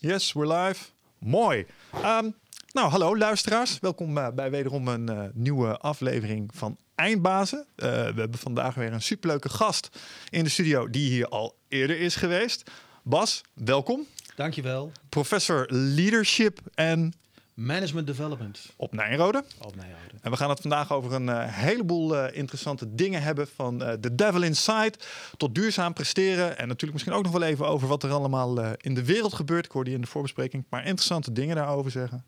Yes, we're live. Mooi. Ehm, nou, hallo luisteraars. Welkom uh, bij wederom een uh, nieuwe aflevering van Eindbazen. Uh, we hebben vandaag weer een superleuke gast in de studio die hier al eerder is geweest. Bas, welkom. Dankjewel. Professor Leadership en Management Development. Op Nijrode. Op Nijrode. En we gaan het vandaag over een uh, heleboel uh, interessante dingen hebben. Van uh, The Devil Inside tot duurzaam presteren. En natuurlijk misschien ook nog wel even over wat er allemaal in de wereld gebeurt. Ik hoorde je in de voorbespreking maar interessante dingen daarover zeggen.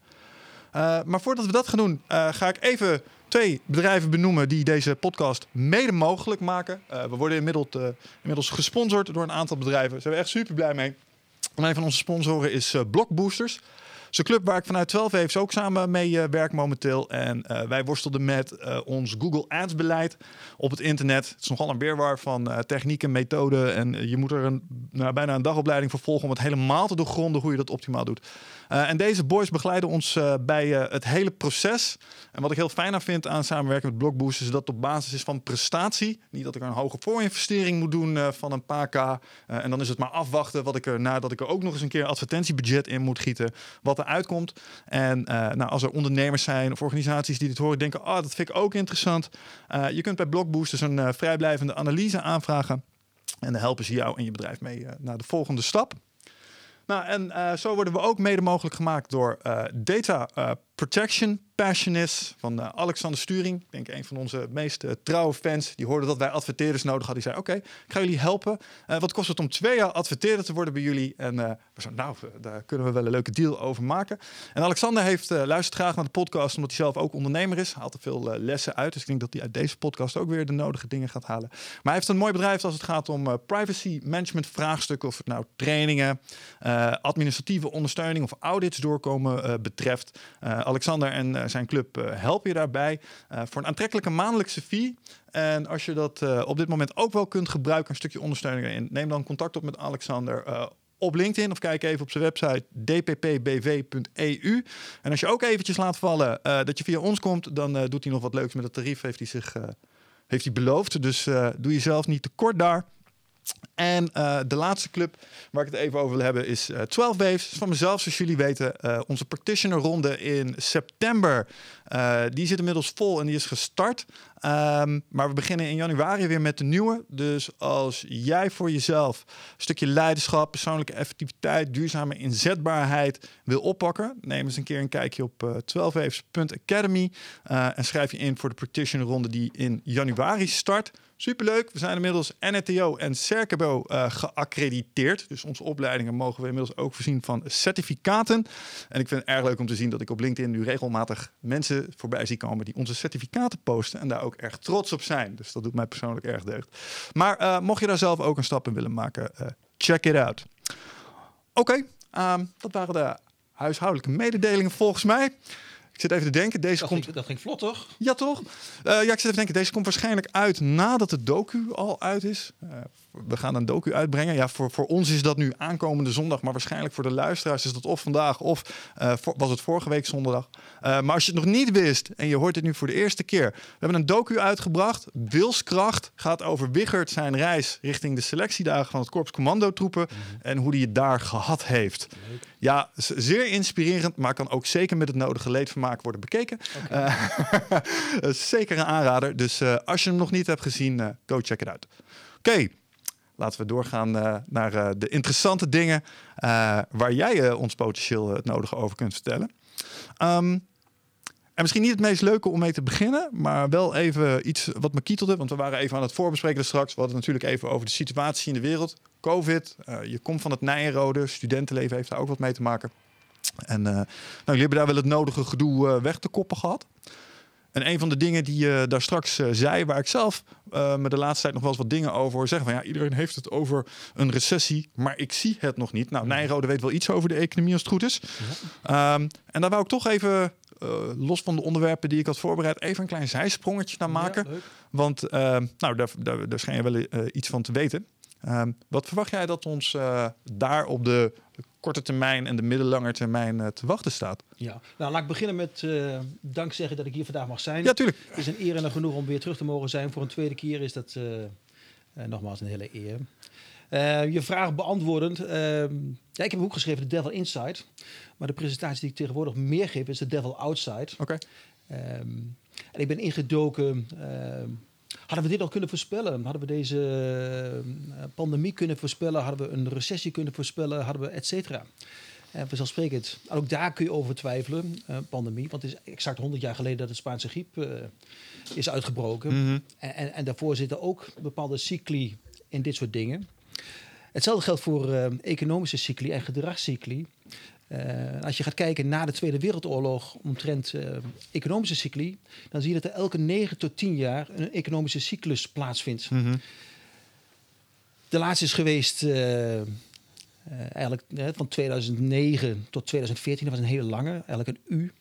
maar voordat we dat gaan doen, ga ik even twee bedrijven benoemen die deze podcast mede mogelijk maken. we worden inmiddels, inmiddels gesponsord door een aantal bedrijven. Daar zijn we echt super blij mee. En een van onze sponsoren is Blockboosters een club waar ik vanuit 12 heeft ook samen mee uh, werk momenteel. En uh, wij worstelden met uh, ons Google Ads beleid op het internet. Het is nogal een weerwar van technieken, methoden. En je moet er een, nou, bijna een dagopleiding voor volgen om het helemaal te doorgronden hoe je dat optimaal doet. En deze boys begeleiden ons bij het hele proces. En wat ik heel fijn aan vind aan samenwerken met Blockboost is dat het op basis is van prestatie. Niet dat ik een hoge voorinvestering moet doen van een paar k. en dan is het maar afwachten wat ik er nadat ik er ook nog eens een keer advertentiebudget in moet gieten. Wat uitkomt. En nou, als er ondernemers zijn of organisaties die dit horen, denken: oh, dat vind ik ook interessant. Je kunt bij Blockboosters een uh, vrijblijvende analyse aanvragen. En dan helpen ze jou en je bedrijf mee naar de volgende stap. Nou, en zo worden we ook mede mogelijk gemaakt door Data Protection Passionist van uh, Alexander Sturing. Ik denk een van onze meest uh, trouwe fans. Die hoorde dat wij adverteerders nodig hadden. Die zei, oké, ik ga jullie helpen. Uh, wat kost het om twee jaar adverteerder te worden bij jullie? En we zeiden, nou, daar kunnen we wel een leuke deal over maken. En Alexander heeft, luistert graag naar de podcast, omdat hij zelf ook ondernemer is. Haalt er veel lessen uit. Dus ik denk dat hij uit deze podcast ook weer de nodige dingen gaat halen. Maar hij heeft een mooi bedrijf als het gaat om privacy management vraagstukken. Of het nou trainingen, administratieve ondersteuning of audits doorkomen betreft. Alexander en zijn club uh, help je daarbij uh, voor een aantrekkelijke maandelijkse fee. En als je dat op dit moment ook wel kunt gebruiken, een stukje ondersteuning erin, neem dan contact op met Alexander op LinkedIn of kijk even op zijn website dppbv.eu. En als je ook eventjes laat vallen dat je via ons komt, dan doet hij nog wat leuks met het tarief, heeft hij zich heeft hij beloofd. Dus doe jezelf niet tekort daar. En uh, de laatste club waar ik het even over wil hebben is uh, 12 Waves. Van mezelf, zoals jullie weten. Uh, onze practitioner ronde in september. Die zit inmiddels vol en die is gestart. Um, maar we beginnen in januari weer met de nieuwe. Dus als jij voor jezelf een stukje leiderschap, persoonlijke effectiviteit, duurzame inzetbaarheid wil oppakken, neem eens een keer een kijkje op uh, 12waves.academy en schrijf je in voor de practitioner ronde die in januari start. Superleuk. We zijn inmiddels NRTO en Cercabo uh, geaccrediteerd. Dus onze opleidingen mogen we inmiddels ook voorzien van certificaten. En ik vind het erg leuk om te zien dat ik op LinkedIn nu regelmatig mensen voorbij zie komen die onze certificaten posten. En daar ook erg trots op zijn. Dus dat doet mij persoonlijk erg deugd. Maar uh, mocht je daar zelf ook een stap in willen maken, uh, check it out. Oké, um, dat waren de huishoudelijke mededelingen volgens mij. Ik zit even te denken, deze dat komt... Ging, dat ging vlot, toch? Ja, toch? Uh, ja, ik zit even te denken, deze komt waarschijnlijk uit nadat de docu al uit is. Uh, we gaan een docu uitbrengen. Ja, voor, voor ons is dat nu aankomende zondag, maar waarschijnlijk voor de luisteraars is dat of vandaag of uh, voor, was het vorige week zondag. maar als je het nog niet wist en je hoort het nu voor de eerste keer. We hebben een docu uitgebracht. Wilskracht gaat over Wiggert zijn reis richting de selectiedagen van het Korps Commandotroepen mm -hmm. en hoe hij het daar gehad heeft. Leuk. Ja, zeer inspirerend, maar kan ook zeker met het nodige leedvermaak worden bekeken. Okay. Uh, zeker een aanrader. Dus als je hem nog niet hebt gezien, go check it out. Oké, okay. Laten we doorgaan naar de interessante dingen waar jij ons potentieel het nodige over kunt vertellen. Um, en misschien niet het meest leuke om mee te beginnen, maar wel even iets wat me kietelde. Want we waren even aan het voorbespreken straks. We hadden natuurlijk even over de situatie in de wereld. Covid, je komt van het Nijenrode, studentenleven heeft daar ook wat mee te maken. En nou, jullie hebben daar wel het nodige gedoe weg te koppen gehad. En een van de dingen die je daar straks uh, zei, waar ik zelf uh, me de laatste tijd nog wel eens wat dingen over zeggen. Van ja, iedereen heeft het over een recessie, maar ik zie het nog niet. Nou, Nijrode weet wel iets over de economie als het goed is. Ja. Um, en daar wou ik toch even, uh, los van de onderwerpen die ik had voorbereid, even een klein zijsprongetje naar maken. Ja, Want nou, daar, daar, daar schijn je wel iets van te weten. Um, wat verwacht jij dat ons daar op de korte termijn en de middellange termijn uh, te wachten staat. Ja, nou laat ik beginnen met uh, dank zeggen dat ik hier vandaag mag zijn. Ja, tuurlijk. Het is een eer en een genoeg om weer terug te mogen zijn. Voor een tweede keer is dat uh, nogmaals een hele eer. Eh, je vraag beantwoordend. ehm, ja, ik heb een boek geschreven, The Devil Inside. Maar de presentatie die ik tegenwoordig meer geef is The Devil Outside. Oké. Ehm, en ik ben ingedoken. ehm, hadden we dit al kunnen voorspellen? Hadden we deze eh, pandemie kunnen voorspellen? Hadden we een recessie kunnen voorspellen? Hadden we et cetera? En vanzelfsprekend. En ook daar kun je over twijfelen, eh, pandemie. Want het is exact 100 jaar geleden dat de Spaanse griep eh, is uitgebroken. Mhm. En, en, en daarvoor zitten ook bepaalde cycli in dit soort dingen. Hetzelfde geldt voor eh, economische cycli en gedragscycli. Eh, als je gaat kijken na de Tweede Wereldoorlog omtrent eh, economische cycli, dan zie je dat er elke 9 tot 10 jaar een economische cyclus plaatsvindt. Mhm. De laatste is geweest eh, eigenlijk van 2009 tot 2014. Dat was een hele lange, eigenlijk een U.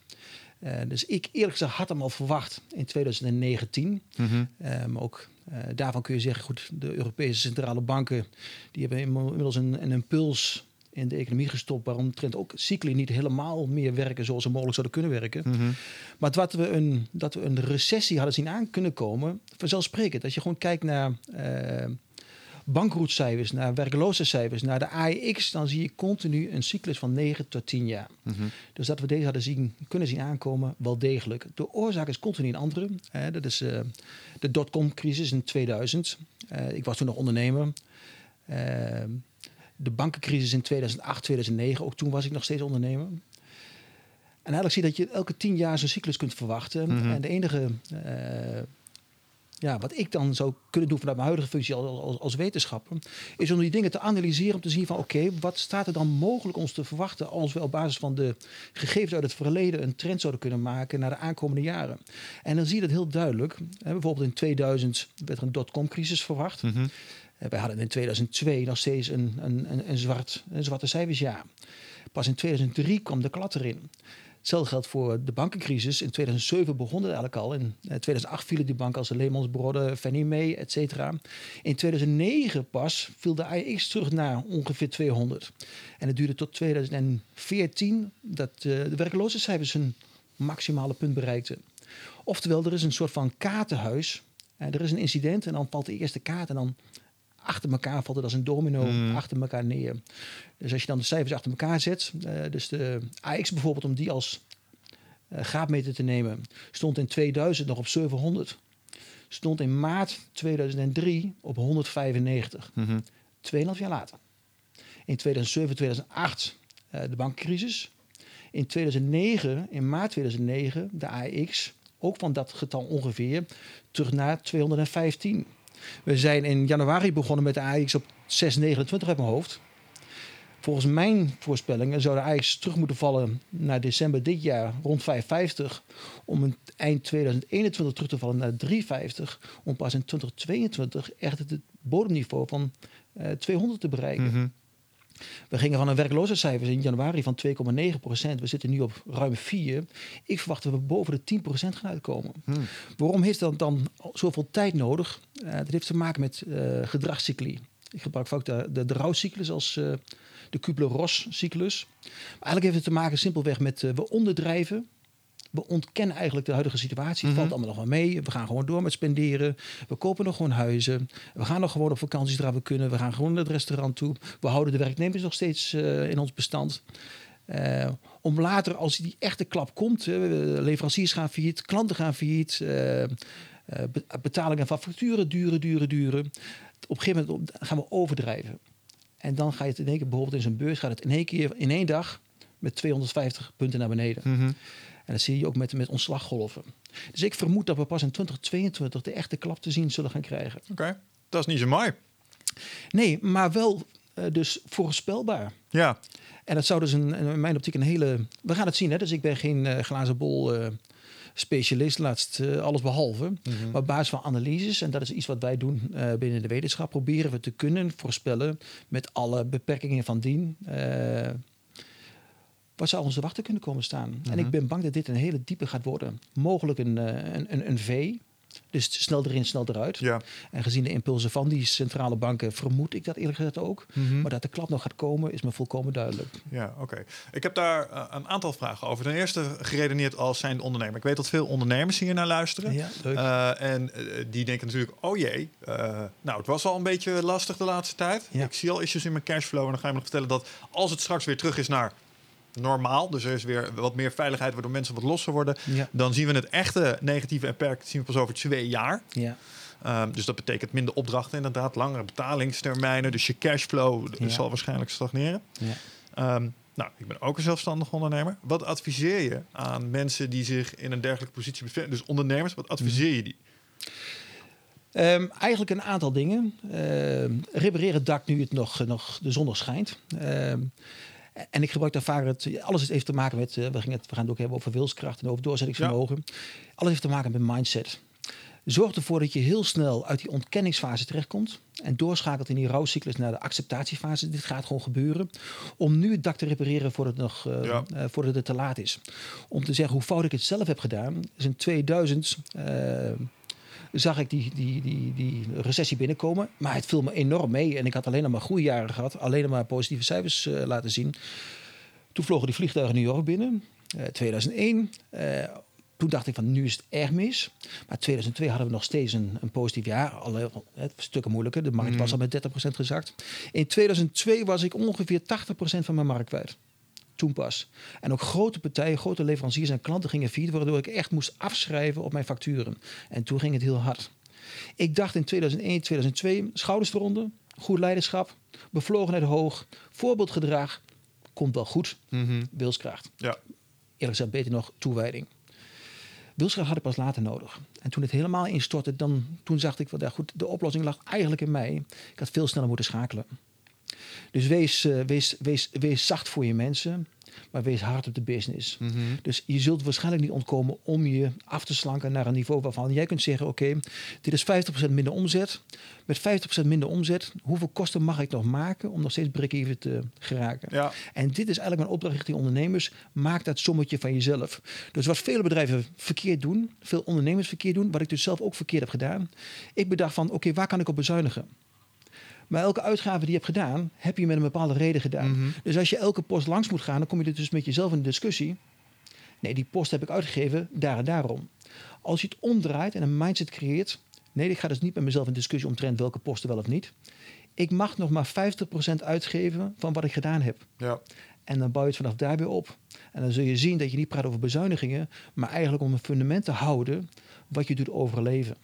Dus ik eerlijk gezegd had hem al verwacht in 2019. Mhm. Maar ook daarvan kun je zeggen, goed, de Europese centrale banken die hebben inmiddels een, een impuls in de economie gestopt, waarom trend ook cycli niet helemaal meer werken zoals ze mogelijk zouden kunnen werken. Mhm. Maar dat we, een, dat we een recessie hadden zien aan kunnen komen, vanzelfsprekend. Als je gewoon kijkt naar eh bankroetcijfers, naar werkloosheidscijfers, naar de AEX, dan zie je continu een cyclus van 9 tot 10 jaar. Mhm. Dus dat we deze hadden zien, kunnen zien aankomen, wel degelijk. De oorzaak is continu een andere. Hè, dat is eh, de dotcom-crisis in 2000. Eh, ik was toen nog ondernemer. De bankencrisis in 2008, 2009. Ook toen was ik nog steeds ondernemer. En eigenlijk zie je dat je elke tien jaar zo'n cyclus kunt verwachten. Mhm. En de enige... eh, ja, wat ik dan zou kunnen doen vanuit mijn huidige functie als, als, als wetenschapper, is om die dingen te analyseren om te zien van oké, wat staat er dan mogelijk ons te verwachten als we op basis van de gegevens uit het verleden een trend zouden kunnen maken naar de aankomende jaren. En dan zie je dat heel duidelijk. Hè, bijvoorbeeld in 2000 werd er een dotcom-crisis verwacht. Mhm. Wij hadden in 2002 nog steeds een, een, een, een, zwart, een zwarte cijfersjaar. Pas in 2003 kwam de klad erin. Hetzelfde geldt voor de bankencrisis. In 2007 begon het eigenlijk al. In eh, 2008 vielen die banken als de Lehman Brothers, Fannie Mae, et cetera. In 2009 pas viel de AEX terug naar ongeveer 200. En het duurde tot 2014 dat eh, de werkloosheidscijfers hun maximale punt bereikten. Oftewel, er is een soort van kaartenhuis. Eh, er is een incident en dan valt de eerste kaart en dan achter elkaar valt het als een domino Mm. achter elkaar neer. Dus als je dan de cijfers achter elkaar zet, eh, dus de AX bijvoorbeeld, om die als eh, graadmeter te nemen, stond in 2000 nog op 700. Stond in maart 2003 op 195. Mhm. 2,5 jaar later. In 2007, 2008 eh, de bankcrisis. In 2009, in maart 2009, de AX, ook van dat getal ongeveer, terug naar 215. We zijn in januari begonnen met de AX op 629 uit mijn hoofd. Volgens mijn voorspellingen zou de AX terug moeten vallen naar december dit jaar rond 550. Om in eind 2021 terug te vallen naar 350. Om pas in 2022 echt het bodemniveau van eh, 200 te bereiken. Mhm. We gingen van een werkloosheidscijfers in januari van 2,9 procent. We zitten nu op ruim 4. Ik verwacht dat we boven de 10 procent gaan uitkomen. Mhm. Waarom heeft dat dan zoveel tijd nodig? Eh, dat heeft te maken met eh gedragscycli. Ik gebruik vaak de, de, de rouwcyclus als eh, de Kubler-Ross-cyclus. Eigenlijk heeft het te maken simpelweg met eh, we onderdrijven. We ontkennen eigenlijk de huidige situatie. Het Mhm. valt allemaal nog wel mee. We gaan gewoon door met spenderen. We kopen nog gewoon huizen. We gaan nog gewoon op vakanties waar we kunnen. We gaan gewoon naar het restaurant toe. We houden de werknemers nog steeds eh, in ons bestand. Eh, om later, als die echte klap komt, leveranciers gaan failliet, klanten gaan failliet, eh, be- betalingen van facturen duren, duren, duren. Op een gegeven moment gaan we overdrijven. En dan ga je het in één keer, bijvoorbeeld in zo'n beurs, gaat het in één keer, in één dag, met 250 punten naar beneden. En dat zie je ook met, met ontslaggolven. Dus ik vermoed dat we pas in 2022 de echte klap te zien zullen gaan krijgen. Oké, dat is niet zo mooi. Nee, maar wel eh, dus voorspelbaar. Ja, En dat zou dus een, in mijn optiek een hele... We gaan het zien, hè? dus ik ben geen eh, glazen bol eh, specialist, laatst eh, alles behalve. Maar op basis van analyses, en dat is iets wat wij doen binnen de wetenschap, proberen we te kunnen voorspellen met alle beperkingen van dien. Wat zou ons te wachten kunnen komen staan? En ik ben bang dat dit een hele diepe gaat worden. Mogelijk een, eh, een, een, een V. Dus snel erin, snel eruit. Ja. En gezien de impulsen van die centrale banken vermoed ik dat eerlijk gezegd ook. Mhm. Maar dat de klap nog gaat komen is me volkomen duidelijk. Ja, oké. Ik heb daar eh, een aantal vragen over. Ten eerste geredeneerd als zijn ondernemer. Ik weet dat veel ondernemers hier naar luisteren. Ja, leuk. Eh, en die denken natuurlijk, oh jee, nou het was al een beetje lastig de laatste tijd. Ja. Ik zie al issues in mijn cashflow. En dan ga je me nog vertellen dat als het straks weer terug is naar normaal, dus er is weer wat meer veiligheid waardoor mensen wat losser worden, Ja. dan zien we het echte negatieve impact zien we pas over twee jaar. Ja. Ehm, dus dat betekent minder opdrachten, inderdaad, langere betalingstermijnen. Dus je cashflow Ja. zal waarschijnlijk stagneren. Ja. Ehm, nou, ik ben ook een zelfstandig ondernemer. Wat adviseer je aan mensen die zich in een dergelijke positie bevinden? Dus ondernemers, wat adviseer je die? Ehm, eigenlijk een aantal dingen. Ehm repareren het dak nu het nog, nog de zon nog schijnt. En ik gebruik daar vaak het. Alles heeft te maken met. eh, we, gingen het, we gaan het ook hebben over wilskracht en over doorzettingsvermogen. Alles heeft te maken met mindset. Zorg ervoor dat je heel snel uit die ontkenningsfase terechtkomt. En doorschakelt in die rouwcyclus naar de acceptatiefase. Dit gaat gewoon gebeuren. Om nu het dak te repareren voordat het, nog, eh, Ja. eh, voordat het te laat is. Om te zeggen hoe fout ik het zelf heb gedaan. Is in 2000 eh, zag ik die, die, die, die recessie binnenkomen. Maar het viel me enorm mee. En ik had alleen maar goede jaren gehad. Alleen maar positieve cijfers eh, laten zien. Toen vlogen die vliegtuigen New York binnen. eh, 2001. Eh, toen dacht ik van nu is het erg mis. Maar 2002 hadden we nog steeds een, een positief jaar. Alle het stukken moeilijker. De markt was al met 30% gezakt. In 2002 was ik ongeveer 80% van mijn markt kwijt. Toen pas. En ook grote partijen, grote leveranciers en klanten gingen failliet, waardoor ik echt moest afschrijven op mijn facturen. En toen ging het heel hard. Ik dacht in 2001, 2002, schouders eronder, goed leiderschap, bevlogenheid hoog, voorbeeldgedrag, komt wel goed, wilskracht. Ja. Eerlijk gezegd, beter nog, toewijding. Wilskracht had ik pas later nodig. En toen het helemaal instortte, dan, toen zag ik wel, ja, goed, de oplossing lag eigenlijk in mij. Ik had veel sneller moeten schakelen. Dus wees, eh, wees, wees, wees zacht voor je mensen, maar wees hard op de business. Dus je zult waarschijnlijk niet ontkomen om je af te slanken naar een niveau waarvan jij kunt zeggen: Oké, dit is 50% minder omzet. Met 50% minder omzet, hoeveel kosten mag ik nog maken om nog steeds break-even te geraken? Ja. En dit is eigenlijk mijn opdracht richting ondernemers. Maak dat sommetje van jezelf. Dus wat vele bedrijven verkeerd doen, veel ondernemers verkeerd doen, wat ik dus zelf ook verkeerd heb gedaan. Ik bedacht van, oké, waar kan ik op bezuinigen? Maar elke uitgave die je hebt gedaan, heb je met een bepaalde reden gedaan. Dus als je elke post langs moet gaan, dan kom je dus met jezelf in de discussie. Nee, die post heb ik uitgegeven, daar en daarom. Als je het omdraait en een mindset creëert. Nee, ik ga dus niet met mezelf in discussie omtrent welke posten wel of niet. Ik mag nog maar 50% uitgeven van wat ik gedaan heb. Ja. En dan bouw je het vanaf daar weer op. En dan zul je zien dat je niet praat over bezuinigingen, maar eigenlijk om een fundament te houden wat je doet overleven.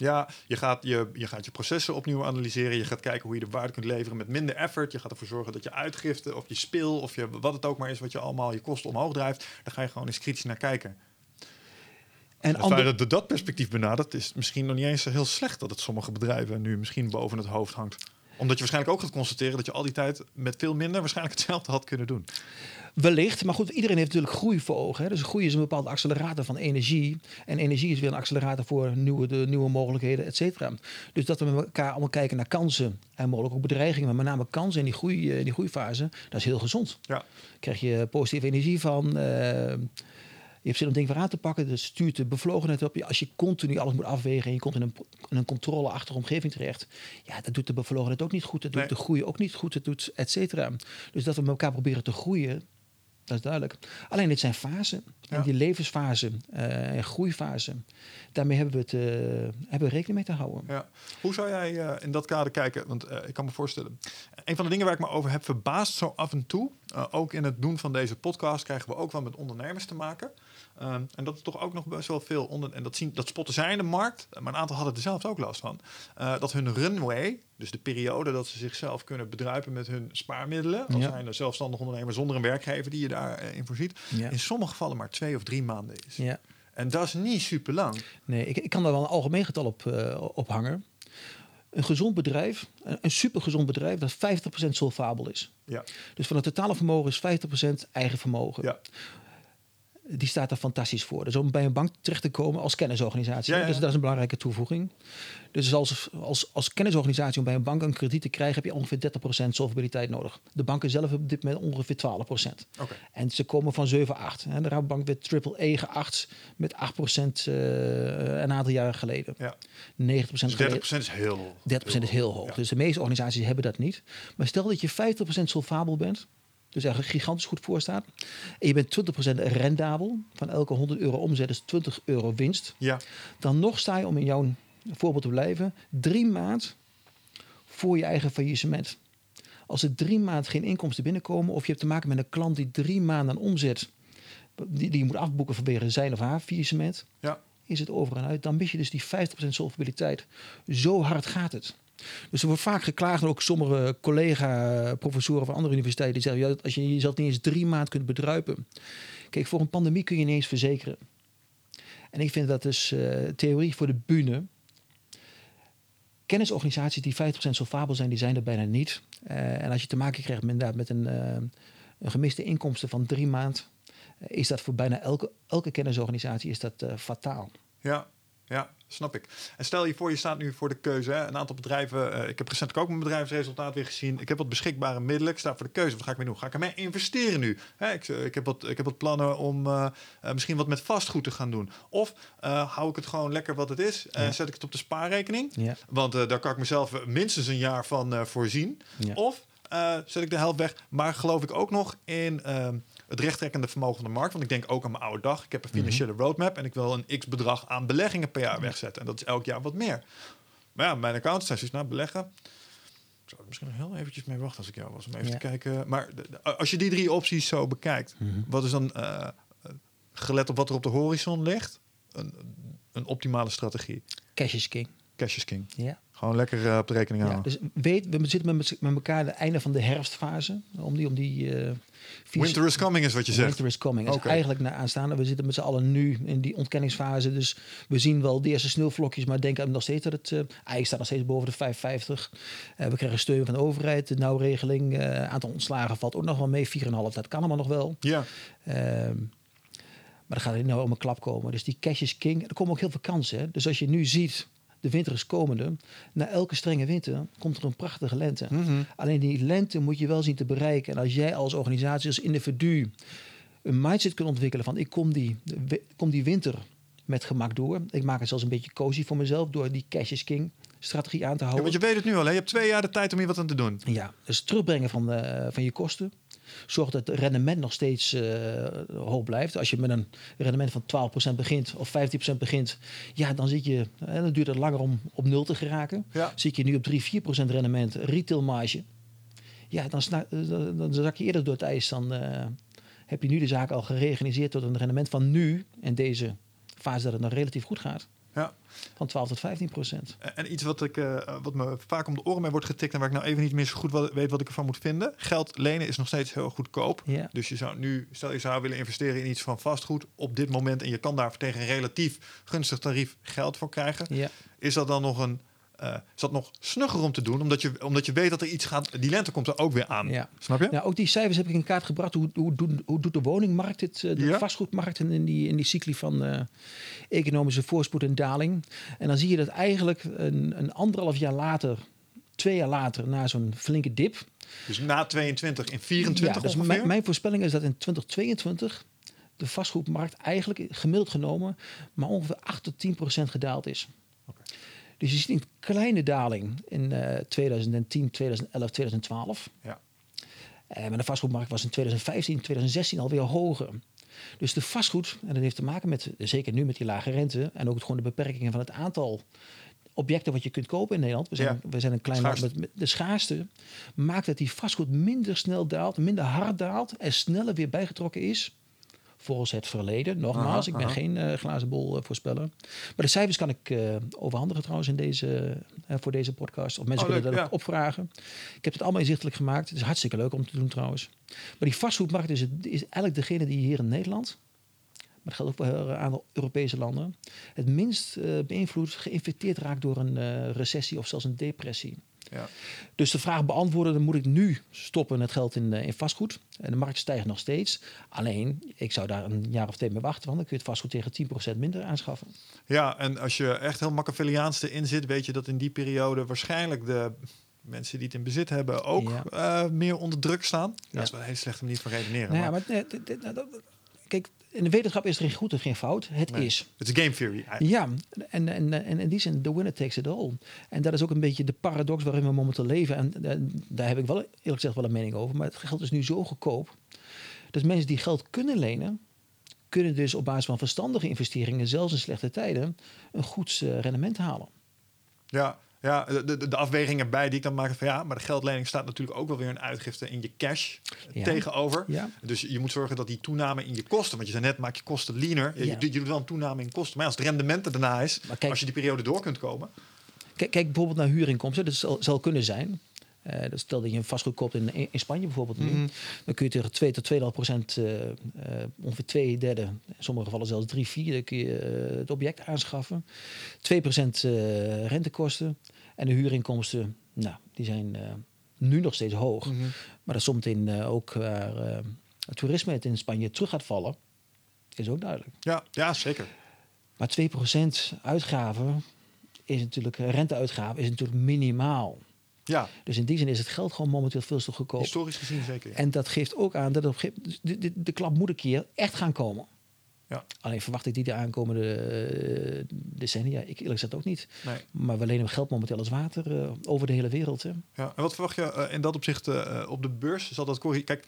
Ja, je gaat je, je gaat je processen opnieuw analyseren. Je gaat kijken hoe je de waarde kunt leveren met minder effort. Je gaat ervoor zorgen dat je uitgifte of je spil of je, wat het ook maar is, wat je allemaal je kosten omhoog drijft. Daar ga je gewoon eens kritisch naar kijken. En ander- feit dat dat perspectief benadert, is misschien nog niet eens heel slecht dat het sommige bedrijven nu misschien boven het hoofd hangt. Omdat je waarschijnlijk ook gaat constateren dat je al die tijd met veel minder waarschijnlijk hetzelfde had kunnen doen. Wellicht, maar goed, iedereen heeft natuurlijk groei voor ogen. Hè? Dus groei is een bepaalde accelerator van energie. En energie is weer een accelerator voor nieuwe, de, nieuwe mogelijkheden, et cetera. Dus dat we met elkaar allemaal kijken naar kansen en mogelijk ook bedreigingen, maar met name kansen in die, groei, eh, in die groeifase, dat is heel gezond. Ja, krijg je positieve energie van. eh, je hebt zin om dingen weer aan te pakken. Dus stuurt de bevlogenheid op je. Als je continu alles moet afwegen en je komt in een, in een controleachtige omgeving terecht. Ja, dat doet de bevlogenheid ook niet goed. Dat doet Nee. de groei ook niet goed. Dat doet et cetera. Dus dat we met elkaar proberen te groeien. Dat is duidelijk. Alleen dit zijn fasen. Ja. En die levensfase eh, en groeifase. Daarmee hebben we, het, eh, hebben we rekening mee te houden. ja. Hoe zou jij eh, in dat kader kijken? Want ik kan me voorstellen, een van de dingen waar ik me over heb verbaasd zo af en toe, ook in het doen van deze podcast, krijgen we ook wel met ondernemers te maken. En dat is toch ook nog best wel veel onder. En dat, zien, dat spotten zij in de markt, maar een aantal hadden er zelf ook last van. dat hun runway, dus de periode dat ze zichzelf kunnen bedruipen met hun spaarmiddelen, als Ja. zijn er zelfstandig ondernemer zonder een werkgever die je daarin voorziet, Ja. in sommige gevallen maar twee of drie maanden is. Ja. En dat is niet super lang. Nee, ik, ik kan daar wel een algemeen getal op, eh, op hangen. Een gezond bedrijf, een, een supergezond bedrijf, dat 50% solvabel is. Ja. Dus van het totale vermogen is 50% eigen vermogen. Ja. Die staat er fantastisch voor. Dus om bij een bank terecht te komen als kennisorganisatie. Ja, ja, Dus dat is een belangrijke toevoeging. Dus als, als, als kennisorganisatie om bij een bank een krediet te krijgen, heb je ongeveer 30% solvabiliteit nodig. De banken zelf hebben op dit moment ongeveer 12%. Oké. En ze komen van 7, 8. hè. De Rabobank werd triple E geacht met 8% eh, een aantal jaren geleden. Ja. 90% Dus 30% geleden. is heel 30% is heel hoog. Ja. Dus de meeste organisaties hebben dat niet. Maar stel dat je 50% solvabel bent, dus eigenlijk gigantisch goed voor staat. En je bent 20% rendabel. Van elke 100 euro omzet is 20 euro winst. Ja, Dan nog sta je, om in jouw voorbeeld te blijven, drie maand voor je eigen faillissement. Als er drie maanden geen inkomsten binnenkomen, of je hebt te maken met een klant die drie maanden aan omzet, die, die je moet afboeken vanwege zijn of haar faillissement, ja. is het over en uit. Dan mis je dus die 50% solvabiliteit. Zo hard gaat het. Dus er wordt vaak geklaagd, ook sommige collega-professoren van andere universiteiten, die zeggen, ja, als je jezelf niet eens drie maanden kunt bedruipen. Kijk, voor een pandemie kun je niet eens verzekeren. En ik vind dat dus eh, theorie voor de bühne. Kennisorganisaties die 50% solvabel zijn, die zijn er bijna niet. Eh, en als je te maken krijgt met, met een, eh, een gemiste inkomsten van drie maanden, is dat voor bijna elke, elke kennisorganisatie is dat fataal. Ja, ja, snap ik. En stel je voor, je staat nu voor de keuze. Hè? Een aantal bedrijven, eh, ik heb recentelijk ook mijn bedrijfsresultaat weer gezien. Ik heb wat beschikbare middelen. Ik sta voor de keuze. Wat ga ik mee doen? Ga ik ermee investeren nu? Hè, ik, eh, ik, heb wat, ik heb wat plannen om eh, misschien wat met vastgoed te gaan doen. Of hou ik het gewoon lekker wat het is en Ja. zet ik het op de spaarrekening? Ja. Want daar kan ik mezelf minstens een jaar van voorzien. Ja. Of zet ik de helft weg. Maar geloof ik ook nog in ehm, het rechttrekkende vermogen van de markt. Want ik denk ook aan mijn oude dag. Ik heb een financiële roadmap en ik wil een x bedrag aan beleggingen per jaar wegzetten. En dat is elk jaar wat meer. Maar ja, mijn account zijn zoiets, nou beleggen. Ik zou er misschien nog heel eventjes mee wachten als ik jou was. Om even Ja. te kijken. Maar als je die drie opties zo bekijkt. Wat is dan, eh, eh, gelet op wat er op de horizon ligt, een, een optimale strategie? Cash is king. Cash is king. Ja. Gewoon lekker eh, op de rekening Ja, houden. dus weet, we zitten met, met elkaar aan het einde van de herfstfase. Om die, om die eh, Winter is coming is wat je zegt. Winter is coming. Oké. is eigenlijk na aanstaande. We zitten met z'n allen nu in die ontkenningsfase. Dus we zien wel de eerste sneeuwvlokjes, maar denken nog steeds dat het... eh IJs staat nog steeds boven de 5,50. Eh, we krijgen steun van de overheid. De nauwregeling. aantal ontslagen valt ook nog wel mee. 4,5. Dat kan allemaal nog wel. Ja, Ehm, maar dan gaat het nou om een klap komen. Dus die cash is king. Er komen ook heel veel kansen. Hè? Dus als je nu ziet, de winter is komende. Na elke strenge winter komt er een prachtige lente. Mhm. Alleen die lente moet je wel zien te bereiken. En als jij als organisatie, als individu, een mindset kunt ontwikkelen van ik kom die, kom die winter met gemak door. Ik maak het zelfs een beetje cozy voor mezelf door die cash is king strategie aan te Ja, houden. want je weet het nu al. Hè? Je hebt twee jaar de tijd om hier wat aan te doen. Ja, dus terugbrengen van, de, van je kosten. Zorg dat het rendement nog steeds eh, hoog blijft. Als je met een rendement van 12% begint of 15% begint, ja, dan, zit je, eh, dan duurt het langer om op nul te geraken. Ja. Zit je nu op 3, 4% rendement, retail marge, ja, dan, eh, dan dan zak je eerder door het ijs. Dan heb je nu de zaak al gereorganiseerd tot een rendement van nu, in deze fase dat het nog relatief goed gaat, Ja. van 12 tot 15%. En iets wat, ik, eh, wat me vaak om de oren mee wordt getikt... en waar ik nou even niet meer zo goed weet wat ik ervan moet vinden. Geld lenen is nog steeds heel goedkoop. Ja. Dus je zou nu, stel je zou willen investeren in iets van vastgoed op dit moment... en je kan daar tegen een relatief gunstig tarief geld voor krijgen. Ja. Is dat dan nog een... eh, is dat nog snugger om te doen? Omdat je, omdat je weet dat er iets gaat... Die lente komt er ook weer aan. Ja. Snap je? Ja, ook die cijfers heb ik in kaart gebracht. Hoe, hoe, hoe doet de woningmarkt het, eh, de Ja. vastgoedmarkt in die, in die cycli van eh, economische voorspoed en daling. En dan zie je dat eigenlijk een, een anderhalf jaar later, twee jaar later, na zo'n flinke dip. Dus na 22 in 24 ja, dus mijn, mijn voorspelling is dat in 2022 de vastgoedmarkt eigenlijk gemiddeld genomen maar ongeveer 8 tot 10 procent gedaald is. Oké. Dus je ziet een kleine daling in eh 2010, 2011, 2012. Ja. Eh, maar de vastgoedmarkt was in 2015, 2016 alweer hoger. Dus de vastgoed, en dat heeft te maken met, zeker nu met die lage rente... en ook gewoon de beperkingen van het aantal objecten wat je kunt kopen in Nederland. We zijn, Ja. we zijn een klein land met, met de schaarste. Maakt dat die vastgoed minder snel daalt, minder hard daalt... en sneller weer bijgetrokken is volgens het verleden. Nogmaals, Aha, ik ben aha. geen eh, glazen bol eh, voorspeller. Maar de cijfers kan ik eh, overhandigen trouwens in deze, voor deze podcast. Of mensen Oh, kunnen leuk, dat ja. opvragen. Ik heb het allemaal inzichtelijk gemaakt. Het is hartstikke leuk om te doen trouwens. Maar die vastgoedmarkt is, het, is eigenlijk degene die hier in Nederland... maar dat geldt ook voor een aantal Europese landen... het minst beïnvloed, geïnfecteerd raakt door een recessie of zelfs een depressie. Ja. Dus de vraag beantwoorden, dan moet ik nu stoppen het geld in, eh, in vastgoed. En de markt stijgt nog steeds. Alleen, ik zou daar een jaar of twee mee wachten, want dan kun je het vastgoed tegen 10% minder aanschaffen. Ja, en als je echt heel Machiavelliaans erin zit, weet je dat in die periode waarschijnlijk de mensen die het in bezit hebben ook Ja. eh, meer onder druk staan. Dat Ja. is wel een hele slechte manier van redeneren. Nou ja, maar maar, nou, kijk, in de wetenschap is er geen goed en geen fout. Het nee, is. Het is game theory. Ja, en, en, en in die zin, the winner takes it all. En dat is ook een beetje de paradox waarin we momenteel leven. En, en daar heb ik wel eerlijk gezegd wel een mening over. Maar het geld is nu zo goedkoop. Dus mensen die geld kunnen lenen, kunnen dus op basis van verstandige investeringen, zelfs in slechte tijden, een goed eh, rendement halen. Ja, ja de, de, afweging erbij die ik dan maak van ja, maar de geldlening staat natuurlijk ook wel weer een uitgifte in je cash Ja. tegenover. Ja. Dus je moet zorgen dat die toename in je kosten, want je zei net, maak je kosten leaner. Je, Ja. je, doet- je doet wel een toename in kosten. Maar als het rendement er daarna is, kijk- als je die periode door kunt komen. Kijk, kijk bijvoorbeeld naar huurinkomsten. Dat zal, zal kunnen zijn. Eh, stel dat je een vastgoed koopt in, in Spanje bijvoorbeeld nu. Mhm. Dan kun je tegen 2 tot 2,5 procent, eh, eh, ongeveer 2 derde, in sommige gevallen zelfs 3 vierde, kun je eh, het object aanschaffen. 2 procent eh, rentekosten. En de huurinkomsten, nou, die zijn nu nog steeds hoog. Mhm. Maar dat zometeen ook waar het toerisme het in Spanje terug gaat vallen, is ook duidelijk. Ja, ja, zeker. Maar 2% uitgaven is natuurlijk, renteuitgaven is natuurlijk minimaal. Ja, Dus in die zin is het geld gewoon momenteel veel te goedkoop. historisch gezien zeker. ja. En dat geeft ook aan dat op de, de, de klap moet een keer echt gaan komen. Ja. Alleen verwacht ik die de aankomende eh, decennia. Ik eerlijk gezegd ook niet. Nee. Maar we lenen geld momenteel als water eh, over de hele wereld. Hè. Ja, en wat verwacht je eh, in dat opzicht op de beurs? Zal dat Kijk,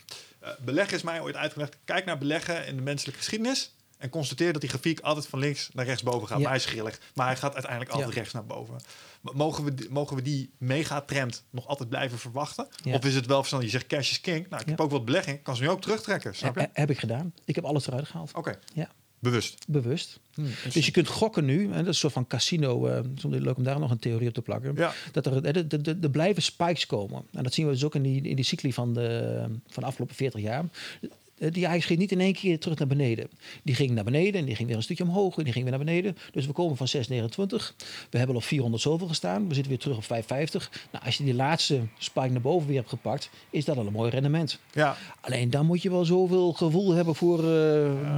beleggen is mij ooit uitgelegd. Kijk naar beleggen in de menselijke geschiedenis. En constateer dat die grafiek altijd van links naar rechts boven gaat. Ja. Maar hij is grillig. Maar hij gaat uiteindelijk altijd Ja. rechts naar boven. Mogen we, die- mogen we die megatrend nog altijd blijven verwachten? Ja. Of is het wel verstandig? Je zegt cash is king. Nou, ik heb Ja. ook wat belegging. Kan ze nu ook terugtrekken. Snap je? He- heb ik gedaan. Ik heb alles eruit gehaald. Oké, Ja, bewust. bewust. Hm, Dus je kunt gokken nu. En dat is een soort van casino. soms leuk om daar nog een theorie op te plakken. Ja, dat er, er, er, er- er blijven spikes komen. En dat zien we dus ook in die, in die cycli van de, van de afgelopen 40 jaar. Eh, Die ijs ging niet in één keer terug naar beneden. Die ging naar beneden en die ging weer een stukje omhoog en die ging weer naar beneden. Dus we komen van 6,29. We hebben op 400 zoveel gestaan. We zitten weer terug op 5,50. Nou, als je die laatste spike naar boven weer hebt gepakt, is dat al een mooi rendement. ja. Alleen dan moet je wel zoveel gevoel hebben voor eh,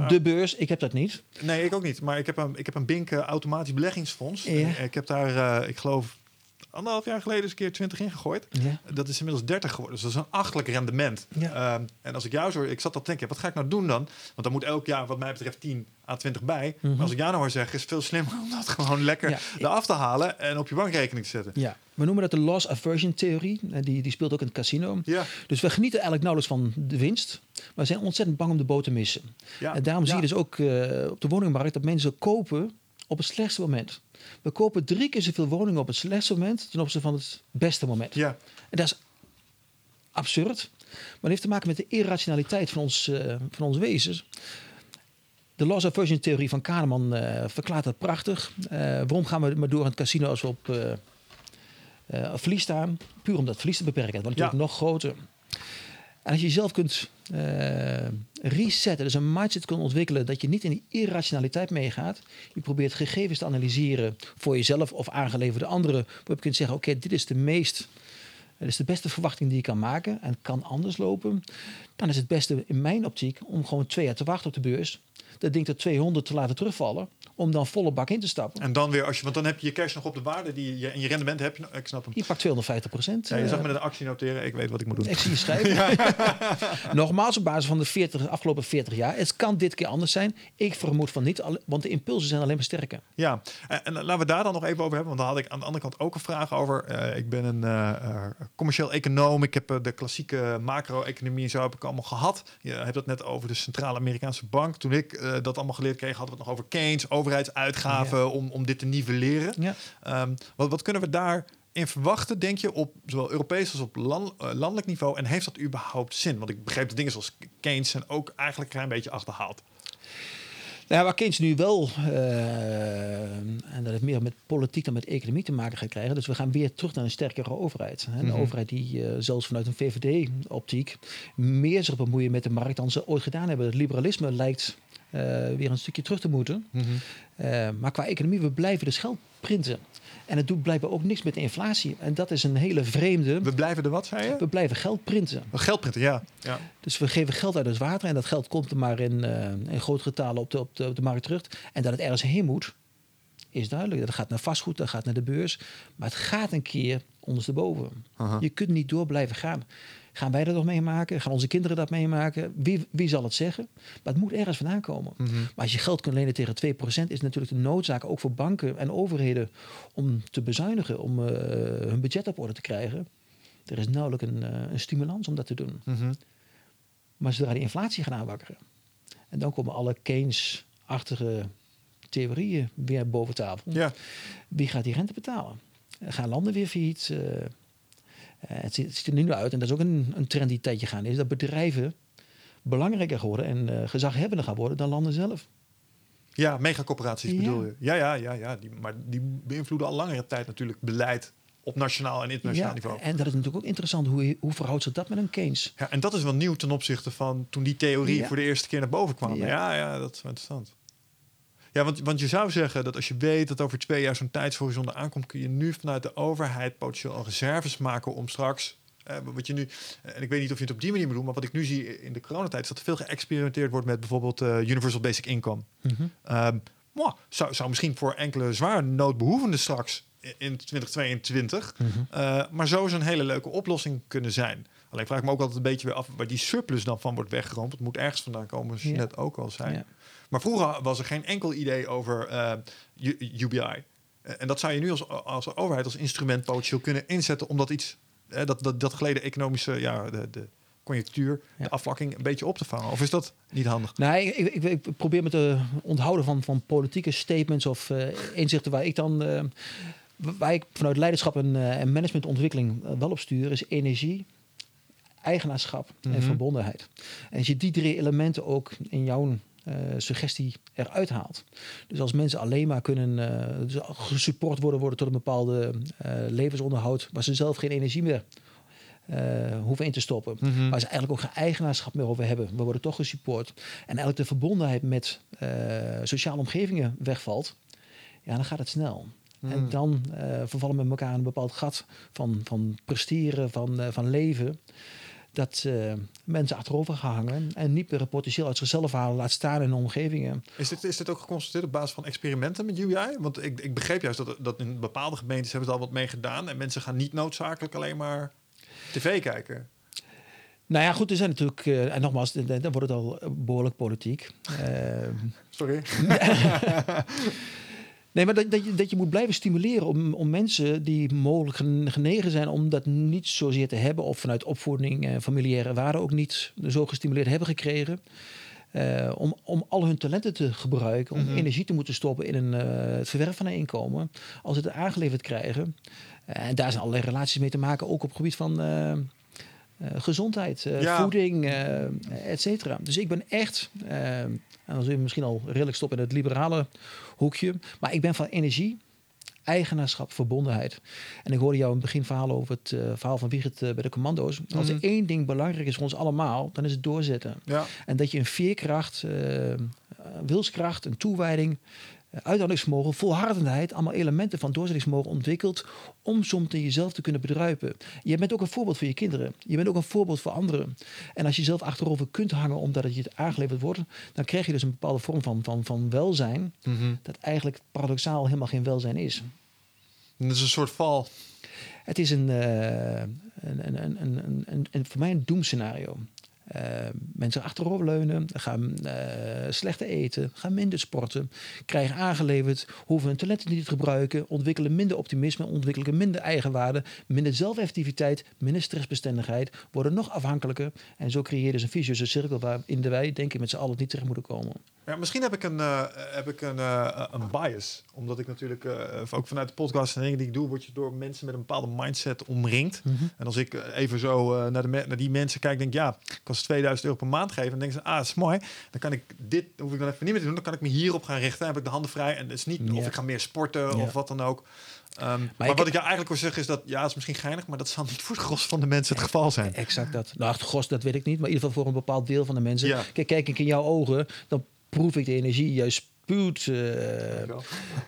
de beurs. Ik heb dat niet. Nee, ik ook niet. Maar ik heb een, ik heb een Bink eh, automatisch beleggingsfonds. Ja. Ik heb daar, ik geloof, anderhalf jaar geleden eens een keer 20 in gegooid. Ja. Dat is inmiddels 30 geworden. Dus dat is een achtelijk rendement. Ja. Ehm, en als ik jou zo hoor, ik zat al te denken, wat ga ik nou doen dan? Want dan moet elk jaar, wat mij betreft, 10 à 20 bij. Mhm. Maar als ik jou nou hoor zeggen, is het veel slimmer om dat gewoon lekker Ja. eraf te halen en op je bankrekening te zetten. Ja, we noemen dat de loss aversion theorie. Eh, Die, die speelt ook in het casino. Ja, Dus we genieten eigenlijk nauwelijks van de winst. Maar we zijn ontzettend bang om de boot te missen. ja. En daarom zie je dus ook eh, op de woningmarkt dat mensen kopen op het slechtste moment. We kopen drie keer zoveel woningen op het slechtste moment ten opzichte van het beste moment. Ja, En dat is absurd. Maar het heeft te maken met de irrationaliteit van ons, eh, van ons wezens. De loss aversion theorie van Kahneman eh, verklaart dat prachtig. Eh, waarom gaan we maar door in het casino als we op verlies staan? Puur om dat verlies te beperken. Het wordt Ja. natuurlijk nog groter. En als je jezelf kunt eh, resetten, dus een mindset kunt ontwikkelen dat je niet in die irrationaliteit meegaat. Je probeert gegevens te analyseren voor jezelf of aangeleverde anderen. Waarop je kunt zeggen, oké, dit is de meest het is de beste verwachting die je kan maken en kan anders lopen. Dan is het beste in mijn optiek om gewoon twee jaar te wachten op de beurs. Dat ding tot 200 te laten terugvallen. Om dan volle bak in te stappen. en dan weer, als je, want dan heb je je cash nog op de waarde die je, en je rendement heb je, nog- ik snap hem. Je pakt 250 procent. Ja, je zag me een actie noteren, ik weet wat ik moet doen. Ik zie je schrijven. Nogmaals, op basis van de 40, afgelopen 40 jaar. Het kan dit keer anders zijn. Ik vermoed van niet, want de impulsen zijn alleen maar sterker. Ja, en, en laten we daar dan nog even over hebben. Want daar had ik aan de andere kant ook een vraag over. Eh, ik ben een eh, eh, commercieel econoom. Ik heb eh, de klassieke macro-economie en zo heb ik allemaal gehad. Je hebt het net over de Centrale Amerikaanse Bank. Toen ik eh, dat allemaal geleerd kreeg, hadden we het nog over Keynes, overheidsuitgaven, om, om dit te nivelleren. Ja. Ehm, wat, wat kunnen we daar in verwachten, denk je, op zowel Europees als op land- eh, landelijk niveau? En heeft dat überhaupt zin? Want ik begreep dat dingen zoals Keynes zijn ook eigenlijk een klein beetje achterhaald. Nou, waar Keynes nu wel, eh, en dat heeft meer met politiek dan met economie te maken gaat krijgen. Dus we gaan weer terug naar een sterkere overheid. Hè. Een Mhm. overheid die eh, zelfs vanuit een VVD-optiek meer zich bemoeien met de markt dan ze ooit gedaan hebben. Het liberalisme lijkt eh, weer een stukje terug te moeten. Eh, maar qua economie, we blijven dus geld printen. En het doet blijkbaar ook niks met de inflatie. En dat is een hele vreemde. We blijven de wat, zei je? We blijven geld printen. Geld printen, ja. ja. Dus we geven geld uit het water en dat geld komt er maar in, eh in grote getalen op de, op, de, op de markt terug. En dat het ergens heen moet, is duidelijk. Dat gaat naar vastgoed, dat gaat naar de beurs. Maar het gaat een keer ondersteboven. Aha. Je kunt niet door blijven gaan. Gaan wij dat nog meemaken? Gaan onze kinderen dat meemaken? Wie, wie zal het zeggen? Maar het moet ergens vandaan komen. Mhm. Maar als je geld kunt lenen tegen 2%, is natuurlijk de noodzaak ook voor banken en overheden om te bezuinigen, om eh, hun budget op orde te krijgen. Er is nauwelijks een, eh, een stimulans om dat te doen. Mhm. Maar zodra die inflatie gaat aanwakkeren, en dan komen alle Keynes-achtige theorieën weer boven tafel. Ja. Wie gaat die rente betalen? Gaan landen weer failliet? Eh, het, ziet, het ziet er nu uit, en dat is ook een, een trend die een tijdje gaan is, dat bedrijven belangrijker worden en eh, gezaghebbender gaan worden dan landen zelf. Ja, megacorporaties Ja. bedoel je? Ja, ja, ja, ja. Die, maar die beïnvloeden al langere tijd natuurlijk beleid op nationaal en internationaal niveau. en dat is natuurlijk ook interessant. Hoe, hoe verhoudt zich dat met een Keynes? Ja, en dat is wel nieuw ten opzichte van toen die theorie Ja. voor de eerste keer naar boven kwam. Ja. Ja, ja, dat is wel interessant. Ja, want, want je zou zeggen dat als je weet dat over twee jaar zo'n tijdshorizon aankomt, kun je nu vanuit de overheid potentieel al reserves maken om straks. eh, wat je nu, en ik weet niet of je het op die manier bedoelt, maar wat ik nu zie in de coronatijd is dat er veel geëxperimenteerd wordt met bijvoorbeeld eh, Universal Basic Income. Ehm, mwah, zou, zou misschien voor enkele zwaar noodbehoevenden straks in 2022, eh, maar zo is een hele leuke oplossing kunnen zijn. Alleen vraag ik me ook altijd een beetje weer af waar die surplus dan van wordt weggeroomd. Het moet ergens vandaan komen, zoals je Ja. net ook al zei. Ja. Maar vroeger was er geen enkel idee over eh, UBI. Eh, en dat zou je nu als, als overheid, als instrument potentieel kunnen inzetten om dat iets, eh, dat, dat, dat geleden economische, ja, de, de conjunctuur, Ja. de afvlakking een beetje op te vangen. Of is dat niet handig? Nee, ik, ik, ik probeer me te onthouden van, van politieke statements of eh, inzichten waar ik dan. waar ik vanuit leiderschap en, en managementontwikkeling wel op stuur, is energie, eigenaarschap Mhm. en verbondenheid. En als je die drie elementen ook in jouw suggestie eruit haalt. Dus als mensen alleen maar kunnen eh, dus gesupport worden, worden tot een bepaalde eh, levensonderhoud, waar ze zelf geen energie meer eh, hoeven in te stoppen. Mhm. Waar ze eigenlijk ook geen eigenaarschap meer over hebben. We worden toch gesupport. En eigenlijk de verbondenheid met eh, sociale omgevingen wegvalt. Ja, dan gaat het snel. En Mm. dan eh, vervallen we met elkaar in een bepaald gat van, van presteren, van, eh, van leven. Dat eh, mensen achterover gaan hangen en niet meer potentieel uit zichzelf halen, laat staan in de omgevingen. Is dit, is dit ook geconstateerd op basis van experimenten met UBI? Want ik, ik begreep juist dat, dat in bepaalde gemeentes hebben ze al wat mee gedaan. En mensen gaan niet noodzakelijk alleen maar tv kijken. Nou ja, goed, er zijn natuurlijk, eh, en nogmaals, dan wordt het al behoorlijk politiek. Eh, Sorry. Nee, maar dat, dat, je, dat je moet blijven stimuleren om, om mensen die mogelijk gen- genegen zijn om dat niet zozeer te hebben, of vanuit opvoeding en familiaire waarden ook niet zo gestimuleerd hebben gekregen. eh, om, om al hun talenten te gebruiken, om Mhm. energie te moeten stoppen in een, eh, het verwerven van een inkomen, als ze het aangeleverd krijgen. Eh, en daar zijn allerlei relaties mee te maken, ook op het gebied van gezondheid, eh, Ja. voeding, eh et cetera. Dus ik ben echt, eh, en dan zul je misschien al redelijk stoppen in het liberale hoekje, maar ik ben van energie, eigenaarschap, verbondenheid. En ik hoorde jou in het begin verhaal over het eh, verhaal van Wiegert eh, bij de commando's. Als er Mhm. één ding belangrijk is voor ons allemaal, dan is het doorzetten. Ja. En dat je een veerkracht, eh, eh, wilskracht, een toewijding, eh, uithoudingsvermogen, volhardendheid, allemaal elementen van doorzettingsvermogen ontwikkelt om soms in jezelf te kunnen bedruipen. Je bent ook een voorbeeld voor je kinderen. Je bent ook een voorbeeld voor anderen. En als je zelf achterover kunt hangen omdat het je aangeleverd wordt, dan krijg je dus een bepaalde vorm van, van, van welzijn, Mhm. dat eigenlijk paradoxaal helemaal geen welzijn is. Dat is een soort val. Het is een, een, een, een, een, een, een- voor mij een doemscenario. Eh, mensen achteroverleunen, gaan eh, slechter eten, gaan minder sporten, krijgen aangeleverd, hoeven hun talenten niet te gebruiken, ontwikkelen minder optimisme, ontwikkelen minder eigenwaarde, minder zelfeffectiviteit, minder stressbestendigheid, worden nog afhankelijker. En zo creëer je dus een vicieuze cirkel waarin wij, denk ik, met z'n allen niet terecht moeten komen. Ja, misschien heb ik een, eh, heb ik een, eh, een bias. Omdat ik natuurlijk eh, ook vanuit de podcast en dingen die ik doe, word je door mensen met een bepaalde mindset omringd. En als ik even zo naar, de naar die mensen kijk, denk ik, ja, ik kan ze 2000 euro per maand geven. En denk ze, ah, dat is mooi. Dan kan ik dit, hoef ik dan even niet meer te doen. Dan kan ik me hierop gaan richten. Dan heb ik de handen vrij. En het is niet of ik ga meer sporten of wat dan ook. Ehm, maar ik- wat ik jou eigenlijk wil zeggen is dat, ja, het is misschien geinig, maar dat zal niet voor het gros van de mensen het geval zijn. Exact dat. Nou, het gros, dat weet ik niet. Maar in ieder geval voor een bepaald deel van de mensen. Ja. Kijk, kijk ik in jouw ogen, dan proef ik de energie juist spuwt eh,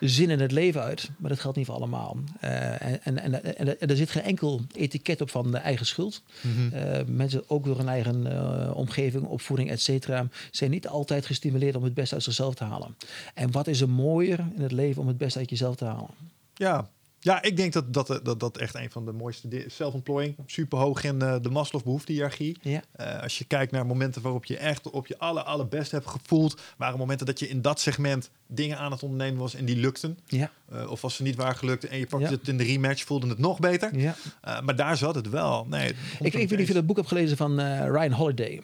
zin in het leven uit. Maar dat geldt niet voor allemaal. Eh, en, en, en, en, er zit geen enkel etiket op van de eigen schuld. Mhm. Eh, mensen, ook door hun eigen omgeving, opvoeding, et cetera, zijn niet altijd gestimuleerd om het beste uit zichzelf te halen. En wat is er mooier in het leven om het beste uit jezelf te halen? Ja. Ja, ik denk dat dat, dat dat echt een van de mooiste dingen Zelfontplooiing, super hoog in eh, de Maslow behoeftehiërarchie. Ja. Eh, als je kijkt naar momenten waarop je echt op je aller, allerbest hebt gevoeld, waren momenten dat je in dat segment dingen aan het ondernemen was en die lukten. Ja, Eh, of als ze niet waren gelukt en je pakte Ja. het in de rematch, voelde het nog beter. ja. Eh, maar daar zat het wel. Nee, Ik, ik weet niet of je dat boek hebt gelezen van eh, Ryan Holiday.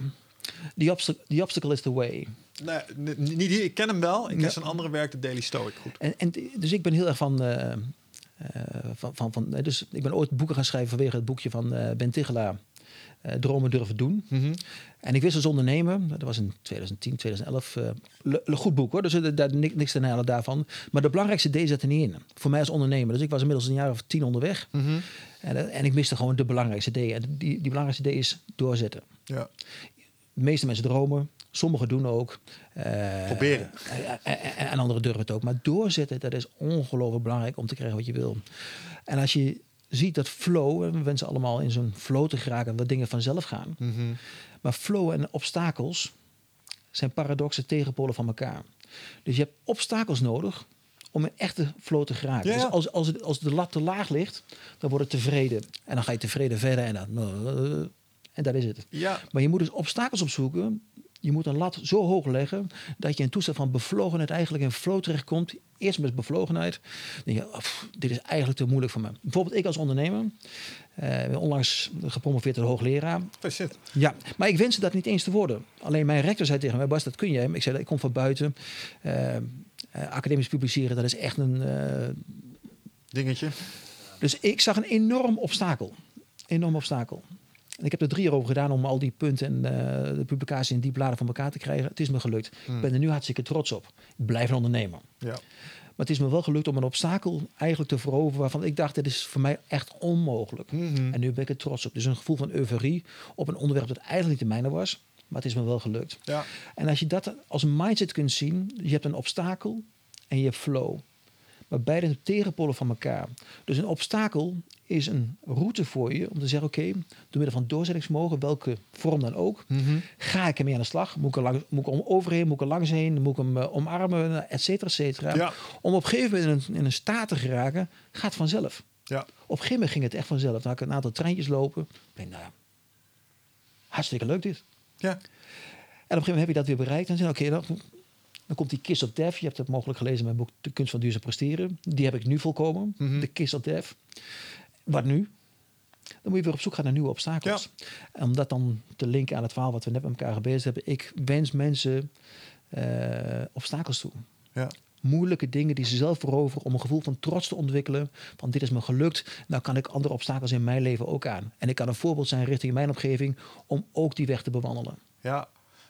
The, obstacle, the Obstacle is the Way. Nee, niet die. Ik ken hem wel. Ik ken zijn andere werk, de Daily Stoic. Goed. En, en, dus ik ben heel erg van, eh, eh, van, van, van... Dus ik ben ooit boeken gaan schrijven vanwege het boekje van eh, Ben Tigelaar. eh, Dromen durven doen. En ik wist als ondernemer, dat was in 2010, 2011, eh, le- een goed boek hoor, dus daar niks, te halen daarvan. Maar de belangrijkste D zat er niet in, voor mij als ondernemer. Dus ik was inmiddels een jaar of tien onderweg Mhm. en, eh, en ik miste gewoon de belangrijkste D. En die, die belangrijkste D is doorzetten. Ja. De meeste mensen dromen, sommigen doen ook. eh, Proberen. En, en, en anderen durven het ook. Maar doorzetten, dat is ongelooflijk belangrijk om te krijgen wat je wil. En als je ziet dat flow, we wensen allemaal in zo'n flow te geraken, dat dingen vanzelf gaan. Mhm. Maar flow en obstakels zijn paradoxe tegenpolen van elkaar. Dus je hebt obstakels nodig om in echte flow te geraken. Ja, ja. Dus als, als, het, als de lat te laag ligt, dan wordt het tevreden. En dan ga je tevreden verder en dan... En dat is het. Ja. Maar je moet dus obstakels opzoeken. Je moet een lat zo hoog leggen dat je in toestand van bevlogenheid eigenlijk in flow terechtkomt. Eerst met bevlogenheid. Dan denk je, oh, pff, dit is eigenlijk te moeilijk voor me. Bijvoorbeeld ik als ondernemer. ben onlangs gepromoveerd tot hoogleraar. Shit. Ja, maar ik wenste dat niet eens te worden. Alleen mijn rector zei tegen mij, Bas, dat kun jij. Ik zei, ik kom van buiten. Eh, eh, academisch publiceren, dat is echt een... Dingetje. dus ik zag een enorm obstakel. Enorm obstakel. En ik heb er drie jaar over gedaan om al die punten en eh, de publicatie in die bladen van elkaar te krijgen. Het is me gelukt. Ik ben er nu hartstikke trots op. Ik blijf een ondernemer. Ja. Maar het is me wel gelukt om een obstakel eigenlijk te veroveren waarvan ik dacht, dit is voor mij echt onmogelijk. Mhm. En nu ben ik er trots op. Dus een gevoel van euforie op een onderwerp dat eigenlijk niet de mijne was. Maar het is me wel gelukt. Ja. En als je dat als een mindset kunt zien, je hebt een obstakel en je hebt flow. Maar beide zijn tegenpolen van elkaar. Dus een obstakel is een route voor je om te zeggen: oké, door middel van doorzettingsvermogen, welke vorm dan ook, Mhm. ga ik ermee aan de slag. Moet ik er, langs, moet ik om overheen, moet ik er langs heen, moet ik hem eh, omarmen, et cetera, et cetera. Ja. Om op een gegeven moment in een, in een staat te geraken, gaat vanzelf. Ja. Op een gegeven moment ging het echt vanzelf. Dan had ik een aantal treintjes lopen. Ik denk, nou, hartstikke leuk dit. Ja. En op een gegeven moment heb je dat weer bereikt. En dan zeg je, oké, dan, dan komt die Kiss of Death. Je hebt het mogelijk gelezen in mijn boek De Kunst van Duurzaam Presteren. Die heb ik nu volkomen. Mhm. De Kiss of Death. Wat nu? Dan moet je weer op zoek gaan naar nieuwe obstakels. En om dat dan te linken aan het verhaal wat we net met elkaar gebezigd hebben. Ik wens mensen eh, obstakels toe. Ja. Moeilijke dingen die ze zelf veroveren om een gevoel van trots te ontwikkelen. Van dit is me gelukt, nou kan ik andere obstakels in mijn leven ook aan. En ik kan een voorbeeld zijn richting mijn omgeving om ook die weg te bewandelen. Ja,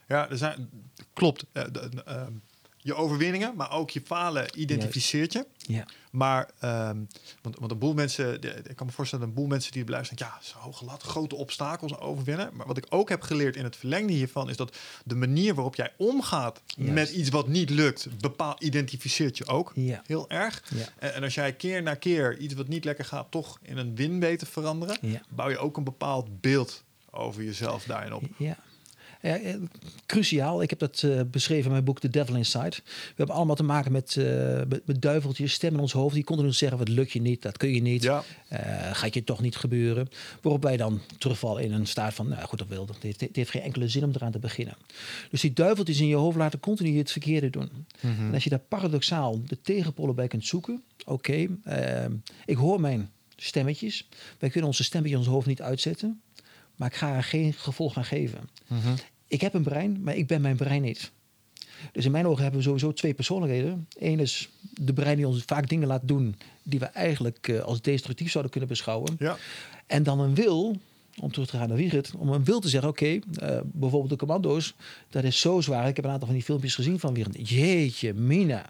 ja er zijn, klopt. Eh, de- ehm, je overwinningen, maar ook je falen identificeert je. Ja. Maar, ehm, want, want een boel mensen, de- ik kan me voorstellen, een boel mensen die beluisteren, ja, zo hoge lat, grote obstakels overwinnen. Maar wat ik ook heb geleerd in het verlengde hiervan, is dat de manier waarop jij omgaat Juist. met iets wat niet lukt, bepaal, identificeert je ook Ja. heel erg. Ja. En, en als jij keer na keer iets wat niet lekker gaat, toch in een win weet te veranderen, bouw je ook een bepaald beeld over jezelf daarin op. Ja. Ja, eh, cruciaal. Ik heb dat eh, beschreven in mijn boek The Devil Inside. We hebben allemaal te maken met, eh, met, duiveltjes, stemmen in ons hoofd. Die continu zeggen, wat lukt je niet, dat kun je niet. Ja. Gaat je toch niet gebeuren. Waarop wij dan terugvallen in een staat van, nou goed, dat wil. Het heeft, het heeft geen enkele zin om eraan te beginnen. Dus die duiveltjes in je hoofd laten continu het verkeerde doen. En als je daar paradoxaal de tegenpolen bij kunt zoeken. Oké, eh, ik hoor mijn stemmetjes. Wij kunnen onze stemmetjes in ons hoofd niet uitzetten. Maar ik ga er geen gevolg aan geven. Ik heb een brein, maar ik ben mijn brein niet. Dus in mijn ogen hebben we sowieso twee persoonlijkheden. Eén is de brein die ons vaak dingen laat doen die we eigenlijk eh, als destructief zouden kunnen beschouwen. Ja. En dan een wil, om terug te gaan naar Wigert, om een wil te zeggen, oké, eh, bijvoorbeeld de commando's, dat is zo zwaar. Ik heb een aantal van die filmpjes gezien van Wigert. Jeetje, Mina.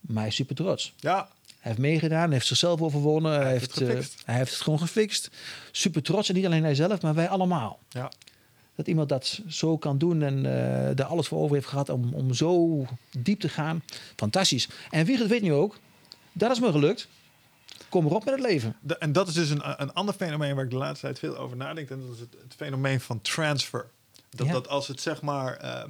Maar hij is super trots. Ja, Hij heeft meegedaan, hij heeft zichzelf overwonnen. Hij, heeft het eh, hij heeft het gewoon gefixt. Super trots. En niet alleen hij zelf, maar wij allemaal. ja. Dat iemand dat zo kan doen en uh, daar alles voor over heeft gehad om, om zo diep te gaan. Fantastisch. En wie het weet nu ook, dat is me gelukt. Kom erop met het leven. en dat is dus een, een ander fenomeen waar ik de laatste tijd veel over nadenk. En dat is het fenomeen van transfer. Dat, dat als het zeg maar. Uh,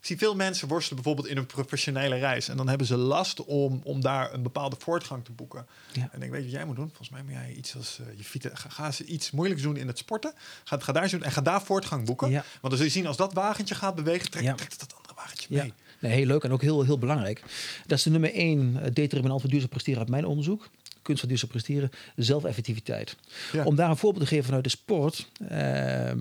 ik zie veel mensen worstelen bijvoorbeeld in een professionele reis. En dan hebben ze last om, om daar een bepaalde voortgang te boeken. Ja. En ik weet wat jij moet doen. Volgens mij moet jij iets als uh, je fietsen. Ga, ga ze iets moeilijks doen in het sporten. Ga, ga daar doen en ga daar voortgang boeken. Ja. Want dan zul je zien als dat wagentje gaat bewegen, trekt, trekt dat andere wagentje mee. Nee, heel leuk en ook heel, heel belangrijk. Dat is de nummer één determinant voor duurzaam presteren uit mijn onderzoek kunst van duurzaam presteren, zelfeffectiviteit. Om daar een voorbeeld te geven vanuit de sport. Uh,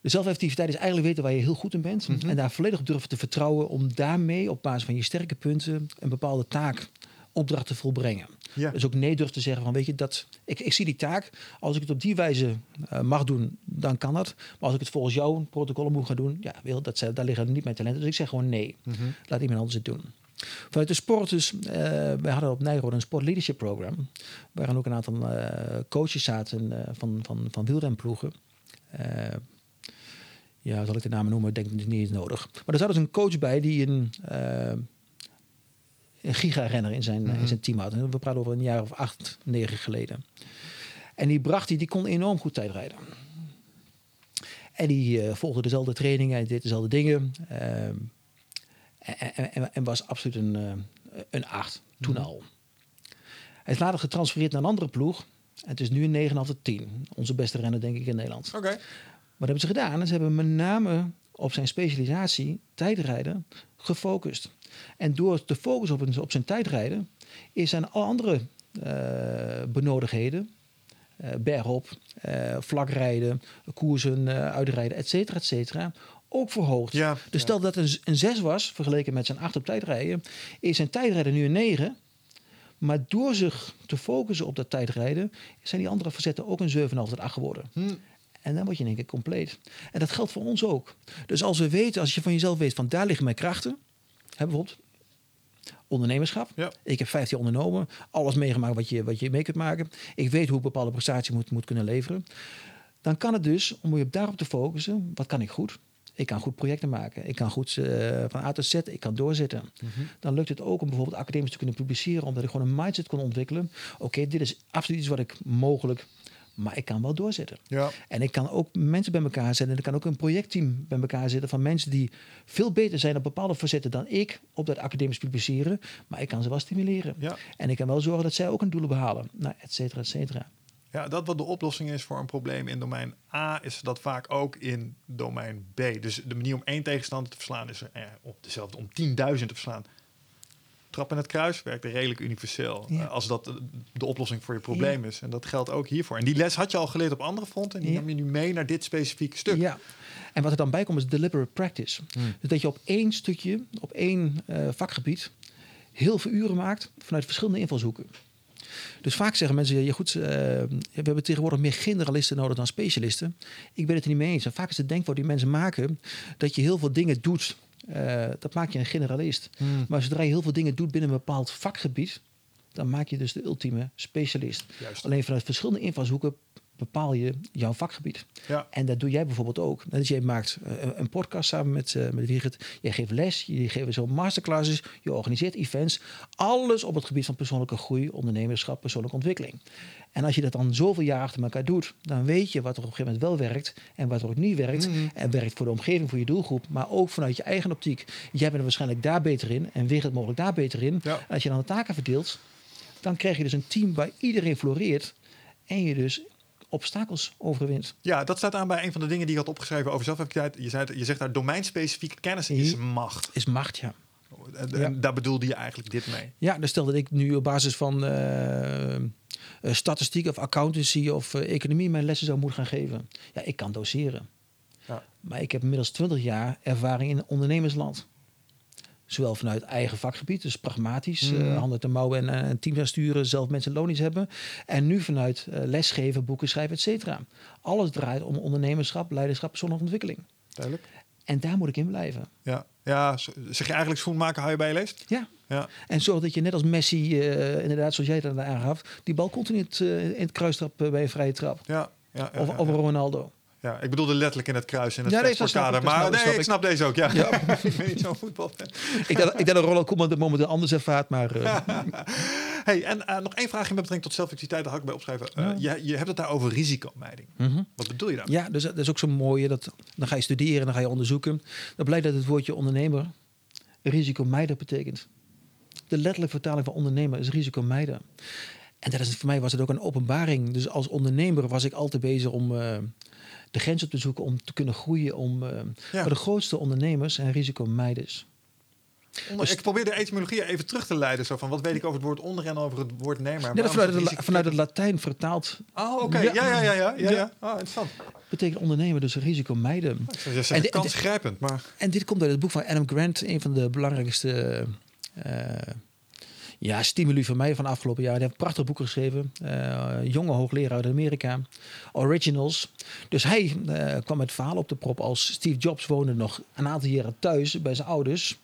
de zelfeffectiviteit is eigenlijk weten waar je heel goed in bent. Mhm. En daar volledig op durven te vertrouwen om daarmee op basis van je sterke punten een bepaalde taak, opdracht te volbrengen. Ja. Dus ook nee durven te zeggen van weet je, dat, ik, ik zie die taak. Als ik het op die wijze uh, mag doen, dan kan dat. Maar als ik het volgens jouw protocollen moet gaan doen, ja, wil, dat, daar liggen niet mijn talenten. Dus ik zeg gewoon nee. Mm -hmm. Laat iemand anders het doen. Vanuit de sport dus, uh, wij hadden op Nijrode een sport leadership program. Waarin ook een aantal uh, coaches zaten van, van, van wielrenploegen ja, zal ik de namen noemen, denk ik niet eens nodig. Maar er zat dus een coach bij die een, uh, een giga-renner in zijn, in zijn team had. En we praten over een jaar of acht, negen geleden. En die bracht die, die kon enorm goed tijdrijden. En die uh, volgde dezelfde trainingen en deed dezelfde dingen. Uh, en, en, en, was absoluut een, een acht, toen mm. al. Hij is later getransfereerd naar een andere ploeg. En het is nu een 9,5 tot 10. Onze beste renner, denk ik, in Nederland. Oké. Wat hebben ze gedaan? Ze hebben met name op zijn specialisatie, tijdrijden, gefocust. En door te focussen op, op zijn tijdrijden, is zijn alle andere uh, benodigdheden, uh, bergop, uh, vlakrijden, koersen, uitrijden, et cetera, et cetera, ook verhoogd. Ja, dus stel dat het een 6 was, vergeleken met zijn 8 op tijdrijden, is zijn tijdrijden nu een 9. Maar door zich te focussen op dat tijdrijden, zijn die andere facetten ook een 7,5 tot 8 geworden. Hm. En dan word je in één keer compleet. En dat geldt voor ons ook. Dus als we weten, als je van jezelf weet, van daar liggen mijn krachten. Hè, bijvoorbeeld ondernemerschap. Ja. Ik heb 15 ondernomen. Alles meegemaakt wat je, wat je mee kunt maken. Ik weet hoe ik bepaalde prestatie moet, moet kunnen leveren. Dan kan het dus, om je daarop te focussen, wat kan ik goed? Ik kan goed projecten maken. Ik kan goed uh, van A tot Z, ik kan doorzetten. Mhm. Dan lukt het ook om bijvoorbeeld academisch te kunnen publiceren, omdat ik gewoon een mindset kon ontwikkelen. Oké, dit is absoluut iets wat ik mogelijk maar ik kan wel doorzetten. Ja. En ik kan ook mensen bij elkaar zetten. En ik kan ook een projectteam bij elkaar zetten van mensen die veel beter zijn op bepaalde facetten dan ik op dat academisch publiceren. Maar ik kan ze wel stimuleren. Ja. En ik kan wel zorgen dat zij ook een doelen behalen. Nou, et cetera, et cetera. Ja, dat wat de oplossing is voor een probleem in domein A, is dat vaak ook in domein B. Dus de manier om één tegenstander te verslaan is er eh, op dezelfde om 10.000 te verslaan trap in het kruis werkt redelijk universeel. Eh, als dat de oplossing voor je probleem is. En dat geldt ook hiervoor. En die les had je al geleerd op andere fronten. En die ja. nam je nu mee naar dit specifieke stuk. Ja. En wat er dan bij komt is deliberate practice. Hmm. Dus dat je op één stukje, op één uh, vakgebied, heel veel uren maakt vanuit verschillende invalshoeken. Dus vaak zeggen mensen, ja, goed, uh, we hebben tegenwoordig meer generalisten nodig dan specialisten. Ik ben het er niet mee eens. En vaak is het denkwoord die mensen maken dat je heel veel dingen doet uh, dat maakt je een generalist. Hmm. Maar zodra je heel veel dingen doet binnen een bepaald vakgebied, dan maak je dus de ultieme specialist. Alleen vanuit verschillende invalshoeken bepaal je jouw vakgebied. Ja. En dat doe jij bijvoorbeeld ook. Dat jij maakt uh, een podcast samen met, uh, met Wigert. Jij geeft les, je geeft zo masterclasses, je organiseert events. Alles op het gebied van persoonlijke groei, ondernemerschap, persoonlijke ontwikkeling. En als je dat dan zoveel jaar achter elkaar doet, dan weet je wat er op een gegeven moment wel werkt en wat er ook niet werkt. Mhm. En werkt voor de omgeving, voor je doelgroep, maar ook vanuit je eigen optiek. Jij bent er waarschijnlijk daar beter in en Wigert mogelijk daar beter in. En als je dan de taken verdeelt, dan krijg je dus een team waar iedereen floreert en je dus obstakels overwint. Ja, dat staat aan bij een van de dingen die je had opgeschreven over zelfeffectiviteit. Je, zei, je zegt daar domeinspecifieke kennis is macht. Is macht, ja. En, daar bedoelde je eigenlijk dit mee? Ja, dus stel dat ik nu op basis van uh, statistiek of accountancy of uh, economie mijn lessen zou moeten gaan geven. Ja, ik kan doseren. Ja. Maar ik heb inmiddels 20 jaar ervaring in ondernemersland. Zowel vanuit eigen vakgebied, dus pragmatisch, mm. uh, handen te mouwen en uh, een team gaan sturen, zelf mensen lonisch hebben. En nu vanuit uh, lesgeven, boeken schrijven, et cetera. Alles draait om ondernemerschap, leiderschap, persoonlijke ontwikkeling. Duidelijk. En daar moet ik in blijven. Ja, ja zeg je eigenlijk schoenmaken hou je bij je leest? Ja. ja. En zorg dat je net als Messi, inderdaad zoals jij dat aangaf, die bal continu in het, in het kruistrap bij een vrije trap. Ja, ja, ja, of, ja, of. Ronaldo. Ja, ik bedoelde letterlijk in het kruis in het Ja, nee, kader. dat Maar snap- dat nee, ik snap snap deze ook, ja. Ja. ik ben niet zo'n voetbalfan. ik denk, ik denk dat Ronald Koeman het momenteel anders ervaart, maar eh, Hey, en eh, nog één vraagje met betrekking tot zelfactiviteit, daar had ik bij opschrijven. Eh, je, je hebt het daar over risicomijding. mhm. Wat bedoel je daar? ja, dus dat is ook zo mooi. Dat, dan ga je studeren, dan ga je onderzoeken. Dan blijkt dat het woordje ondernemer risicomijder betekent. De letterlijke vertaling van ondernemer is risicomijder. En dat is, voor mij was het ook een openbaring. Dus als ondernemer was ik altijd bezig om de grens op te zoeken, om te kunnen groeien. Om, eh, Ja. Maar de grootste ondernemers zijn risicomijders. Onder- Dus- ik probeer de etymologie even terug te leiden. Zo van, wat weet ik over het woord onder en over het woord nemer? Waarom dat vanuit, is het, risico- vanuit het Latijn vertaald Oh, oké. Ja. Ja, ja, ja, ja. ja, Ja. ja. Oh, interessant. betekent ondernemer dus. Ik zou zeggen, En de- kansgrijpend, maar... En dit komt uit het boek van Adam Grant, een van de belangrijkste eh, ja, stimuli van mij van afgelopen jaar. Hij heeft een prachtig boek geschreven, eh, jonge hoogleraar uit Amerika, Originals. Dus hij eh, kwam met het verhaal op de prop als Steve Jobs woonde nog een aantal jaren thuis bij zijn ouders.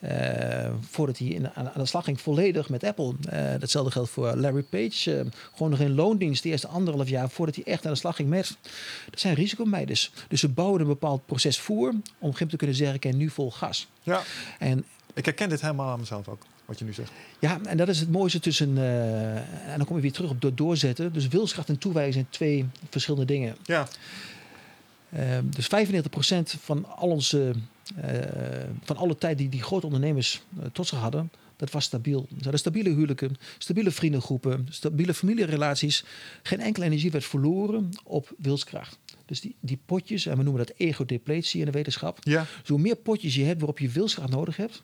eh, voordat hij in, aan, aan de slag ging volledig met Apple. Eh, datzelfde geldt voor Larry Page. gewoon nog in loondienst de eerste anderhalf jaar voordat hij echt aan de slag ging met. Dat zijn risicomijders. Dus ze bouwen een bepaald proces voor om op te kunnen zeggen, ik nu vol gas. Ja, En ik herken dit helemaal aan mezelf ook, wat je nu zegt. ja, en dat is het mooiste tussen. eh, en dan kom je weer terug op door doorzetten. Dus wilskracht en toewijding zijn twee verschillende dingen. Ja, Eh, dus 95% van al onze. eh, van alle tijd die die grote ondernemers eh, tot zich hadden, dat was stabiel. Ze hadden stabiele huwelijken, stabiele vriendengroepen, stabiele familierelaties. Geen enkele energie werd verloren op wilskracht. Dus die, die potjes, en we noemen dat ego-depletie in de wetenschap. ja. Dus hoe meer potjes je hebt waarop je wilskracht nodig hebt,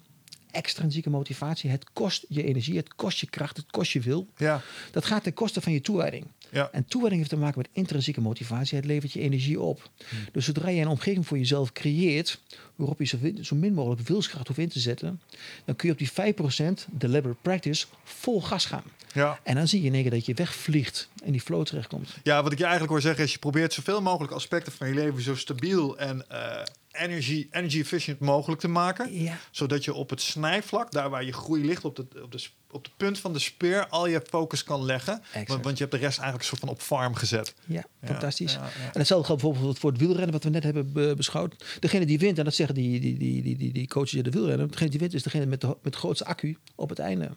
extrinsieke motivatie, het kost je energie, het kost je kracht, het kost je wil. ja. Dat gaat ten koste van je toewijding. Ja. En toewijding heeft te maken met intrinsieke motivatie. Het levert je energie op. Dus zodra je een omgeving voor jezelf creëert, waarop je zo, min mogelijk wilskracht hoeft in te zetten, dan kun je op die 5% deliberate practice vol gas gaan. Ja. En dan zie je in één keer dat je wegvliegt en die flow terechtkomt. ja, wat ik je eigenlijk hoor zeggen is... je probeert zoveel mogelijk aspecten van je leven... zo stabiel en eh, energy, energy efficient mogelijk te maken. Ja. Zodat je op het snijvlak, daar waar je groei ligt... op de, op de, op de punt van de speer, al je focus kan leggen. Want, want je hebt de rest eigenlijk een soort van op farm gezet. Ja, Ja, fantastisch. ja. En hetzelfde geldt bijvoorbeeld voor het wielrennen, wat we net hebben be- beschouwd. Degene die wint, en dat zeggen die, die, die, die, die, die coaches in de wielrennen, degene die wint is degene met de, met de grootste accu op het einde.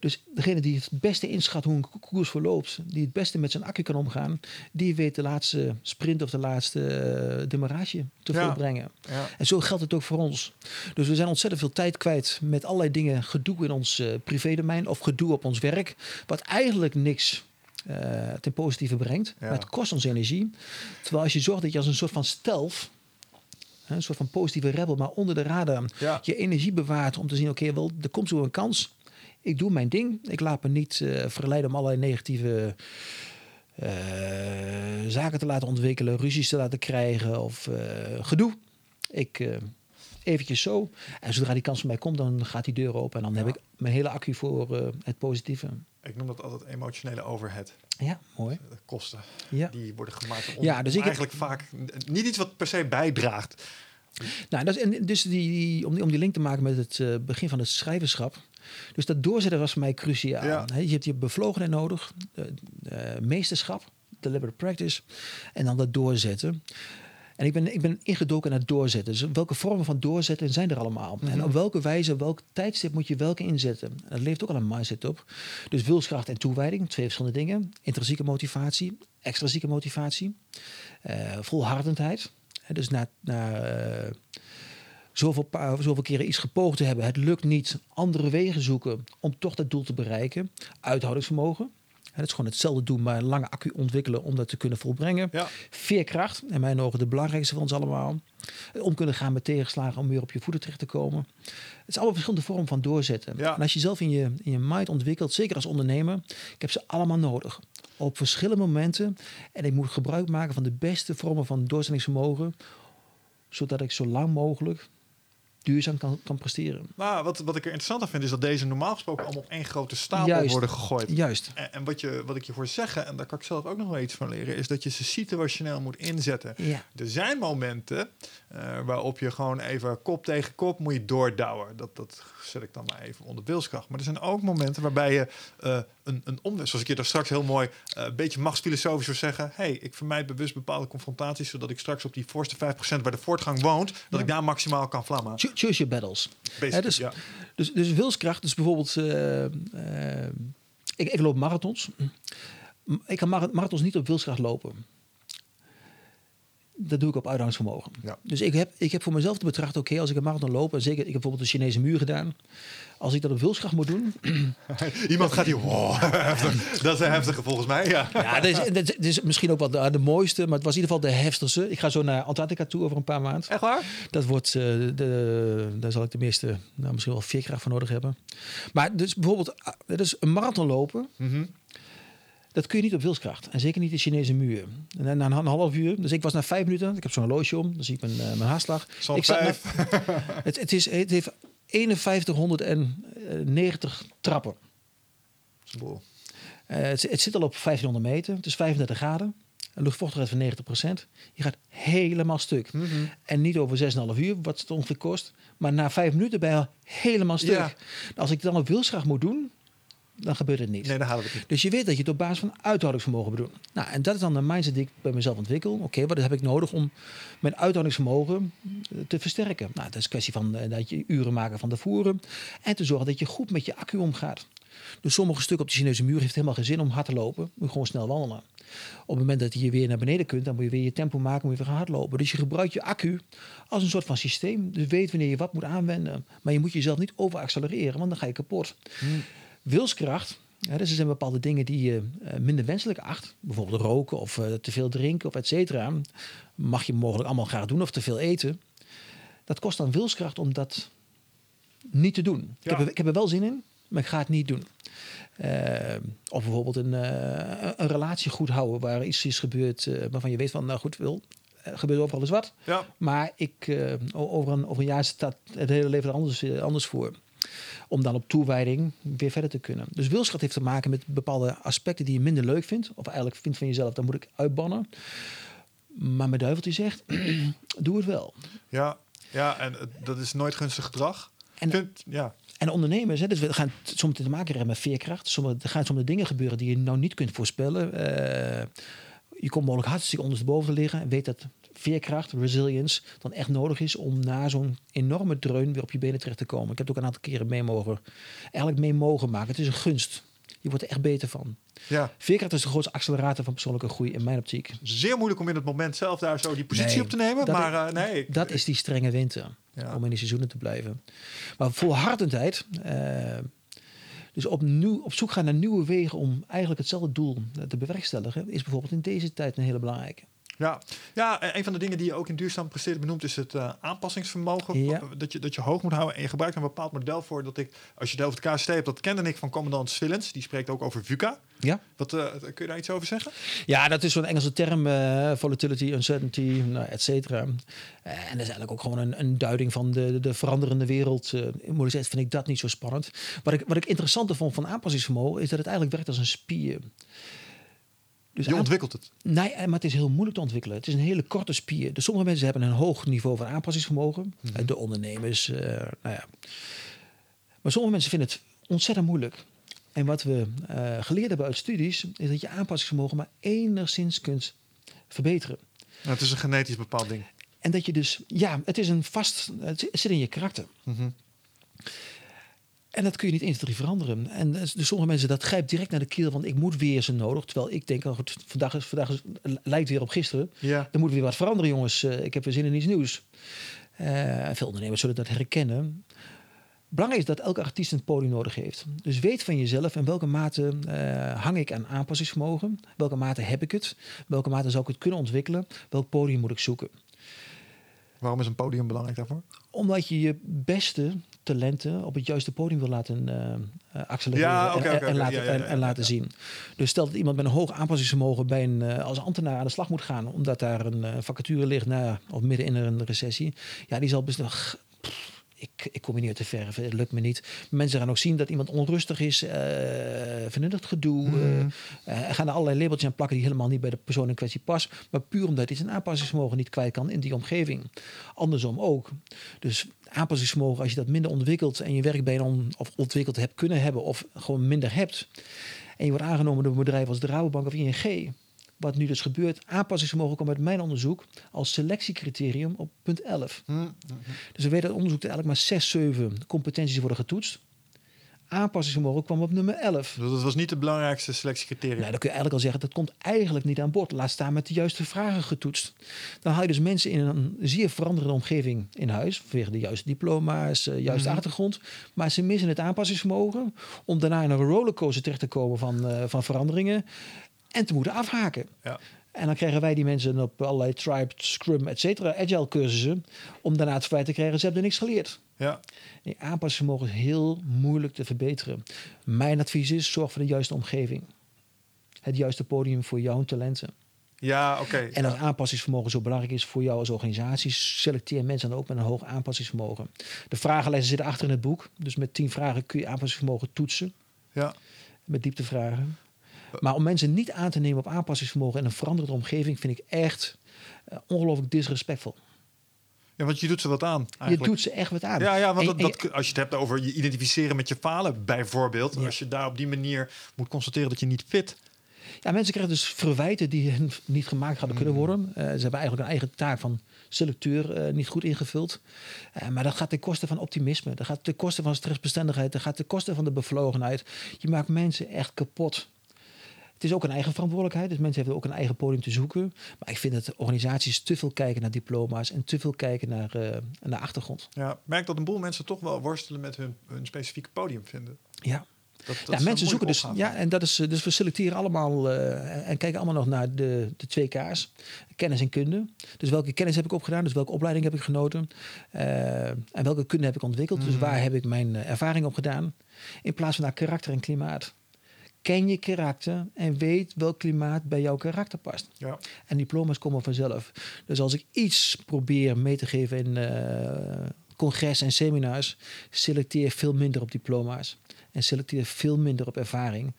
Dus degene die het beste inschat hoe een ko- koers verloopt, die het beste met zijn accu kan omgaan, die weet de laatste sprint of de laatste eh, demarrage te Ja. volbrengen. Ja. En zo geldt het ook voor ons. Dus we zijn ontzettend veel tijd kwijt met allerlei dingen, gedoe in ons eh privédomein of gedoe op ons werk, wat eigenlijk niks eh, ten positieve brengt. Ja. Maar het kost ons energie. Terwijl als je zorgt dat je als een soort van hè, een soort van positieve rebel, maar onder de radar, Ja. je energie bewaart om te zien, oké, wel, er komt zo een kans. Ik doe mijn ding. Ik laat me niet eh, verleiden om allerlei negatieve eh, zaken te laten ontwikkelen, ruzies te laten krijgen of eh, gedoe. Ik eventjes zo. En zodra die kans van mij komt, dan gaat die deur open. En dan heb ik mijn hele accu voor het positieve. Ik noem dat altijd emotionele overhead. Ja, mooi. De kosten Ja. die worden gemaakt. Om, Ja, dus ik heb- eigenlijk vaak niet iets wat per se bijdraagt. Nou, dat is, en dus die, die, om, die, om die link te maken met het eh, begin van het schrijverschap. Dus dat doorzetten was voor mij cruciaal. Ja. Je hebt je bevlogenheid nodig, de, de meesterschap, deliberate practice, en dan dat doorzetten. En ik ben, ik ben ingedoken naar doorzetten. Dus welke vormen van doorzetten zijn er allemaal? En op welke wijze, welk tijdstip moet je welke inzetten? En dat levert ook al een mindset op. Dus wilskracht en toewijding, twee verschillende dingen. Intrinsieke motivatie, extrinsieke motivatie. eh, volhardendheid. Dus na, eh, zoveel, zoveel keren iets gepoogd te hebben. Het lukt niet. Andere wegen zoeken om toch dat doel te bereiken. Uithoudingsvermogen. Dat is gewoon hetzelfde doen, maar een lange accu ontwikkelen om dat te kunnen volbrengen. Ja. Veerkracht, in mijn ogen de belangrijkste van ons allemaal. Om kunnen gaan met tegenslagen om weer op je voeten terecht te komen. Het is allemaal verschillende vormen van doorzetten. Ja. En als je zelf in je, in je mind ontwikkelt, zeker als ondernemer, ik heb ze allemaal nodig. Op verschillende momenten. En ik moet gebruik maken van de beste vormen van doorzettingsvermogen. Zodat ik zo lang mogelijk duurzaam kan, kan presteren. Nou, wat, wat ik er interessant aan vind, is dat deze normaal gesproken allemaal op één grote stapel Juist. worden gegooid. Juist. En, en wat, je, wat ik je hoor zeggen, en daar kan ik zelf ook nog wel iets van leren, is dat je ze situationeel moet inzetten. Ja. Er zijn momenten eh, waarop je gewoon even kop tegen kop moet je doordouwen. Dat, dat zet ik dan maar even onder wilskracht. Maar er zijn ook momenten waarbij je eh, een, een omweg. Zoals ik je daar straks heel mooi eh, een beetje machtsfilosofisch zou zeggen. hey, ik vermijd bewust bepaalde confrontaties, zodat ik straks op die voorste 5% waar de voortgang woont, dat ik daar maximaal kan vlammen. Cho- Choose your battles. Dus, ja. dus, dus wilskracht, dus bijvoorbeeld, eh, ik, ik loop marathons. Ik kan mara- marathons niet op wilskracht lopen. Dat doe ik op uithoudingsvermogen. Ja. Dus ik heb, ik heb voor mezelf te betrachten, oké, als ik een marathon loop, en zeker, ik heb bijvoorbeeld de Chinese muur gedaan. Als ik dat op wilskracht moet doen, Iemand gaat hier, wow, dat is een heftige volgens mij. Ja. Ja, dat is, dat is- dat is misschien ook wel de, de mooiste, maar het was in ieder geval de heftigste. Ik ga zo naar Antarctica toe over een paar maanden. Echt waar? Dat wordt, eh, de, daar zal ik de meeste, nou, misschien wel veerkracht voor nodig hebben. Maar dus bijvoorbeeld, ah, dat is een marathon lopen. Mhm. Dat kun je niet op wilskracht. En zeker niet de Chinese muur. En na een half uur, dus ik was na vijf minuten, ik heb zo'n horloge om, dan zie ik mijn, eh, mijn hartslag. Zal ik zat na- het, het, is, het heeft 5190 trappen. Eh, het, het zit al op 1500 meter. Het is 35 graden. Een luchtvochtigheid van 90% Je gaat helemaal stuk. Mhm. En niet over 6,5 uur, wat het ongeveer kost. Maar na vijf minuten ben je al helemaal stuk. Ja. Nou, Als ik dan op wilsgraag moet doen, dan gebeurt het niet. Nee, dan halen we het niet. Dus je weet dat je het op basis van uithoudingsvermogen moet doen. Nou, en dat is dan de mindset die ik bij mezelf ontwikkel. Oké, wat heb ik nodig om mijn uithoudingsvermogen eh, te versterken? Nou, dat is een kwestie van eh, dat je uren maken van de voeren. En te zorgen dat je goed met je accu omgaat. Dus sommige stukken op de Chinese muur heeft helemaal geen zin om hard te lopen. Moet je gewoon snel wandelen. Op het moment dat je weer naar beneden kunt, dan moet je weer je tempo maken, moet je weer gaan hardlopen. Dus je gebruikt je accu als een soort van systeem. Dus weet wanneer je wat moet aanwenden. Maar je moet jezelf niet overaccelereren, want dan ga je kapot. Wilskracht, ja, dat zijn bepaalde dingen die je eh, minder wenselijk acht. Bijvoorbeeld roken of eh, te veel drinken of et cetera. Mag je mogelijk allemaal graag doen of te veel eten. Dat kost dan wilskracht om dat niet te doen. Ik, heb er, ik heb er wel zin in, maar ik ga het niet doen. Eh, of bijvoorbeeld een, een relatie goed houden waar iets is gebeurd waarvan je weet van, nou goed, wil, er gebeurt overal eens wat. Ja. Maar ik, over, een, over een jaar staat het hele leven er anders, anders voor. Om dan op toewijding weer verder te kunnen. Dus wilskracht heeft te maken met bepaalde aspecten die je minder leuk vindt. Of eigenlijk vindt van jezelf, dan moet ik uitbannen. Maar mijn duiveltje zegt, doe het wel. Ja, ja en dat is nooit gunstig gedrag. En- ja. En ondernemers, hè, dus we gaan soms te maken hebben met veerkracht. Sommige, er gaan soms dingen gebeuren die je nou niet kunt voorspellen. Eh, je komt mogelijk hartstikke ondersteboven te liggen. En weet dat veerkracht, resilience, dan echt nodig is om na zo'n enorme dreun weer op je benen terecht te komen. Ik heb het ook een aantal keren mee mogen, eigenlijk mee mogen maken. Het is een gunst. Je wordt er echt beter van. ja, Veerkracht is de grootste accelerator van persoonlijke groei in mijn optiek. zeer moeilijk om in het moment zelf daar zo die positie Nee, op te nemen. dat Maar eh, nee, ik- Dat is die strenge winter. Ja. Om in die seizoenen te blijven. Maar volhardendheid. eh dus opnieuw, op zoek gaan naar nieuwe wegen om eigenlijk hetzelfde doel te bewerkstelligen. Is bijvoorbeeld in deze tijd een hele belangrijke. Ja. ja, en een van de dingen die je ook in duurzaam presteren benoemt is het eh, aanpassingsvermogen. Ja. Dat, je, dat je hoog moet houden. En je gebruikt een bepaald model voor dat ik, als je het over de KST hebt, dat kende ik van commandant Swillens. Die spreekt ook over VUCA. Ja, Wat, eh, kun je daar iets over zeggen? ja dat is zo'n Engelse term. eh, volatility, uncertainty, nou, et cetera. Eh, en dat is eigenlijk ook gewoon een, een duiding van de, de veranderende wereld. Eh, in moeilijkheid vind ik dat niet zo spannend. Wat ik, wat ik interessanter vond van aanpassingsvermogen... is dat het eigenlijk werkt als een spier. Dus Je ontwikkelt het. Nee, eh, maar het is heel moeilijk te ontwikkelen. Het is een hele korte spier. Dus sommige mensen hebben een hoog niveau van aanpassingsvermogen. Eh, De ondernemers, eh, nou ja. Maar sommige mensen vinden het ontzettend moeilijk. En wat we geleerd hebben uit studies... is dat je aanpassingsvermogen maar enigszins kunt verbeteren. Nou, het is een genetisch bepaald ding. En dat je dus... Ja, het is een vast... Het zit in je karakter. Mhm. En dat kun je niet 1, 2, 3 veranderen. En dus dus sommige mensen, dat grijpt direct naar de keel, want ik moet weer ze nodig. Terwijl ik denk, oh goed, vandaag, is, vandaag is, lijkt weer op gisteren. Ja. Er moet weer wat veranderen, jongens. Eh, ik heb weer zin in iets nieuws. Eh, veel ondernemers zullen dat herkennen. Belangrijk is dat elke artiest een podium nodig heeft. Dus weet van jezelf in welke mate eh, hang ik aan aanpassingsvermogen. Welke mate heb ik het? Welke mate zou ik het kunnen ontwikkelen? Welk podium moet ik zoeken? Waarom is een podium belangrijk daarvoor? Omdat je je beste talenten op het juiste podium wil laten accelereren Ja, en, laten, Ja, ja, en, laten zien. Dus stel dat iemand met een hoog aanpassingsvermogen bij een, eh, als ambtenaar aan de slag moet gaan, omdat daar een eh, vacature ligt na, of midden in een recessie, ja, die zal best nog. Ik, ik kom hier niet uit de verf, het lukt me niet. Mensen gaan ook zien dat iemand onrustig is, eh vinden het gedoe. Mhm. eh, eh, gaan er allerlei labeltjes aan plakken die helemaal niet bij de persoon in kwestie passen. Maar puur omdat hij zijn aanpassingsvermogen niet kwijt kan in die omgeving. Andersom ook. Dus aanpassingsvermogen, als je dat minder ontwikkelt en je werk bijna on, of ontwikkeld hebt kunnen hebben of gewoon minder hebt. en je wordt aangenomen door een bedrijf als de Rabobank of ING, wat nu dus gebeurt, aanpassingsvermogen komt uit mijn onderzoek als selectiecriterium op punt 11. Hm, hm, hm. Dus we weten uit onderzoek dat eigenlijk maar 6, 7 competenties worden getoetst. Aanpassingsvermogen kwam op nummer 11. Dus dat was niet het belangrijkste selectiecriterium. Nou, dan kun je eigenlijk al zeggen, dat komt eigenlijk niet aan bod. Laat staan met de juiste vragen getoetst. Dan haal je dus mensen in een zeer veranderende omgeving in huis. Vanwege de juiste diploma's, eh, juiste Mhm. achtergrond. Maar ze missen het aanpassingsvermogen. Om daarna in een rollercoaster terecht te komen van, eh, van veranderingen. En te moeten afhaken. Ja. En dan krijgen wij die mensen op allerlei Tribe, Scrum, et cetera, agile cursussen. Om daarna het feit te krijgen, ze hebben er niks geleerd. Ja. Nee, aanpassingsvermogen is heel moeilijk te verbeteren. Mijn advies is, zorg voor de juiste omgeving. Het juiste podium voor jouw talenten. Ja, oké. En als aanpassingsvermogen zo belangrijk is voor jou als organisatie, selecteer mensen dan ook met een hoog aanpassingsvermogen. De vragenlijsten zitten achter in het boek. Dus met tien vragen kun je aanpassingsvermogen toetsen. Ja. Met dieptevragen. Maar om mensen niet aan te nemen op aanpassingsvermogen in een veranderende omgeving, vind ik echt eh, ongelooflijk disrespectvol. ja, want je doet ze wat aan. Je Eigenlijk. doet ze echt wat aan. Ja, ja want En- dat, en dat, als je het hebt over je identificeren met je falen, bijvoorbeeld. Ja. Als je daar op die manier moet constateren dat je niet fit. Ja, mensen krijgen dus verwijten die hen niet gemaakt hadden kunnen worden. Eh, ze hebben eigenlijk een eigen taak van selecteur eh, niet goed ingevuld. Maar dat gaat ten koste van optimisme. Dat gaat ten koste van stressbestendigheid. Dat gaat ten koste van de bevlogenheid. Je maakt mensen echt kapot. Het is ook een eigen verantwoordelijkheid. Dus mensen hebben ook een eigen podium te zoeken. Maar ik vind dat organisaties te veel kijken naar diploma's en te veel kijken naar, eh, naar achtergrond. Ja, ik merk dat een boel mensen toch wel worstelen met hun, hun specifieke podium vinden. Ja. Dat, dat ja, mensen zoeken dus. Ja, en dat is dus we selecteren allemaal eh, en kijken allemaal nog naar de, de twee K's: kennis en kunde. Dus welke kennis heb ik opgedaan? Dus welke opleiding heb ik genoten? Eh, en welke kunde heb ik ontwikkeld? Dus Mhm. waar heb ik mijn ervaring op gedaan? In plaats van naar karakter en klimaat. Ken je karakter en weet welk klimaat bij jouw karakter past. Ja. En diploma's komen vanzelf. Dus als ik iets probeer mee te geven in eh congres en seminars, selecteer veel minder op diploma's. En selecteer veel minder op ervaring.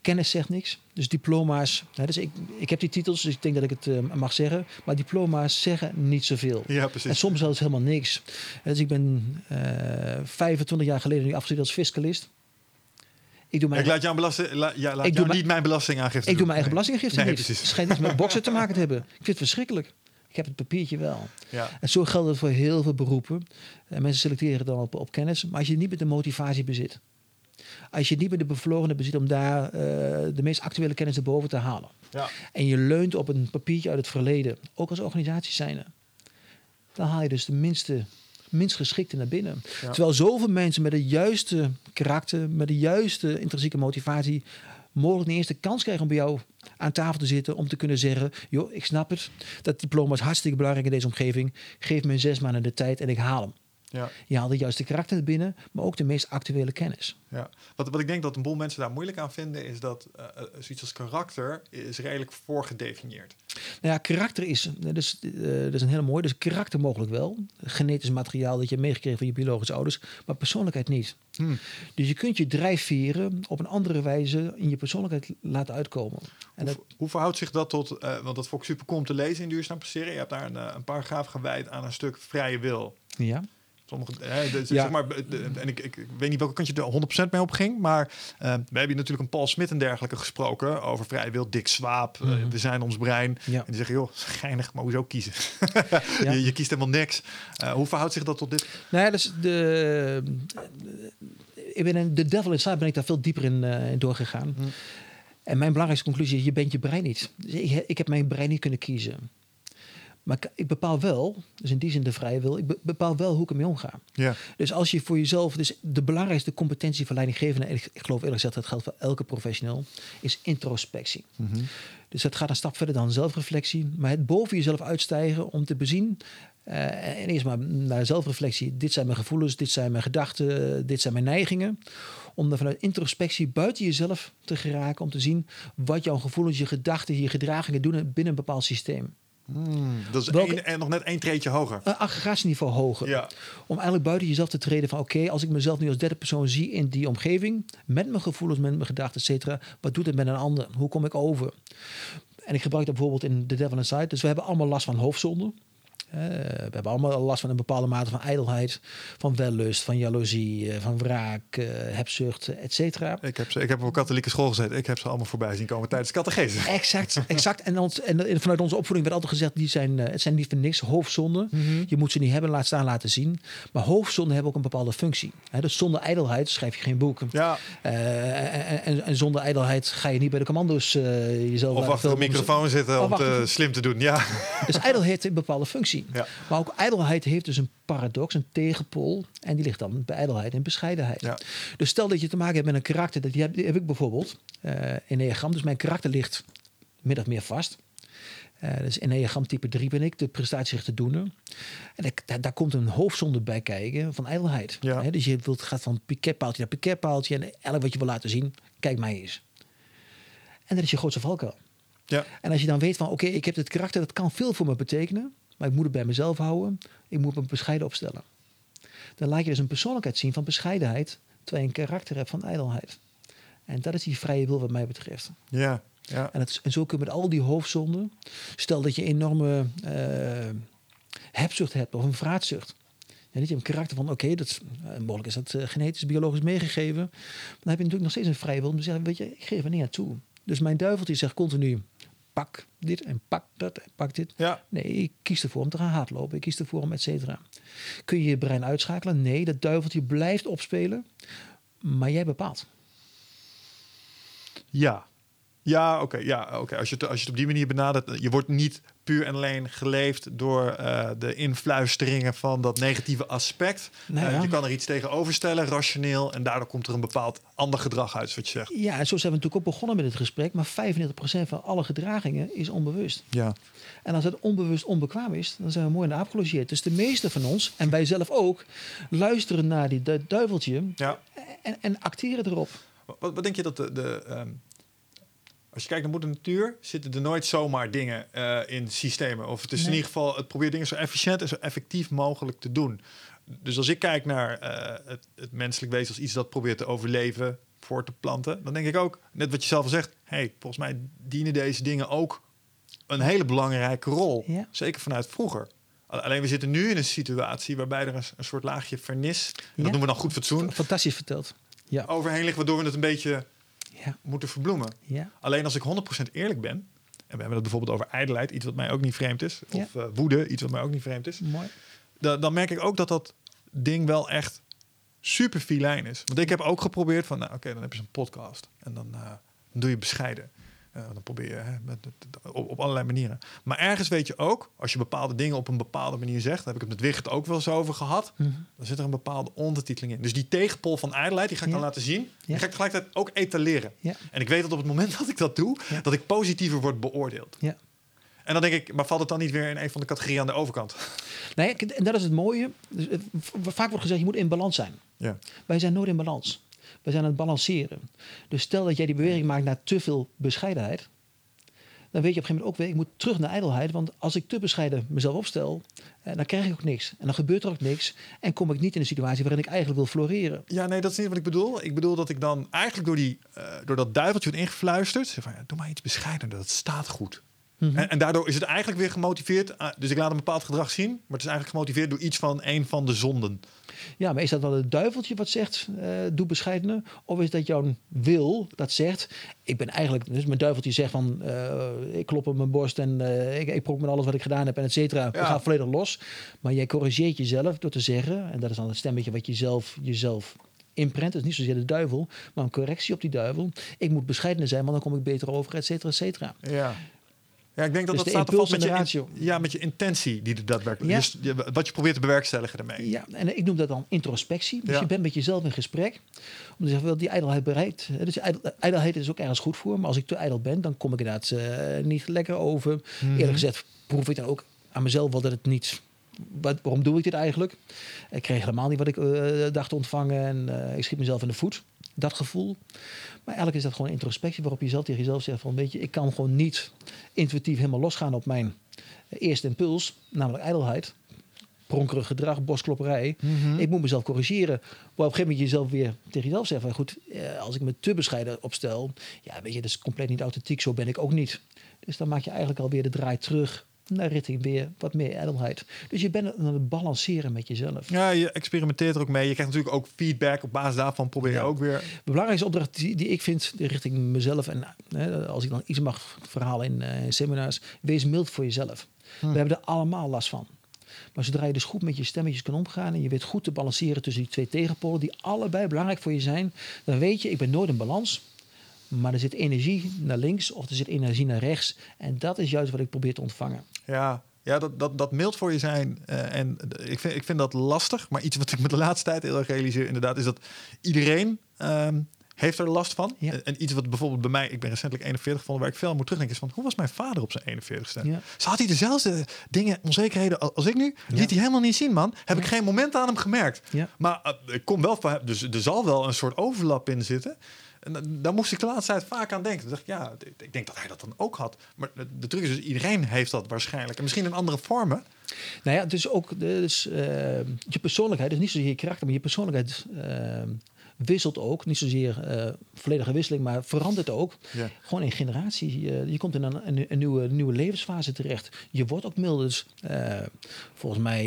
Kennis zegt niks. Dus diploma's. Nou, dus ik, ik heb die titels, dus ik denk dat ik het eh, mag zeggen. Maar diploma's zeggen niet zoveel. ja, En precies. soms zelfs helemaal niks. Dus ik ben eh 25 jaar geleden nu afgestudeerd als fiscalist. Ik doe mijn, Ik laat jou, belasting, la, ja, laat Ik jou doe mijn- niet mijn belastingaangifte ik doe mijn eigen Nee. belastinggifte Nee, niet. precies. Het schijnt iets met boksen te maken te hebben. Ik vind het verschrikkelijk. Ik heb het papiertje wel. Ja. En zo geldt het voor heel veel beroepen. En mensen selecteren dan op, op kennis. Maar als je niet met de motivatie bezit. Als je niet met de bevlogenheid bezit om daar eh, de meest actuele kennis erboven te halen. Ja. En je leunt op een papiertje uit het verleden. Ook als organisatie zijnde. Dan haal je dus de minste, minst geschikte naar binnen. Ja. Terwijl zoveel mensen met de juiste karakter, met de juiste intrinsieke motivatie, mogelijk de eerste kans krijgen om bij jou aan tafel te zitten. Om te kunnen zeggen, joh, ik snap het. Dat diploma is hartstikke belangrijk in deze omgeving. Geef me zes maanden de tijd en ik haal hem. Ja. Je haalt de juiste karakter binnen, maar ook de meest actuele kennis. Ja. Wat, wat ik denk dat een boel mensen daar moeilijk aan vinden, is dat eh, zoiets als karakter is redelijk voorgedefinieerd. Nou ja, karakter is, dus, dat is een hele mooie. Dus karakter mogelijk wel. Genetisch materiaal dat je hebt meegekregen van je biologische ouders, maar persoonlijkheid niet. Hmm. Dus je kunt je drijfveren op een andere wijze in je persoonlijkheid laten uitkomen. En dat, Hoe, hoe verhoudt zich dat tot, want dat vond ik super cool om te lezen in duurzaam presteren. Je hebt daar een, een paragraaf gewijd aan een stuk vrije wil. ja. Sommige, hè, de- Ja. zeg maar, de- en ik, ik, ik weet niet welke kant je er 100% mee opging, maar eh, we hebben natuurlijk een Paul Smit en dergelijke gesproken over vrije wil, Dick Swaap, eh, Mhm. we zijn ons brein. Ja. En die zeggen, joh, geinig, maar hoezo kiezen? Ja. je, je kiest helemaal niks. Eh, hoe verhoudt zich dat tot dit? Nou ja, dus de, ik ben in de Devil Inside ben ik daar veel dieper in, in doorgegaan. Hm. En mijn belangrijkste conclusie is, je bent je brein niet. Dus ik, ik heb mijn brein niet kunnen kiezen. Maar ik, bepaal wel, dus in die zin de vrije wil, ik be- bepaal wel hoe ik ermee omga. Ja. Dus als je voor jezelf, dus de belangrijkste competentie van leidinggevende, en ik, ik geloof eerlijk gezegd dat geldt voor elke professional, is introspectie. Mhm. Dus dat gaat een stap verder dan zelfreflectie. Maar het boven jezelf uitstijgen om te bezien. eh, en eerst maar naar zelfreflectie. Dit zijn mijn gevoelens, dit zijn mijn gedachten, dit zijn mijn neigingen. Om dan vanuit introspectie buiten jezelf te geraken. Om te zien wat jouw gevoelens, je gedachten, je gedragingen doen binnen een bepaald systeem. Hmm, dat is Welke- één- en nog net één treetje hoger. Een aggregatieniveau hoger. Ja. Om eigenlijk buiten jezelf te treden van... oké, als ik mezelf nu als derde persoon zie in die omgeving... met mijn gevoelens, met mijn gedachten, et cetera... wat doet het met een ander? Hoe kom ik over? En ik gebruik dat bijvoorbeeld in The Devil Inside. Dus we hebben allemaal last van hoofdzonden. Eh, we hebben allemaal last van een bepaalde mate van ijdelheid, van wellust, van jaloezie, eh, van wraak, eh, hebzucht, et cetera. Ik heb, ze, ik heb op een katholieke school gezeten. Ik heb ze allemaal voorbij zien komen tijdens catechese. Exact, exact. En, ons, en vanuit onze opvoeding werd altijd gezegd, die zijn, het zijn niet voor niks hoofdzonden. Je moet ze niet hebben, laat staan, laten zien. Maar hoofdzonden hebben ook een bepaalde functie. Hè, dus zonder ijdelheid schrijf je geen boek. Ja. en, en, en, zonder ijdelheid ga je niet bij de commando's jezelf... Of achter de microfoon zitten om te slim te doen, ja. Dus ijdelheid heeft een bepaalde functie. Ja. Maar ook ijdelheid heeft dus een paradox, een tegenpool. En die ligt dan bij ijdelheid en bescheidenheid. Ja. Dus stel dat je te maken hebt met een karakter. Dat die heb, die heb ik bijvoorbeeld uh, in Enneagram. Dus mijn karakter ligt min of meer vast. Uh, dus in Enneagram type 3 ben ik, de prestatiegerichte doener. En daar, daar, komt een hoofdzonde bij kijken van ijdelheid. Ja. dus je wilt, gaat van piketpaaltje naar piketpaaltje. En elk wat je wil laten zien, kijk mij eens. En dat is je grootste valkuil. Ja. En als je dan weet van, oké, ik heb dit karakter, dat kan veel voor me betekenen. Maar ik moet het bij mezelf houden. Ik moet me bescheiden opstellen. Dan laat je dus een persoonlijkheid zien van bescheidenheid, terwijl je een karakter hebt van ijdelheid. En dat is die vrije wil wat mij betreft. Ja, ja. En, het, en zo kun je met al die hoofdzonden, stel dat je enorme uh, hebzucht hebt of een vraatzucht. Ja, dat je een karakter van, oké, dat uh, mogelijk is dat uh, genetisch, biologisch meegegeven. Maar dan heb je natuurlijk nog steeds een vrije wil om te zeggen, weet je, ik geef er niet aan toe. Dus mijn duiveltje zegt continu, pak dit en pak dat en pak dit. Ja. Nee, ik kies ervoor om te gaan hardlopen. Ik kies ervoor om et cetera. Kun je je brein uitschakelen? Nee, dat duiveltje blijft opspelen. Maar jij bepaalt. Ja, ja, oké. ja, oké. Als, je het, als je het op die manier benadert, je wordt niet puur en alleen geleefd door uh, de influisteringen van dat negatieve aspect. Ja. uh, je kan er iets tegenover stellen, rationeel, en daardoor komt er een bepaald ander gedrag uit, wat je zegt. Ja, en zo zijn we natuurlijk ook begonnen met het gesprek, maar 95% van alle gedragingen is onbewust. Ja. En als het onbewust onbekwaam is, dan zijn we mooi in de aap gelogeerd. Dus de meeste van ons, en wij zelf ook, luisteren naar die duiveltje ja. en, en acteren erop. Wat, wat denk je dat de, de um als je kijkt naar moeder natuur, zitten er nooit zomaar dingen uh, in systemen. Of het is in ieder geval, het probeert dingen zo efficiënt en zo effectief mogelijk te doen. Dus als ik kijk naar uh, het, het, menselijk wezen als iets dat probeert te overleven, voor te planten, dan denk ik ook, net wat je zelf al zegt, hey, volgens mij dienen deze dingen ook een hele belangrijke rol. Ja. Zeker vanuit vroeger. Alleen we zitten nu in een situatie waarbij er een, een soort laagje vernis, en dat noemen we dan goed fatsoen. Fantastisch verteld. Ja. Overheen ligt, waardoor we het een beetje ja. moeten verbloemen. Ja. Alleen als ik 100% eerlijk ben, en we hebben het bijvoorbeeld over ijdelheid, iets wat mij ook niet vreemd is, of uh, woede, iets wat mij ook niet vreemd is, Mooi. Dan, dan merk ik ook dat dat ding wel echt super filijn is. Want ik heb ook geprobeerd van, nou oké, dan heb je zo'n podcast en dan, uh, dan doe je bescheiden. Uh, dan probeer je hè, met, op, op, allerlei manieren. Maar ergens weet je ook, als je bepaalde dingen op een bepaalde manier zegt, daar heb ik het met Wicht ook wel eens over gehad, mm -hmm. dan zit er een bepaalde ondertiteling in. Dus die tegenpol van ijdelheid, die ga ik ja. dan laten zien. Ja. Die ga ik tegelijkertijd ook etaleren. Ja. En ik weet dat op het moment dat ik dat doe, dat ik positiever word beoordeeld. Ja. En dan denk ik, maar valt het dan niet weer in een van de categorieën aan de overkant? Nee, en dat is het mooie. Dus, vaak wordt gezegd, je moet in balans zijn. Ja. Wij zijn nooit in balans. We zijn aan het balanceren. Dus stel dat jij die beweging maakt naar te veel bescheidenheid, dan weet je op een gegeven moment ook weer, ik moet terug naar ijdelheid. Want als ik te bescheiden mezelf opstel, eh, dan krijg ik ook niks. En dan gebeurt er ook niks. En kom ik niet in een situatie waarin ik eigenlijk wil floreren. Ja, nee, dat is niet wat ik bedoel. Ik bedoel dat ik dan eigenlijk door, die, uh, door dat duiveltje wordt ingefluisterd. Van, ja, doe maar iets bescheidener, dat staat goed. Mm -hmm. en, en, daardoor is het eigenlijk weer gemotiveerd. Uh, dus ik laat een bepaald gedrag zien. Maar het is eigenlijk gemotiveerd door iets van een van de zonden. Ja, maar is dat wel het duiveltje wat zegt, uh, doe bescheidener? Of is dat jouw wil dat zegt, ik ben eigenlijk... Dus mijn duiveltje zegt van, uh, ik klop op mijn borst en uh, ik, ik prok met alles wat ik gedaan heb en et cetera. Ja. Ik ga volledig los. Maar jij corrigeert jezelf door te zeggen, en dat is dan het stemmetje wat je zelf, jezelf imprint, dus niet zozeer de duivel, maar een correctie op die duivel. Ik moet bescheidener zijn, want dan kom ik beter over, et cetera, et cetera. Ja. Ja, ik denk dat dus dat staat vast met je, in, ja, met je intentie die er daadwerkelijk ja. dus, wat je probeert te bewerkstelligen daarmee. Ja, en ik noem dat dan introspectie. Dus ja. je bent met jezelf in gesprek om te zeggen, wel die ijdelheid bereikt. Dus ijdelheid is ook ergens goed voor, maar als ik te ijdel ben, dan kom ik inderdaad uh, niet lekker over. Mm -hmm. Eerlijk gezegd proef ik dan ook aan mezelf wel dat het niet wat, waarom doe ik dit eigenlijk? Ik kreeg helemaal niet wat ik uh, dacht te ontvangen en uh, ik schiet mezelf in de voet. Dat gevoel. Maar eigenlijk is dat gewoon introspectie waarop je zelf tegen jezelf zegt van weet je, ik kan gewoon niet intuïtief helemaal losgaan op mijn eerste impuls, namelijk ijdelheid. Pronkerig gedrag, bosklopperij. Mhm. Mm -hmm. Ik moet mezelf corrigeren. Maar op een gegeven moment jezelf weer tegen jezelf zegt van goed, als ik me te bescheiden opstel, ja weet je, dat is compleet niet authentiek, zo ben ik ook niet. Dus dan maak je eigenlijk alweer de draai terug naar richting weer wat meer ijdelheid. Dus je bent aan het balanceren met jezelf. Ja, je experimenteert er ook mee. Je krijgt natuurlijk ook feedback. Op basis daarvan probeer je Ja. ook weer... De belangrijkste opdracht die, die ik vind richting mezelf, en hè, als ik dan iets mag verhalen in, eh, in seminars, wees mild voor jezelf. Hm. We hebben er allemaal last van. Maar zodra je dus goed met je stemmetjes kan omgaan en je weet goed te balanceren tussen die twee tegenpolen, die allebei belangrijk voor je zijn, dan weet je, ik ben nooit in balans. Maar er zit energie naar links of er zit energie naar rechts. En dat is juist wat ik probeer te ontvangen. Ja, ja dat, dat, dat mild voor je zijn. eh, en ik vind, ik vind dat lastig. Maar iets wat ik me de laatste tijd heel erg realiseer, inderdaad, is dat iedereen ehm, heeft er last van. Ja. En, iets wat bijvoorbeeld bij mij, ik ben recentelijk 41 gevonden, waar ik veel aan moet terugdenken, is van hoe was mijn vader op zijn 41ste? Ja. Zo had hij dezelfde dingen, onzekerheden al- als ik nu? Ja. Liet hij helemaal niet zien, man. Heb ik geen moment aan hem gemerkt. Maar eh, ik kom wel van, dus er zal wel een soort overlap in zitten. En da- daar moest ik de laatste tijd vaak aan denken. Toen dacht ik, ja, ik- denk dat hij dat dan ook had. Maar de, truc is dus, iedereen heeft dat waarschijnlijk. En misschien in andere vormen. Nou ja, dus ook dus, eh, je persoonlijkheid, dus niet zozeer je karakter, maar je persoonlijkheid eh, wisselt ook. Niet zozeer eh, volledige wisseling, maar verandert ook. Ja. Gewoon in generatie. eh, je komt in een, een, een nieuwe, nieuwe levensfase terecht. Je wordt ook milder. Dus eh, volgens mij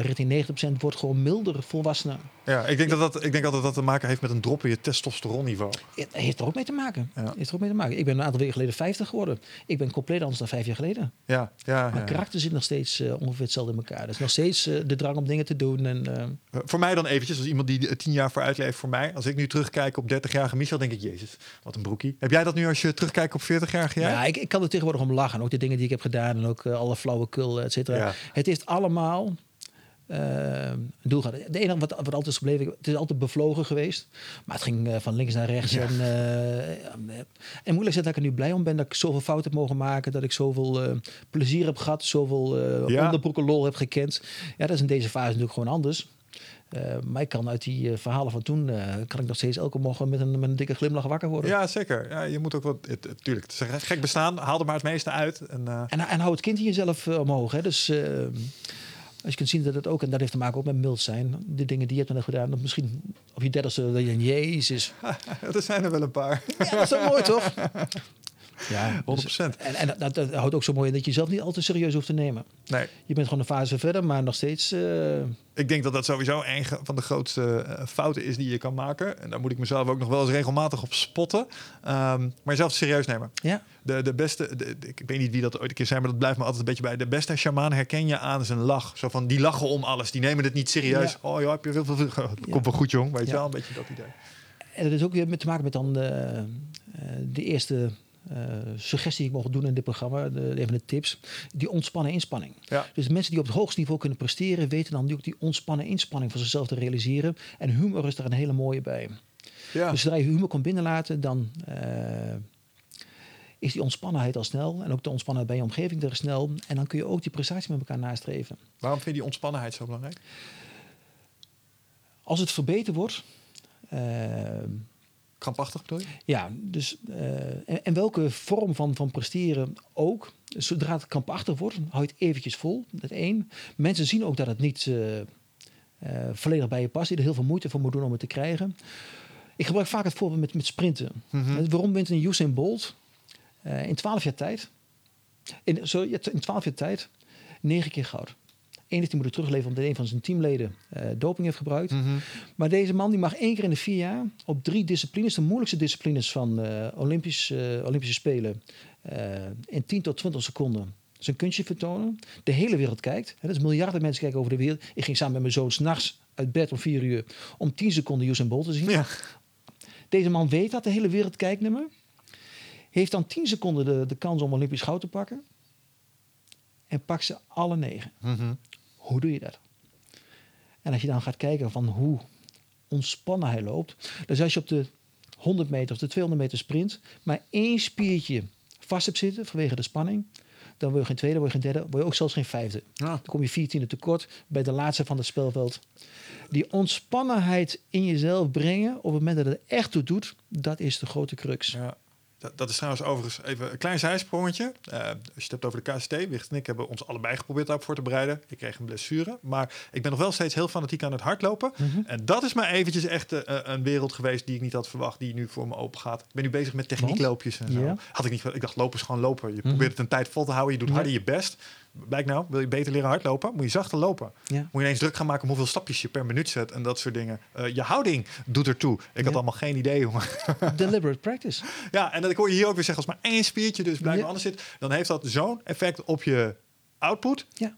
richting 90% wordt gewoon milder volwassenen. Ja, ik denk, dat dat, ik denk dat dat te maken heeft met een drop in je testosteronniveau. Het heeft er ook mee te maken. Ja. Heeft er ook mee te maken. Ik ben een aantal weken geleden 50 geworden. Ik ben compleet anders dan vijf jaar geleden. Ja, ja, Mijn ja. karakter zit nog steeds eh, ongeveer hetzelfde in elkaar. Dus nog steeds eh, de drang om dingen te doen. En, eh, Uh, Voor mij dan eventjes, als iemand die er tien jaar vooruit leeft voor mij. Als ik nu terugkijk op 30-jarige Michel, denk ik, jezus, wat een broekie. Heb jij dat nu als je terugkijkt op 40-jarige jij? Ja, ik, ik kan er tegenwoordig om lachen. Ook de dingen die ik heb gedaan en ook alle flauwekul, et cetera. Ja. Het heeft allemaal een doel gehad. De enige wat, wat altijd is gebleven, het is altijd bevlogen geweest. Maar het ging eh, van links naar rechts. Ja. En, eh, en moeilijk is dat ik er nu blij om ben dat ik zoveel fouten heb mogen maken. Dat ik zoveel eh, plezier heb gehad, zoveel Ja. onderbroeken lol heb gekend. Ja, dat is in deze fase natuurlijk gewoon anders. Eh, maar ik kan uit die verhalen van toen, kan ik nog steeds elke morgen met een, met een dikke glimlach wakker worden. Ja, zeker. Ja, je moet ook wat. Het, het- tuurlijk, het is gek bestaan. Haal er maar het meeste uit. En, En, en hou het kind in jezelf omhoog. Hè? Dus eh, als je kunt zien dat het ook, en dat heeft te maken ook met mild zijn. De dingen die je hebt gedaan, dat misschien op je dertigste, dat je denkt, jezus. er zijn er wel een paar. Ja, dat is mooi, toch? Ja, 100%. dus- en, en dat, dat, dat houdt ook zo mooi in dat je jezelf niet al te serieus hoeft te nemen. Nee, Je bent gewoon een fase verder, maar nog steeds... eh, ik denk dat dat sowieso een van de grootste eh, fouten is die je kan maken. En daar moet ik mezelf ook nog wel eens regelmatig op spotten. Ehm, maar jezelf serieus nemen. ja, De, de beste, de- de- ik weet niet wie dat ooit een keer zei, maar dat blijft me altijd een beetje bij. De beste shaman herken je aan zijn lach. Zo van, die lachen om alles. Die nemen het niet serieus. Ja. Oh ja, heb je veel, veel, veel. Komt wel goed, jong. Weet je Ja. wel, een beetje dat idee. en dat is ook weer met te maken met dan eh, eh, de eerste eh, suggestie die ik mocht doen in dit programma. De, een van de tips. Die ontspannen inspanning. Ja. Dus mensen die op het hoogste niveau kunnen presteren, weten dan ook die ontspannen inspanning van zichzelf te realiseren. En humor is daar een hele mooie bij. Ja. Dus zodra je humor komt binnenlaten, dan eh, is die ontspannenheid al snel. En ook de ontspannenheid bij je omgeving er snel. En dan kun je ook die prestatie met elkaar nastreven. Waarom vind je die ontspannenheid zo belangrijk? Als het verbeterd wordt. eh, Krampachtig bedoel je? ja, dus eh, en, en welke vorm van, van presteren ook. Zodra het krampachtig wordt, hou je het eventjes vol. Dat één. Mensen zien ook dat het niet eh, eh, volledig bij je past. Je er heel veel moeite voor moet doen om het te krijgen. Ik gebruik vaak het voorbeeld met, met sprinten. Mhm. Waarom wint een Usain Bolt in 12 jaar tijd, in, sorry, in 12 jaar tijd, negen keer goud. Hij moeten terugleveren omdat een van zijn teamleden eh, doping heeft gebruikt. Mhm. Maar deze man die mag één keer in de vier jaar op drie disciplines, de moeilijkste disciplines van eh, Olympisch, eh, Olympische Spelen, in 10 tot 20 seconden zijn kunstje vertonen. De hele wereld kijkt. Hè, dus miljarden mensen kijken over de wereld. Ik ging samen met mijn zoon s'nachts uit bed om vier uur om 10 seconden Usain Bolt te zien. Ja. Deze man weet dat, de hele wereld kijkt naar me. Heeft dan 10 seconden de, de kans om Olympisch goud te pakken. En pakt ze alle negen. Mhm. Hoe doe je dat? En als je dan gaat kijken van hoe ontspannen hij loopt. Dus als je op de 100 meter of de 200 meter sprint maar één spiertje vast hebt zitten vanwege de spanning. Dan word je geen tweede, word je geen derde, word je ook zelfs geen vijfde. Ja. Dan kom je 14e tekort bij de laatste van het spelveld. Die ontspannenheid in jezelf brengen op het moment dat het echt toe doet, dat is de grote crux. Ja. Dat, dat is trouwens overigens even een klein zijsprongetje. Eh, als je het hebt over de KST, Wicht en ik hebben ons allebei geprobeerd daarop voor te bereiden. Ik kreeg een blessure, maar ik ben nog wel steeds heel fanatiek aan het hardlopen. Mhm. En dat is maar eventjes echt eh, een wereld geweest die ik niet had verwacht, die nu voor me open gaat. Ik ben nu bezig met techniekloopjes en zo. Had ik niet, ik dacht lopen is gewoon lopen. Je probeert het een tijd vol te houden, je doet harder je best. Blijkt nou, wil je beter leren hardlopen, moet je zachter lopen. Ja. Moet je ineens druk gaan maken om hoeveel stapjes je per minuut zet en dat soort dingen. Eh, je houding doet ertoe. Ik had allemaal geen idee, jongen. Deliberate practice. ja, en dat ik hoor je hier ook weer zeggen, als maar één spiertje dus blijkbaar Ja. anders zit, dan heeft dat zo'n effect op je output. Ja.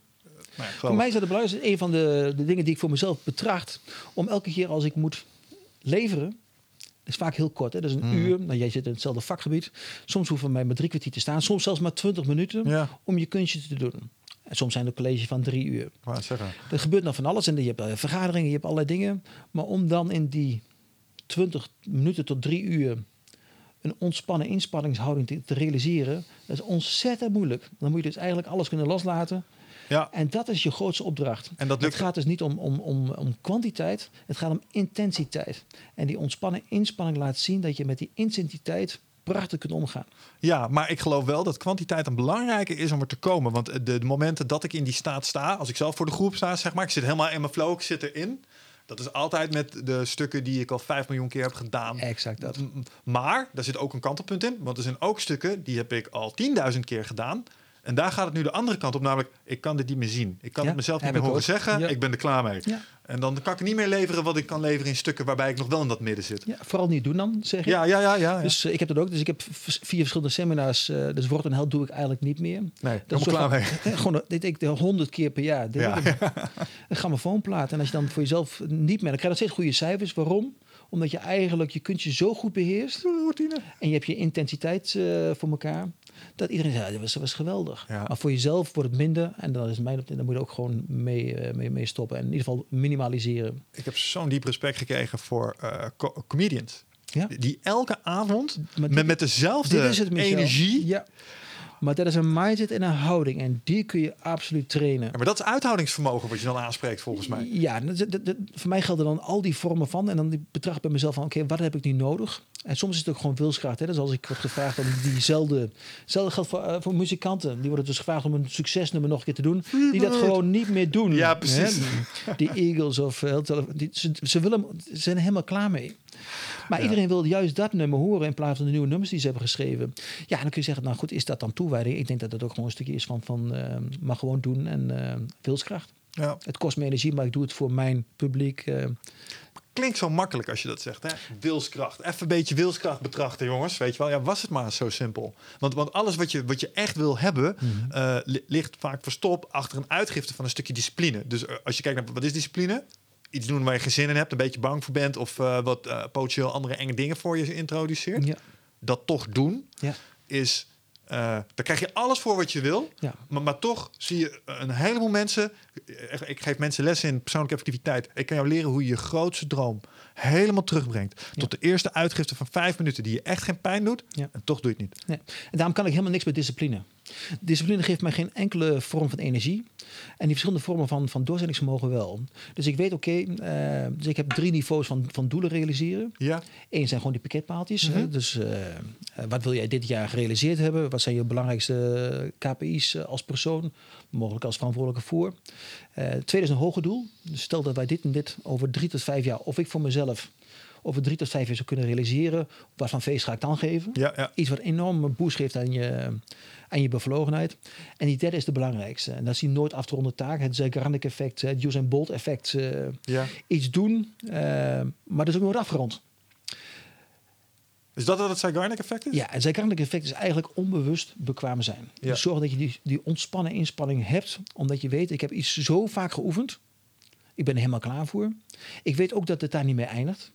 Ja, Voor mij is dat het belangrijkste. Een van de, de dingen die ik voor mezelf betracht. Om elke keer als ik moet leveren. Is vaak heel kort. Hè? Dat is een Hmm. uur. Nou, jij zit in hetzelfde vakgebied. Soms hoeven mij maar drie kwartier te staan. Soms zelfs maar twintig minuten Ja, om je kunstje te doen. En soms zijn er colleges van drie uur. Er gebeurt nog van alles. En je hebt eh, vergaderingen, je hebt allerlei dingen. Maar om dan in die 20 minuten tot drie uur een ontspannen inspanningshouding te, te realiseren, dat is ontzettend moeilijk. Dan moet je dus eigenlijk alles kunnen loslaten. Ja, En dat is je grootste opdracht. en dat Het lukt. gaat dus niet om, om, om, om kwantiteit, het gaat om intensiteit. En die ontspannen inspanning laat zien dat je met die intensiteit prachtig kunt omgaan. Ja, maar ik geloof wel dat kwantiteit een belangrijke is om er te komen. Want de, de momenten dat ik in die staat sta, als ik zelf voor de groep sta, zeg maar, ik zit helemaal in mijn flow, ik zit erin. Dat is altijd met de stukken die ik al 5 miljoen keer heb gedaan. Exact dat. Maar daar zit ook een kantelpunt in. Want er zijn ook stukken die heb ik al 10.000 keer gedaan. En daar gaat het nu de andere kant op. Namelijk, ik kan dit niet meer zien. Ik kan Ja, het mezelf niet meer horen ook. zeggen. Ja. Ik ben er klaar mee. Ja. En dan kan ik niet meer leveren wat ik kan leveren in stukken waarbij ik nog wel in dat midden zit. Ja, vooral niet doen dan, zeg ik. Ja, ja, ja. ja. Dus eh, ik heb dat ook. Dus ik heb vier verschillende seminars. eh dus Word en Held doe ik eigenlijk niet meer. nee, Dat is klaar mee. van- eh, Gewoon, dit ik de honderd keer per jaar. Dit Ja. ik een grammofoonplaat. En als je dan voor jezelf niet meer... Dan krijg je nog steeds goede cijfers. Waarom? Omdat je eigenlijk je kunt je zo goed beheerst. Routine. En je hebt je intensiteit voor elkaar. Dat iedereen ja, dat was, geweldig. Ja. Maar voor jezelf wordt het minder. En dan is mijn dan moet je ook gewoon mee, eh, mee, mee stoppen. En in ieder geval minimaliseren. Ik heb zo'n diep respect gekregen voor co- comedians. Ja. Die elke avond met, met dezelfde dit is het, Michel. energie. Ja. Maar dat is een mindset en een houding. En die kun je absoluut trainen. Ja, maar dat is uithoudingsvermogen wat je dan aanspreekt volgens mij. Ja, dat, dat- dat- voor mij gelden dan al die vormen van. En dan die betracht bij mezelf van, oké, wat heb ik nu nodig? En soms is het ook gewoon wilskracht. Hè? Dus als ik word gevraagd om diezelfde... Hetzelfde geldt voor, eh, voor muzikanten. Die worden dus gevraagd om een succesnummer nog een keer te doen. Die dat gewoon niet meer doen. Ja, precies. Hè? Die Eagles of... eh, die, ze, ze, willen, ze zijn helemaal klaar mee. Maar Ja. iedereen wil juist dat nummer horen in plaats van de nieuwe nummers die ze hebben geschreven. Ja, dan kun je zeggen, nou goed, is dat dan toewijding? Ik denk dat dat ook gewoon een stukje is van, van eh, maar gewoon doen en eh wilskracht. Ja. Het kost me energie, maar ik doe het voor mijn publiek. eh. Klinkt zo makkelijk als je dat zegt. Hè? Wilskracht. Even een beetje wilskracht betrachten, jongens. Weet je wel, ja, was het maar zo simpel. Want, want alles wat je, wat je echt wil hebben, li- ligt vaak verstopt achter een uitgifte van een stukje discipline. Dus als je kijkt naar wat is discipline? Iets doen waar je geen zin in hebt, een beetje bang voor bent, of eh, wat eh potentieel andere enge dingen voor je introduceert. ja, Dat toch doen ja, is. eh daar krijg je alles voor wat je wil. ja. Maar, maar toch zie je een heleboel mensen. Ik geef mensen lessen in persoonlijke effectiviteit. Ik kan jou leren hoe je je grootste droom helemaal terugbrengt. Tot de eerste uitgifte van vijf minuten die je echt geen pijn doet. Ja. En toch doe je het niet. Nee. En daarom kan ik helemaal niks met discipline. Discipline geeft mij geen enkele vorm van energie. En die verschillende vormen van, van doorzettingsvermogen wel. Dus ik weet, oké, eh, dus ik heb drie niveaus van, van doelen realiseren. Ja, Eén zijn gewoon die pakketpaaltjes. Mhm. Dus eh, eh, wat wil jij dit jaar gerealiseerd hebben? Wat zijn je belangrijkste KPI's als persoon? Mogelijk als verantwoordelijke voor. Tweede is een hoger doel. Dus stel dat wij dit en dit over drie tot vijf jaar... of ik voor mezelf over drie tot vijf jaar zou kunnen realiseren... wat voor feest ga ik dan geven? ja, ja. Iets wat een boost geeft aan je, aan je bevlogenheid. En die derde is de belangrijkste. En dat is die nooit af te ronden taak. Het Zeigarnik effect, het Usain Bolt effect. eh, ja. iets doen, eh, maar dat is ook nooit afgerond. Is dat wat het Zeigarnik effect is? Ja, het Zeigarnik effect is eigenlijk onbewust bekwaam zijn. Ja. Dus zorg dat je die, die ontspannen inspanning hebt, omdat je weet, ik heb iets zo vaak geoefend. Ik ben er helemaal klaar voor. Ik weet ook dat het daar niet mee eindigt.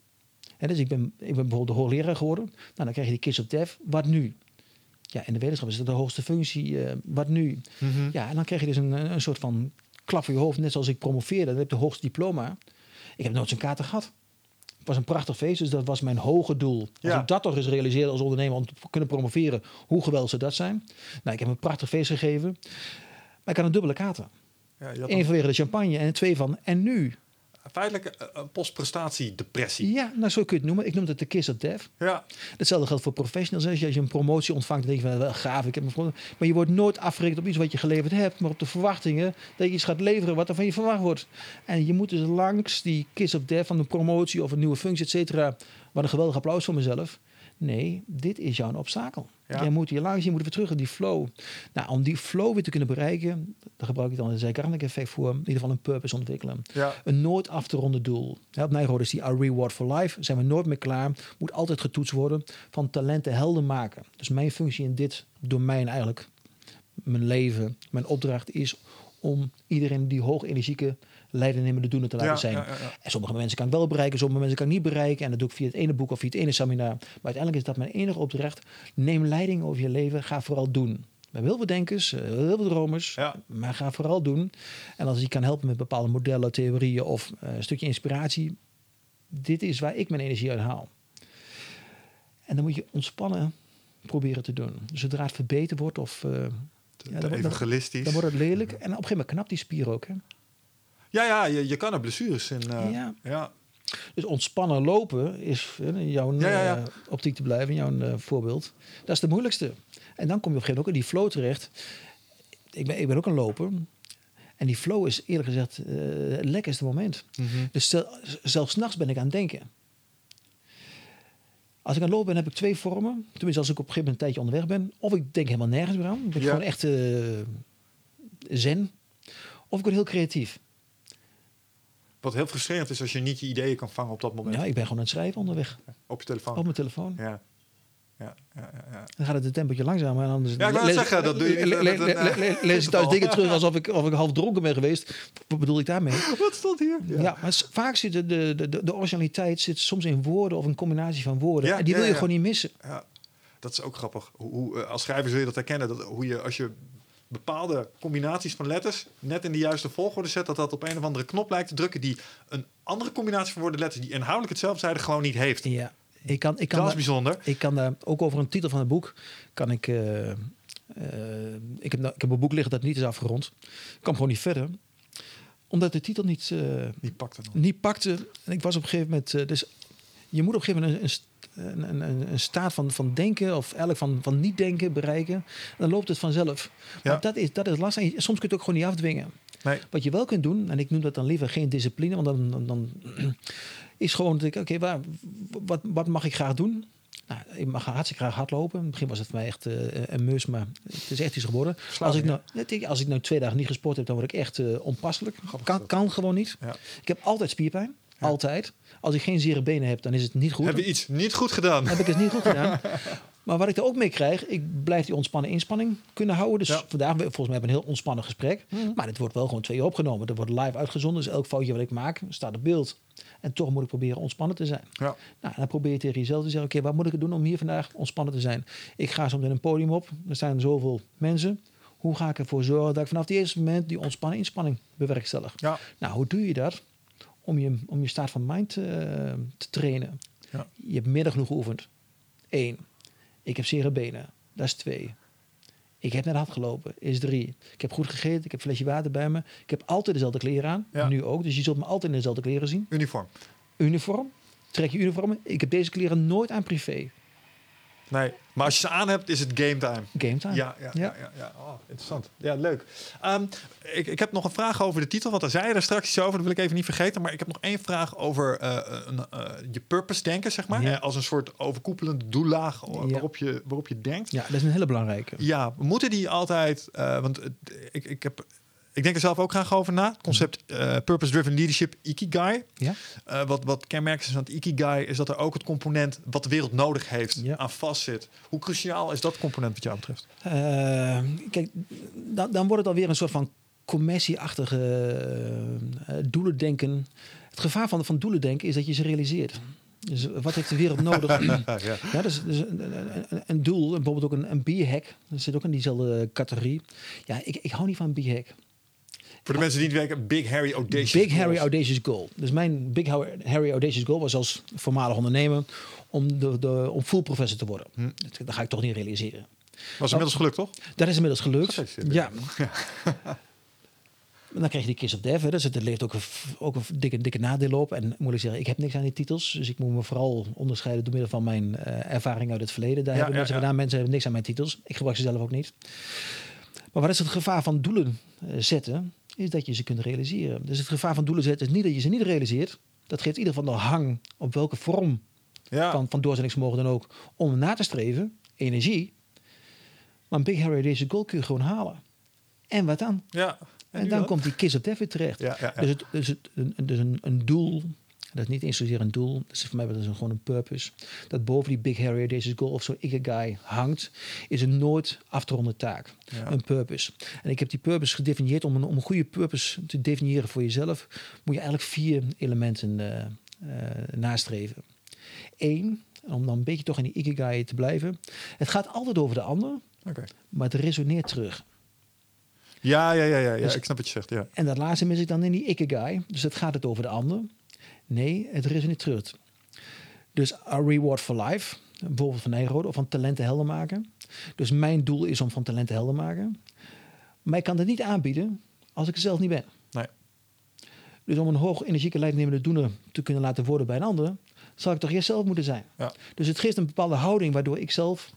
Hè, dus ik ben, ik ben bijvoorbeeld de hoogleraar geworden. Nou, dan krijg je die kids op dev. Wat nu? Ja, in de wetenschap is dat de hoogste functie. eh, wat nu? Mhm. Ja, en dan krijg je dus een, een soort van klap voor je hoofd. Net zoals ik promoveerde. Dan heb ik de hoogste diploma. Ik heb nooit zo'n kaarten gehad. Het was een prachtig feest, dus dat was mijn hoge doel. Als Ja. ik dat toch eens realiseerde als ondernemer om te kunnen promoveren, hoe geweldig zou dat zijn? Nou, ik heb een prachtig feest gegeven. Maar ik had een dubbele kater. Ja, je Eén vanwege de champagne en twee van, en nu? Feitelijk eh, een postprestatiedepressie. Ja, nou zo kun je het noemen. Ik noem het de kiss of death. Ja. Hetzelfde geldt voor professionals. Als je- Als je een promotie ontvangt, dan denk je van, wel gaaf, ik heb een pro- Maar je wordt nooit afgerekend op iets wat je geleverd hebt, maar op de verwachtingen dat je iets gaat leveren wat er van je verwacht wordt. En je moet dus langs die kiss of death van een promotie of een nieuwe functie, et cetera, wat een geweldig applaus voor mezelf. Nee, dit is jouw obstakel. Ja. Jij moet hier langs, je moet weer terug in die flow. Nou, om die flow weer te kunnen bereiken, daar gebruik ik dan een Zeigarnik effect voor. In ieder geval een purpose ontwikkelen. Ja. Een nooit af te ronden doel. Ja, op Nijrode is die Our Reward for Life. Zijn we nooit meer klaar. Moet altijd getoetst worden. Van talenten helden maken. Dus mijn functie in dit domein eigenlijk, mijn leven, mijn opdracht is om iedereen die hoog energieke leidernemende doelen te laten zijn. En sommige mensen kan ik wel bereiken, sommige mensen kan ik niet bereiken. En dat doe ik via het ene boek of via het ene seminar. Maar uiteindelijk is dat mijn enige opdracht. Neem leiding over je leven. Ga vooral doen. We hebben heel veel denkers, eh, heel veel dromers. Ja. Maar ga vooral doen. En als je kan helpen met bepaalde modellen, theorieën of eh, een stukje inspiratie. Dit is waar ik mijn energie uit haal. En dan moet je ontspannen proberen te doen. Zodra het verbeterd wordt of... Te, Ja, dan wordt- evangelistisch. dan wordt het lelijk. En op een gegeven moment knapt die spier ook. Hè? Ja, ja je, je kan er blessures in. eh, Ja. ja. Dus ontspannen lopen is eh, in jouw Ja, ja, ja. eh, optiek te blijven, in jouw eh, voorbeeld. Dat is de moeilijkste. En dan kom je op een gegeven moment ook in die flow terecht. Ik ben, ik ben ook een loper. En die flow is eerlijk gezegd eh, het lekkerste moment. Mhm. Dus stel, zelfs s'nachts ben ik aan het denken. Als ik aan het lopen ben, heb ik twee vormen. Tenminste, als ik op een gegeven moment een tijdje onderweg ben. Of ik denk helemaal nergens meer aan. Ben ik Ja. gewoon echt eh, zen. Of ik word heel creatief. Wat heel frustrerend is als je niet je ideeën kan vangen op dat moment. Ja, ik ben gewoon aan het schrijven onderweg. Op je telefoon. Op mijn telefoon. Ja. Ja, ja, ja. Dan gaat het een tempeltje langzamer. En anders Ja, ik zeggen, dat doe je niet le- met le- een, le- eh, le- Lees ik thuis dingen terug alsof ik, of ik half dronken ben geweest. Wat bedoel ik daarmee? Wat stond hier? Ja, maar vaak zit de, de, de, de originaliteit zit soms in woorden of een combinatie van woorden. Ja, en die wil je gewoon niet missen. Ja, dat is ook grappig. Hoe, hoe, eh, als schrijver zul je dat herkennen. Dat, hoe je, als je bepaalde combinaties van letters net in de juiste volgorde zet, dat dat op een of andere knop lijkt te drukken die een andere combinatie van woorden letters die inhoudelijk hetzelfde zijn, gewoon niet heeft. Ja, ik kan, ik kan, Dat is bijzonder. ik kan daar ook over een titel van het boek. Kan ik, eh, eh, ik, heb, nou- ik heb een boek liggen dat niet is afgerond. Ik kan gewoon niet verder. Omdat de titel niet, eh, Die pakt het nog. niet pakte. En ik was op een gegeven moment. eh, dus je moet op een gegeven moment een, een, een, een- staat van, van denken of eigenlijk van, van niet denken bereiken. Dan loopt het vanzelf. Ja. Maar dat is, dat is lastig. Soms kun je het ook gewoon niet afdwingen. Nee. Wat je wel kunt doen, en ik noem dat dan liever geen discipline, want dan, dan, dan is gewoon dat ik, oké, waar wat, wat mag ik graag doen? Nou, ik mag hartstikke graag hardlopen. In het begin was het voor mij echt eh, een mus, maar het is echt iets geworden. Als ik, nou, als ik nou twee dagen niet gesport heb, dan word ik echt eh, onpasselijk. Kan, kan gewoon niet. Ja. Ik heb altijd spierpijn. Altijd. Als ik geen zere benen heb, dan is het niet goed. Heb je iets niet goed gedaan? heb ik het niet goed gedaan. Maar wat ik er ook mee krijg, ik blijf die ontspannen inspanning kunnen houden. Dus Ja. vandaag, volgens mij hebben we een heel ontspannen gesprek. Maar het wordt wel gewoon twee uur opgenomen. Dat wordt live uitgezonden. Dus elk foutje wat ik maak, staat op beeld. En toch moet ik proberen ontspannen te zijn. Ja. Nou, dan probeer je tegen jezelf te zeggen, oké, wat moet ik doen om hier vandaag ontspannen te zijn? Ik ga zo meteen een podium op. Er staan zoveel mensen. Hoe ga ik ervoor zorgen dat ik vanaf het eerste moment die ontspannen inspanning bewerkstellig? Ja. Nou, hoe doe je dat? Om je, om je staat van mind eh, te trainen. Ja. Je hebt middag genoeg geoefend. Eén. Ik heb zere benen. Dat is twee. Ik heb net hard gelopen. Is drie. Ik heb goed gegeten. Ik heb een flesje water bij me. Ik heb altijd dezelfde kleren aan. Ja. Nu ook. Dus je zult me altijd in dezelfde kleren zien. Uniform. Uniform. Trek je uniform. Ik heb deze kleren nooit aan privé. Nee. Maar als je ze aan hebt, is het game time. Game time. Ja, ja, ja. Ja. ja. Oh, interessant. Ja, leuk. Ehm, ik, ik heb nog een vraag over de titel, want daar zei je er straks iets over. Dat wil ik even niet vergeten. Maar ik heb nog één vraag over eh, een, eh, je purpose denken, zeg maar. Ja. Eh, Als een soort overkoepelende doellaag eh, waarop, je, waarop je denkt. Ja, dat is een hele belangrijke. Ja, moeten die altijd... eh, want ik, ik, heb, ik denk er zelf ook graag over na. Het concept eh, Purpose-Driven Leadership, Ikigai. Ja. Eh, wat, wat kenmerkt is van het Ikigai... is dat er ook het component wat de wereld nodig heeft Ja. aan vastzit. Hoe cruciaal is dat component wat jou betreft? Eh, kijk, dan, dan wordt het alweer een soort van commissieachtige eh, doelen denken. Het gevaar van, van doelen denken is dat je ze realiseert. Dus wat heeft de wereld nodig? ja. Ja, dus, dus een, een, een- doel, bijvoorbeeld ook een, een bierhack, dat zit ook in diezelfde categorie. Ja, ik, ik hou niet van bierhack. Voor de mensen die niet weten, Big Harry Audacious Big Harry. Audacious Goal. Dus mijn Big Harry Audacious Goal was als voormalig ondernemer om, de, de, om full professor te worden. Hm. Dat, ga ik toch niet realiseren. Was inmiddels gelukt, toch? Dat is inmiddels gelukt. Ja. En dan krijg je die Kiss of Death. hè. Dus er ligt ook een, ook een dikke, dikke nadeel op. En moet ik zeggen, ik heb niks aan die titels. Dus ik moet me vooral onderscheiden door middel van mijn eh, ervaring uit het verleden. Daar Ja, hebben ja, mensen ja. gedaan. Mensen hebben niks aan mijn titels. Ik gebruik ze zelf ook niet. Maar wat is het gevaar van doelen eh, zetten? Is dat je ze kunt realiseren. Dus het gevaar van doelen zetten is niet dat je ze niet realiseert. Dat geeft in ieder geval de hang op welke vorm Ja. van, van doorzettingsvermogen dan ook, om na te streven, energie. Maar een Big Harry deze goal kun je gewoon halen. En wat dan? ja. En, dan komt die Kiss of Death weer terecht. Ja, ja, ja. Dus, het, dus, het, een, dus een, een doel, dat is niet eens zozeer een doel, is voor mij dat is een, gewoon een purpose. Dat boven die Big Harry deze goal of zo'n Ikigai hangt, is een nooit af te ronden taak. Ja. Een purpose. En ik heb die purpose gedefinieerd. Om een, om een goede purpose te definiëren voor jezelf, moet je eigenlijk vier elementen eh, eh, nastreven. Eén, om dan een beetje toch in die Ikigai te blijven. Het gaat altijd over de ander, maar het resoneert terug. Ja, ja, ja, ja, ja. Dus- ik snap wat je zegt. Ja. En dat laatste mis ik dan in die Ikigai. Dus het gaat het over de ander. Nee, het resoneert terug. Dus a reward for life. Bijvoorbeeld van Nijrode of van talenten helder maken. Dus mijn doel is om van talenten helder maken. Maar ik kan het niet aanbieden als ik er zelf niet ben. Nee. Dus om een hoog energieke leidnemende doener te kunnen laten worden bij een ander, zal ik toch eerst zelf moeten zijn. Ja. Dus het geeft een bepaalde houding waardoor ik zelf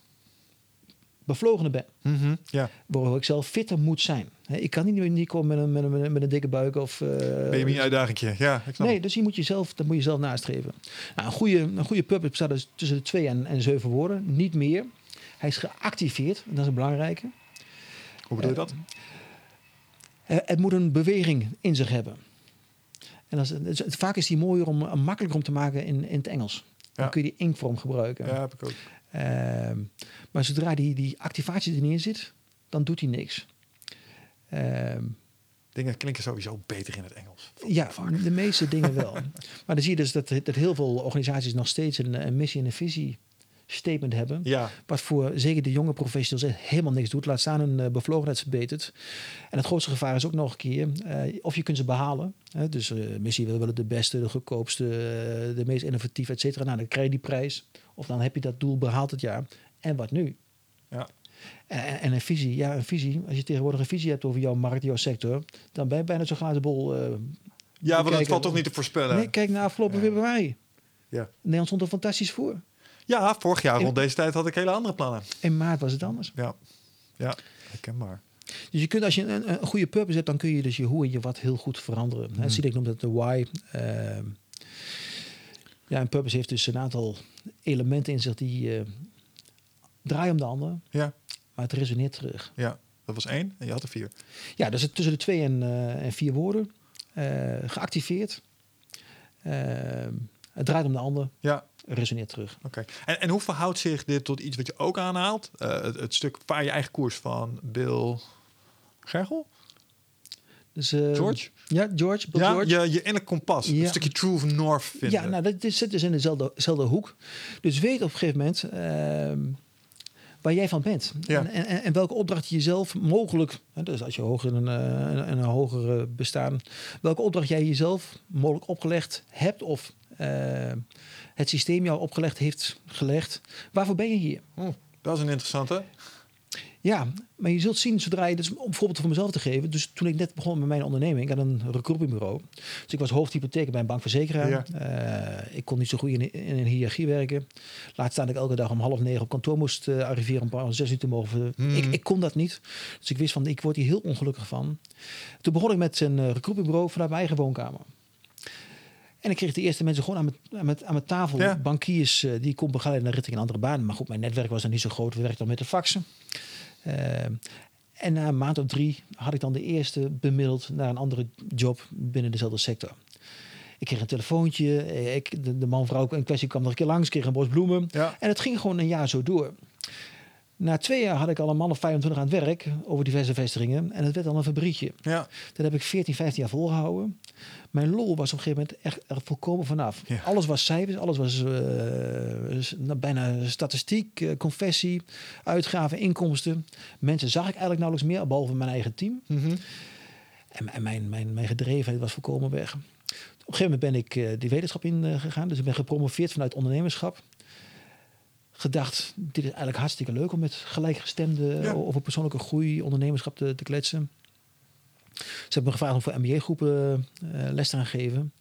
bevlogener ben. Ja. Waardoor ik zelf fitter moet zijn. Ik kan niet, niet komen met een, met, een, met een dikke buik of... eh, Ben je een uitdaging? Ja, ik snap Nee, dus hier moet je zelf, dat moet je zelf nastreven. Nou, een, goede, een goede purpose bestaat dus tussen de twee en, en zeven woorden. Niet meer. Hij is geactiveerd. Dat is een belangrijke. Hoe bedoel je dat? Eh, het moet een beweging in zich hebben. En dat is, vaak is die mooier om, om makkelijker om te maken in, in het Engels. Dan Ja. kun je die inkvorm gebruiken. Ja, heb ik ook. Ehm, maar zodra die, die activatie er niet in zit, dan doet hij niks. Ehm, Dingen klinken sowieso beter in het Engels. Ja, de meeste dingen wel. Maar dan zie je dus dat, dat heel veel organisaties nog steeds een, een missie en een visie statement hebben. Ja, Wat voor zeker de jonge professionals helemaal niks doet. Laat staan hun uh, bevlogenheid verbetert. En het grootste gevaar is ook nog een keer uh, of je kunt ze behalen. Hè? Dus uh, missie wil willen de beste, de goedkoopste, de meest innovatieve, et cetera. Nou, dan krijg je die prijs. Of dan heb je dat doel behaald het jaar. En wat nu? Ja. En, en, een visie, ja, een visie. Als je tegenwoordig een visie hebt over jouw markt, jouw sector, dan ben je bijna zo'n glazen bol. Uh, ja, want het valt toch niet te voorspellen. Nee, kijk naar afgelopen Ja. februari. Ja. Nederland stond er fantastisch voor. Ja, vorig jaar In- rond deze tijd had ik hele andere plannen. In maart was het anders. Ja, ja herkenbaar. Dus je kunt, als je een, een goede purpose hebt, dan kun je dus je hoe en je wat heel goed veranderen. Mm. Siedek noemt dat de why. Uh, ja, een purpose heeft dus een aantal elementen in zich die uh, draaien om de ander, Ja, maar het resoneert terug. ja, dat was één en je had er vier. Ja, dus het tussen de twee en, uh, en vier woorden. Uh, geactiveerd. het draait om de ander. Ja, resoneert terug. Oké. En, en hoe verhoudt zich dit tot iets wat je ook aanhaalt? Het, het, stuk vaar je eigen koers van Bill Gergel? Dus, uh, George? Ja, George. Bill ja, George. Je, je innerlijk kompas. Ja. Een stukje True of North vinden. Ja, nou, dat zit dus in dezelfde, dezelfde hoek. Dus weet op een gegeven moment uh, waar jij van bent. Ja. En, en, en, welke opdracht je jezelf mogelijk... Dus als je hoger in een, in een hoger bestaan... Welke opdracht jij jezelf mogelijk opgelegd hebt... of uh, het systeem jou opgelegd heeft gelegd. Waarvoor ben je hier? Oh, dat is een interessante. Ja, maar je zult zien zodra je, dus om voorbeeld voor mezelf te geven. Dus toen ik net begon met mijn onderneming, ik had een recruitmentbureau. Dus ik was hoofdhypotheker bij een bankverzekeraar. Ja. Uh, ik kon niet zo goed in, in, een hiërarchie werken. Laat staan dat ik elke dag om half negen op kantoor moest uh, arriveren om zes uur te mogen. Hmm. Ik, ik kon dat niet. Dus ik wist van, ik word hier heel ongelukkig van. Toen begon ik met een uh, recruitmentbureau vanuit mijn eigen woonkamer. En ik kreeg de eerste mensen gewoon aan mijn, aan mijn, aan mijn tafel. Ja. Bankiers uh, die ik kon begeleiden naar richting een andere baan. Maar goed, mijn netwerk was dan niet zo groot. We werkten dan met de faxen. Uh, en na een maand of drie had ik dan de eerste bemiddeld naar een andere job binnen dezelfde sector. Ik kreeg een telefoontje. Ik, de, de man-vrouw in kwestie kwam nog een keer langs, kreeg een bos bloemen. Ja. En het ging gewoon een jaar zo door. Na twee jaar had ik al een man of 25 aan het werk over diverse vestigingen. En het werd al een fabriekje. Ja. Dat heb ik 14, 15 jaar volgehouden. Mijn lol was op een gegeven moment echt er volkomen vanaf. Ja. Alles was cijfers, alles was uh, bijna statistiek, uh, confessie, uitgaven, inkomsten. Mensen zag ik eigenlijk nauwelijks meer, behalve mijn eigen team. Mm -hmm. En, en mijn, mijn, mijn gedrevenheid was volkomen weg. Op een gegeven moment ben ik uh, die wetenschap in gegaan. Dus ik ben gepromoveerd vanuit ondernemerschap gedacht, dit is eigenlijk hartstikke leuk om met gelijkgestemden ja. over persoonlijke groei, ondernemerschap te, te kletsen. Ze hebben me gevraagd om voor MBA-groepen uh, les te gaan geven.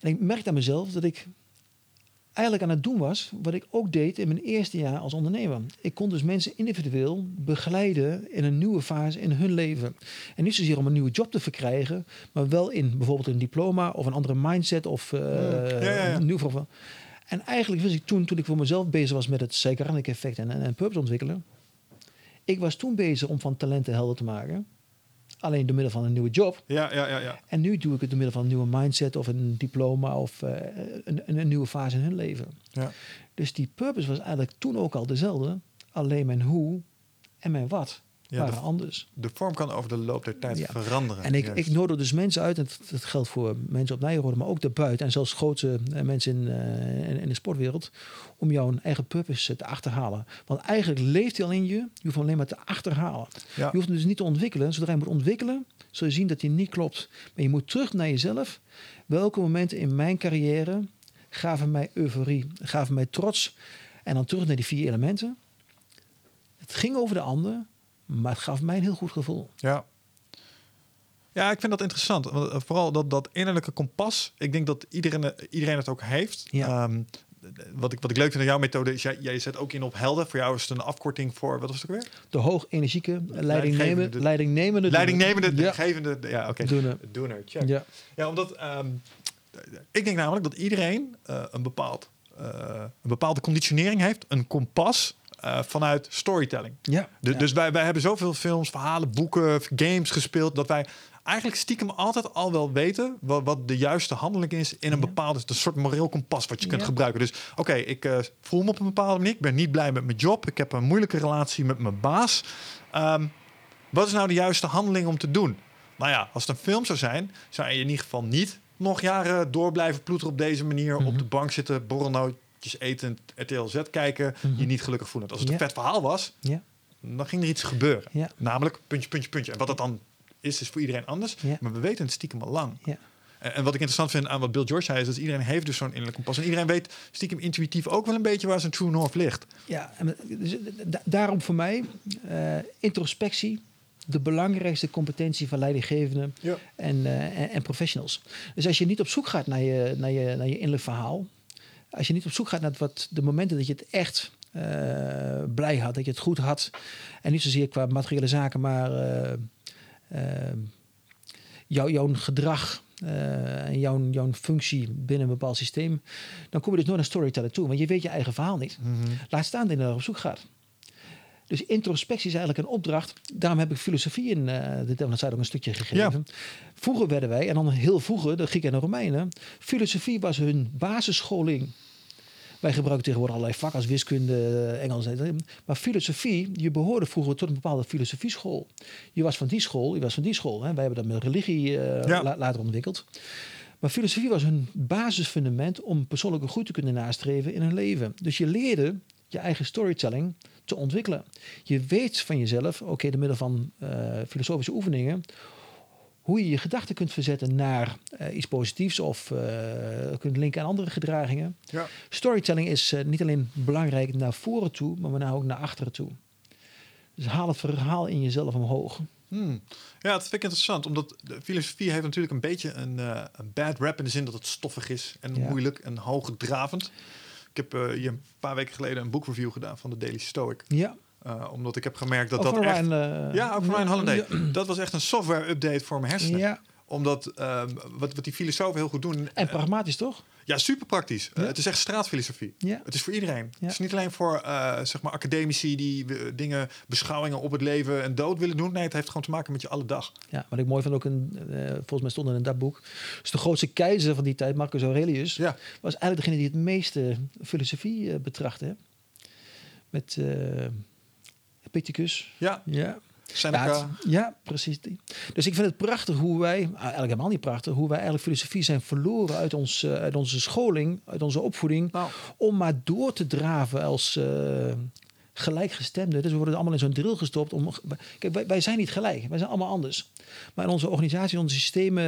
En ik merkte aan mezelf dat ik eigenlijk aan het doen was wat ik ook deed in mijn eerste jaar als ondernemer. Ik kon dus mensen individueel begeleiden in een nieuwe fase in hun leven. En niet zozeer om een nieuwe job te verkrijgen, maar wel in bijvoorbeeld een diploma of een andere mindset of uh, Ja, ja, ja. een nieuw geval. En eigenlijk wist ik toen, toen ik voor mezelf bezig was met het Zeigarnik effect en, en, en purpose ontwikkelen. Ik was toen bezig om van talenten helder te maken. Alleen door middel van een nieuwe job. Ja, ja, ja, ja. En nu doe ik het door middel van een nieuwe mindset of een diploma of eh, een, een, een nieuwe fase in hun leven. ja. Dus die purpose was eigenlijk toen ook al dezelfde. Alleen mijn hoe en mijn wat Ja, waren de- anders. De vorm kan over de loop der tijd Ja. veranderen. En ik, Juist. ik nodig dus mensen uit, en dat, geldt voor mensen op Nijrode, maar ook daarbuiten. En zelfs grote eh, mensen in, eh, in, in de sportwereld. Om jouw eigen purpose te achterhalen. Want eigenlijk leeft hij al in je. Je hoeft alleen maar te achterhalen. Ja. Je hoeft hem dus niet te ontwikkelen. Zodra je moet ontwikkelen, zul je zien dat hij niet klopt. Maar je moet terug naar jezelf. Welke momenten in mijn carrière gaven mij euforie, gaven mij trots. En dan terug naar die vier elementen. Het ging over de ander, maar het gaf mij een heel goed gevoel. Ja. Ja, ik vind dat interessant. Want, eh, Vooral dat, dat innerlijke kompas. Ik denk dat iedereen, eh, iedereen het ook heeft. Ja. Ehm, wat, ik, wat ik leuk vind aan jouw methode is, jij, jij zet ook in op helden. Voor jou is het een afkorting voor, wat was het ook weer? De hoog energieke, leidingnemende, leidingnemende, Leidingnemende, Ja. gevende, ja oké. Doener. Doener, check. Ja, Ja, omdat ehm, ik denk namelijk dat iedereen eh, een, bepaald, eh, een bepaalde conditionering heeft. Een kompas eh, vanuit storytelling. ja. Du- ja. Dus wij, wij hebben zoveel films, verhalen, boeken, games gespeeld... dat wij eigenlijk stiekem altijd al wel weten... wat, wat de juiste handeling is in een Ja. bepaalde... een soort moreel kompas wat je kunt Ja. gebruiken. Dus oké, ik eh, voel me op een bepaalde manier. Ik ben niet blij met mijn job. Ik heb een moeilijke relatie met mijn baas. Ehm, wat is nou de juiste handeling om te doen? Nou ja, als het een film zou zijn... zou je in ieder geval niet nog jaren door blijven ploeteren op deze manier... op Mhm. de bank zitten, eten, RTL Z kijken... Mhm. je niet gelukkig voelen. Als het Ja. een vet verhaal was ja, dan ging er iets gebeuren. Ja. Namelijk puntje, puntje, puntje. En wat dat dan is, is voor iedereen anders. Ja. Maar we weten het stiekem al lang. ja. En, wat ik interessant vind aan wat Bill George zei, is dat iedereen heeft dus zo'n innerlijk kompas. En iedereen weet stiekem intuïtief ook wel een beetje waar zijn true north ligt. Ja, en dus, da- daarom voor mij eh, introspectie de belangrijkste competentie van leidinggevenden Ja. en, eh, en, en professionals. Dus als je niet op zoek gaat naar je, naar je, naar je innerlijk verhaal, als je niet op zoek gaat naar wat de momenten dat je het echt eh, blij had, dat je het goed had, en niet zozeer qua materiële zaken, maar eh, eh, jouw, jouw gedrag en jouw, jouw functie binnen een bepaald systeem, dan kom je dus nooit naar storyteller toe, want je weet je eigen verhaal niet. Laat staan dat je er op zoek gaat. Dus introspectie is eigenlijk een opdracht. Daarom heb ik filosofie in uh, de Devon ook een stukje gegeven. Vroeger werden wij, en dan heel vroeger, de Grieken en de Romeinen, filosofie was hun basisscholing. Wij gebruiken tegenwoordig allerlei vakken als wiskunde, Engels. Maar filosofie, je behoorde vroeger tot een bepaalde filosofieschool. Je was van die school, je was van die school. Hè. Wij hebben dat met religie uh, ja. la later ontwikkeld. Maar filosofie was hun basisfundament om persoonlijke groei te kunnen nastreven in hun leven. Dus je leerde je eigen storytelling te ontwikkelen. Je weet van jezelf, oké, okay, door middel van uh, filosofische oefeningen, hoe je je gedachten kunt verzetten naar uh, iets positiefs of uh, kunt linken aan andere gedragingen. Ja. Storytelling is niet alleen belangrijk naar voren toe, maar daarna ook naar achteren toe. Dus haal het verhaal in jezelf omhoog. Hmm. Ja, dat vind ik interessant, omdat de filosofie heeft natuurlijk een beetje een, uh, een bad rap in de zin dat het stoffig is en ja. moeilijk en hoogdravend. Ik heb uh, hier een paar weken geleden een boekreview gedaan van de Daily Stoic. Ja. Uh, omdat ik heb gemerkt dat dat echt... Uh, ja, ook van Ryan Holiday. Dat was echt een software-update voor mijn hersenen. Ja. Omdat uh, wat, wat die filosofen heel goed doen... En pragmatisch, toch? Ja, super praktisch. Ja. het is echt straatfilosofie. Ja. Het is voor iedereen. Ja. Het is niet alleen voor zeg maar academici die dingen, beschouwingen op het leven en dood willen doen. Nee, het heeft gewoon te maken met je alle dag. Ja, wat ik mooi vond ook, een, volgens mij stond in dat boek. Dus de grootste keizer van die tijd, Marcus Aurelius, ja. was eigenlijk degene die het meeste filosofie betrachtte. Met Epictetus. Ja. ja. Seneca. Ja, het, ja, precies. Dus ik vind het prachtig hoe wij, eigenlijk helemaal niet prachtig, hoe wij eigenlijk filosofie zijn verloren uit, ons, uh, uit onze scholing, uit onze opvoeding, nou. om maar door te draven als uh, gelijkgestemden. Dus we worden allemaal in zo'n drill gestopt. Om, kijk, wij, wij, zijn niet gelijk, wij zijn allemaal anders. Maar in onze organisatie, onze systemen,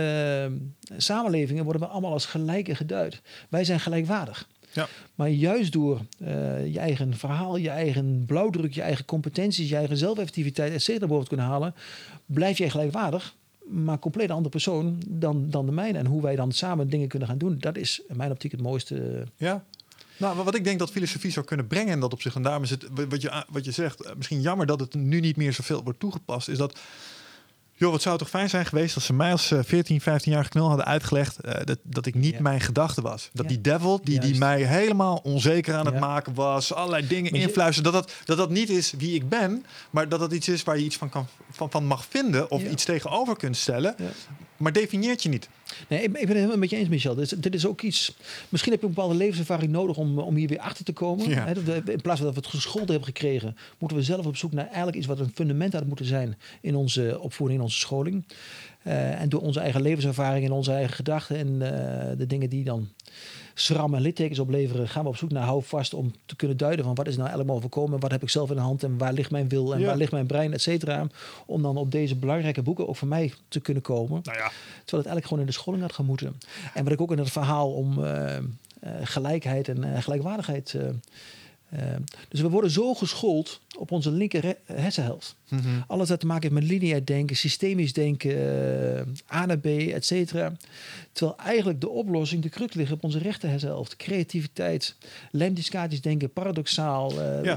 uh, samenlevingen worden we allemaal als gelijke geduid. Wij zijn gelijkwaardig. Ja. Maar juist door uh, je eigen verhaal, je eigen blauwdruk, je eigen competenties, je eigen zelfeffectiviteit, et cetera, boven te kunnen halen, blijf jij gelijkwaardig, maar compleet een andere persoon dan, dan de mijne. En hoe wij dan samen dingen kunnen gaan doen, dat is in mijn optiek het mooiste. Ja. Nou, wat ik denk dat filosofie zou kunnen brengen en dat op zich en daarom is het wat je, wat je zegt, misschien jammer dat het nu niet meer zoveel wordt toegepast, is dat Joh, wat zou toch fijn zijn geweest als ze mij als 14, 15 jaar knul hadden uitgelegd uh, dat, dat ik niet mijn gedachte was. Dat die devil, die, die mij helemaal onzeker aan het maken was, allerlei dingen influisteren, dat dat, dat dat niet is wie ik ben, maar dat dat iets is waar je iets van, kan, van, van mag vinden of iets tegenover kunt stellen maar definieert je niet. Nee, ik, ben het helemaal met je eens, Michel. Dit, dit, is ook iets. Misschien heb je een bepaalde levenservaring nodig om, om hier weer achter te komen. Ja. in plaats van dat we het geschoold hebben gekregen, moeten we zelf op zoek naar eigenlijk iets wat een fundament had moeten zijn in onze opvoeding, in onze scholing. Uh, en door onze eigen levenservaring en onze eigen gedachten en uh, de dingen die dan SRAM en littekens opleveren, gaan we op zoek naar houvast om te kunnen duiden van wat is nou allemaal voorkomen, wat heb ik zelf in de hand en waar ligt mijn wil en waar ligt mijn brein, et cetera. Om dan op deze belangrijke boeken ook voor mij te kunnen komen. Nou ja. Terwijl het eigenlijk gewoon in de scholing had gemoeten. En wat ik ook in het verhaal om uh, gelijkheid en gelijkwaardigheid Ehm, dus we worden zo geschoold op onze linker hersenhelft. Mm Alles wat te maken heeft met lineair denken, systemisch denken, uh, A naar B, et cetera. Terwijl eigenlijk de oplossing, de kruk ligt op onze rechter hersenhelft. Creativiteit, lemniscatisch denken, paradoxaal, uh,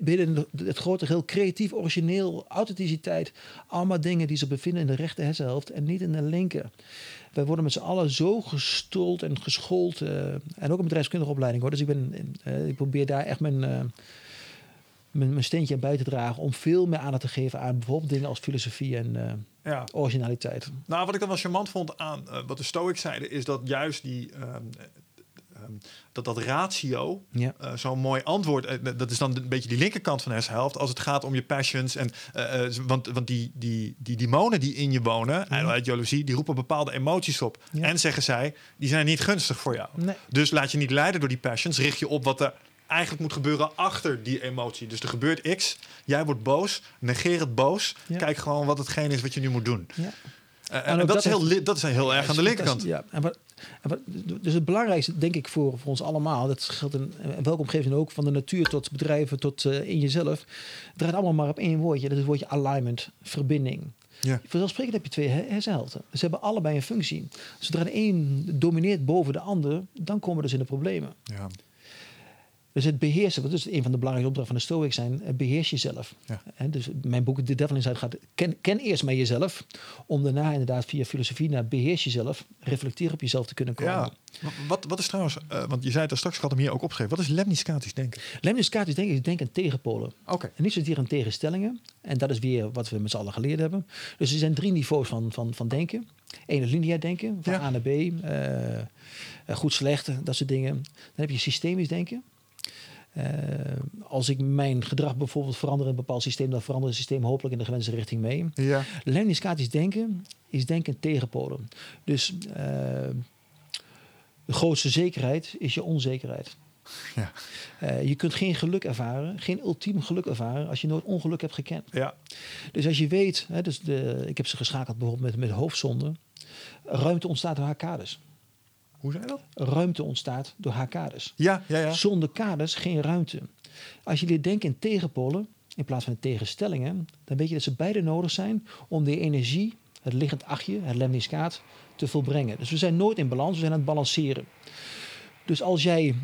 binnen het grote geheel creatief, origineel, authenticiteit. Allemaal dingen die zich bevinden in de rechter hersenhelft en niet in de linker wij worden met z'n allen zo gestold en geschoold. Uh, en ook een bedrijfskundige opleiding hoor. Dus ik, ben, uh, ik probeer daar echt mijn, uh, mijn, mijn, steentje aan bij te dragen. Om veel meer aandacht te geven aan bijvoorbeeld dingen als filosofie en ja. originaliteit. Nou, wat ik dan wel charmant vond aan wat de Stoics zeiden, is dat juist die Ehm, dat dat ratio, ja. Uh, zo'n mooi antwoord, uh, dat is dan een beetje die linkerkant van de hersenhelft, als het gaat om je passions. En, uh, want want die, die, die demonen die in je wonen, ja. uit jaloezie, die roepen bepaalde emoties op. En zeggen zij, die zijn niet gunstig voor jou. Nee. Dus laat je niet leiden door die passions, richt je op wat er eigenlijk moet gebeuren achter die emotie. Dus er gebeurt X, jij wordt boos, negeer het boos, kijk gewoon wat hetgeen is wat je nu moet doen. Ja. En, dat, dat, is heel, dat is heel erg aan de linkerkant. Ja, en wat, dus het belangrijkste, denk ik, voor, voor ons allemaal, dat geldt in, welke omgeving ook, van de natuur tot bedrijven tot uh, in jezelf, draait allemaal maar op één woordje. Dat is het woordje alignment, verbinding. Ja. Vanzelfsprekend heb je twee hersenhelften. Ze hebben allebei een functie. Zodra de een domineert boven de ander, dan komen we dus in de problemen. Ja. Dus het beheersen, wat is een van de belangrijke opdrachten van de Stoics zijn, eh, beheers jezelf. Ja. En dus mijn boek The Devil Inside gaat, ken, ken eerst maar jezelf, om daarna inderdaad via filosofie naar beheers jezelf, reflecteer op jezelf te kunnen komen. Ja. Wat, wat is trouwens, uh, want je zei het er straks, ik had hem hier ook opgeschreven, wat is lemniscatisch denken? Lemniscatisch denken is denken tegenpolen. Oké. En niet zozeer aan tegenstellingen, en dat is weer wat we met z'n allen geleerd hebben. Dus er zijn drie niveaus van, van, van denken. Eén is lineair denken, van A naar B, uh, goed, slecht, dat soort dingen. Dan heb je systemisch denken. Uh, als ik mijn gedrag bijvoorbeeld verander in een bepaald systeem, dan verandert het systeem hopelijk in de gewenste richting mee. Ja. Lemniscatisch denken is denken tegenpolen. Dus uh, de grootste zekerheid is je onzekerheid. Ja. Uh, je kunt geen geluk ervaren, geen ultiem geluk ervaren als je nooit ongeluk hebt gekend. Ja. Dus als je weet, hè, dus de, ik heb ze geschakeld bijvoorbeeld met, met hoofdzonden, ruimte ontstaat door haar kaders. Hoe zei dat? Ruimte ontstaat door haar kaders. Ja, ja, ja. Zonder kaders geen ruimte. Als je dit denkt in tegenpolen, in plaats van tegenstellingen, dan weet je dat ze beide nodig zijn om die energie, het liggend achtje, het lemniscaat, te volbrengen. Dus we zijn nooit in balans, we zijn aan het balanceren. Dus als jij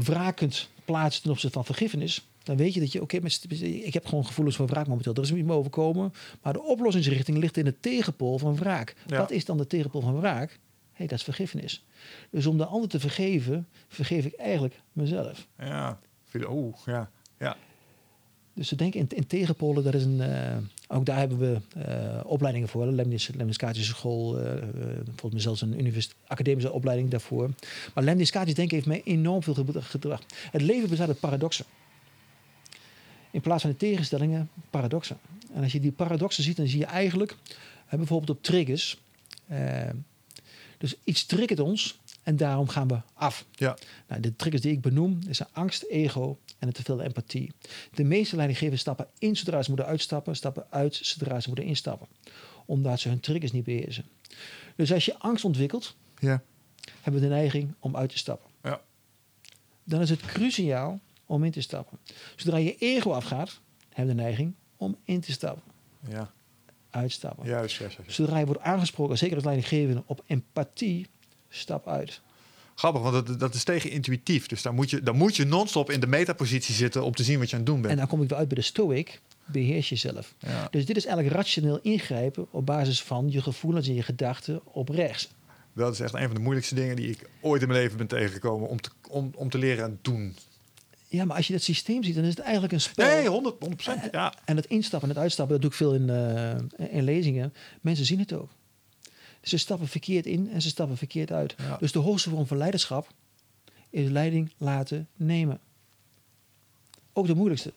wraak kunt plaatsen ten opzichte van vergiffenis, dan weet je dat je, oké, okay, ik heb gewoon gevoelens van wraak momenteel. Er is niet meer overkomen. Maar de oplossingsrichting ligt in de tegenpool van wraak. Wat is dan de tegenpool van wraak? Hey, dat is vergiffenis. Dus om de ander te vergeven, vergeef ik eigenlijk mezelf. Ja, oh, ja, ja. Dus ze denken in, in tegenpolen, dat is een, uh, ook daar hebben we uh, opleidingen voor. Lemniscatische school, uh, volgens mij zelfs een academische opleiding daarvoor. Maar Lemniscatisch denken heeft mij enorm veel gedrag. Het leven bestaat uit paradoxen. In plaats van de tegenstellingen, paradoxen. En als je die paradoxen ziet, dan zie je eigenlijk, bijvoorbeeld op triggers, dus iets triggert ons en daarom gaan we af. Ja. Nou, de triggers die ik benoem is angst, ego en een teveel empathie. De meeste leidinggevers stappen in zodra ze moeten uitstappen, stappen uit zodra ze moeten instappen. Omdat ze hun triggers niet beheersen. Dus als je angst ontwikkelt, ja. hebben we de neiging om uit te stappen. Ja. Dan is het cruciaal om in te stappen. Zodra je ego afgaat, hebben we de neiging om in te stappen. Ja uitstappen. Juist, juist, juist. Zodra je wordt aangesproken, zeker als leidinggevende, op empathie, stap uit. Grappig, want dat, dat is tegen intuïtief. Dus dan moet je, dan moet je non-stop in de metapositie zitten om te zien wat je aan het doen bent. En dan kom ik weer uit bij de stoic. Beheers jezelf. Ja. Dus dit is eigenlijk rationeel ingrijpen op basis van je gevoelens en je gedachten op rechts. Dat is echt een van de moeilijkste dingen die ik ooit in mijn leven ben tegengekomen om te, om, om te leren doen. Ja, maar als je dat systeem ziet, dan is het eigenlijk een spel. Nee, 100, 100%. Ja. En het instappen en het uitstappen, dat doe ik veel in, eh, in lezingen. Mensen zien het ook. Ze stappen verkeerd in en ze stappen verkeerd uit. Ja. Dus de hoogste vorm van leiderschap is leiding laten nemen. Ook de moeilijkste.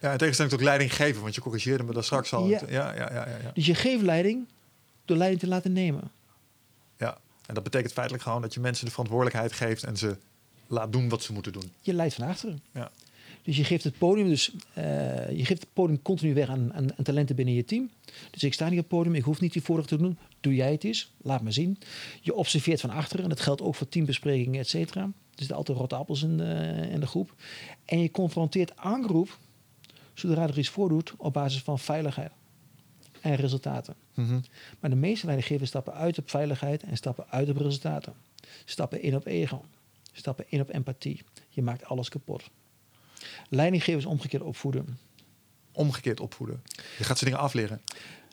ja, in tegenstelling tot leiding geven, want je corrigeerde me daar straks al. Ja, ja, ja, ja, ja. Dus je geeft leiding door leiding te laten nemen. ja. En dat betekent feitelijk gewoon dat je mensen de verantwoordelijkheid geeft en ze laat doen wat ze moeten doen. Je leidt van achteren. Ja. Dus je geeft het podium, dus, eh, je geeft het podium continu weg aan, aan, aan talenten binnen je team. Dus ik sta niet op het podium, ik hoef niet die voordracht te doen. Doe jij het eens, laat me zien. Je observeert van achteren, en dat geldt ook voor teambesprekingen, et cetera. Er zitten altijd rotte appels in, de- in de groep. En je confronteert aangroep, zodra er iets voordoet, op basis van veiligheid en resultaten. Mhm. Maar de meeste leidinggevers stappen uit op veiligheid en stappen uit op resultaten. Stappen in op ego. Stappen in op empathie. Je maakt alles kapot. Leidinggevers omgekeerd opvoeden. Omgekeerd opvoeden. Je gaat ze dingen afleren.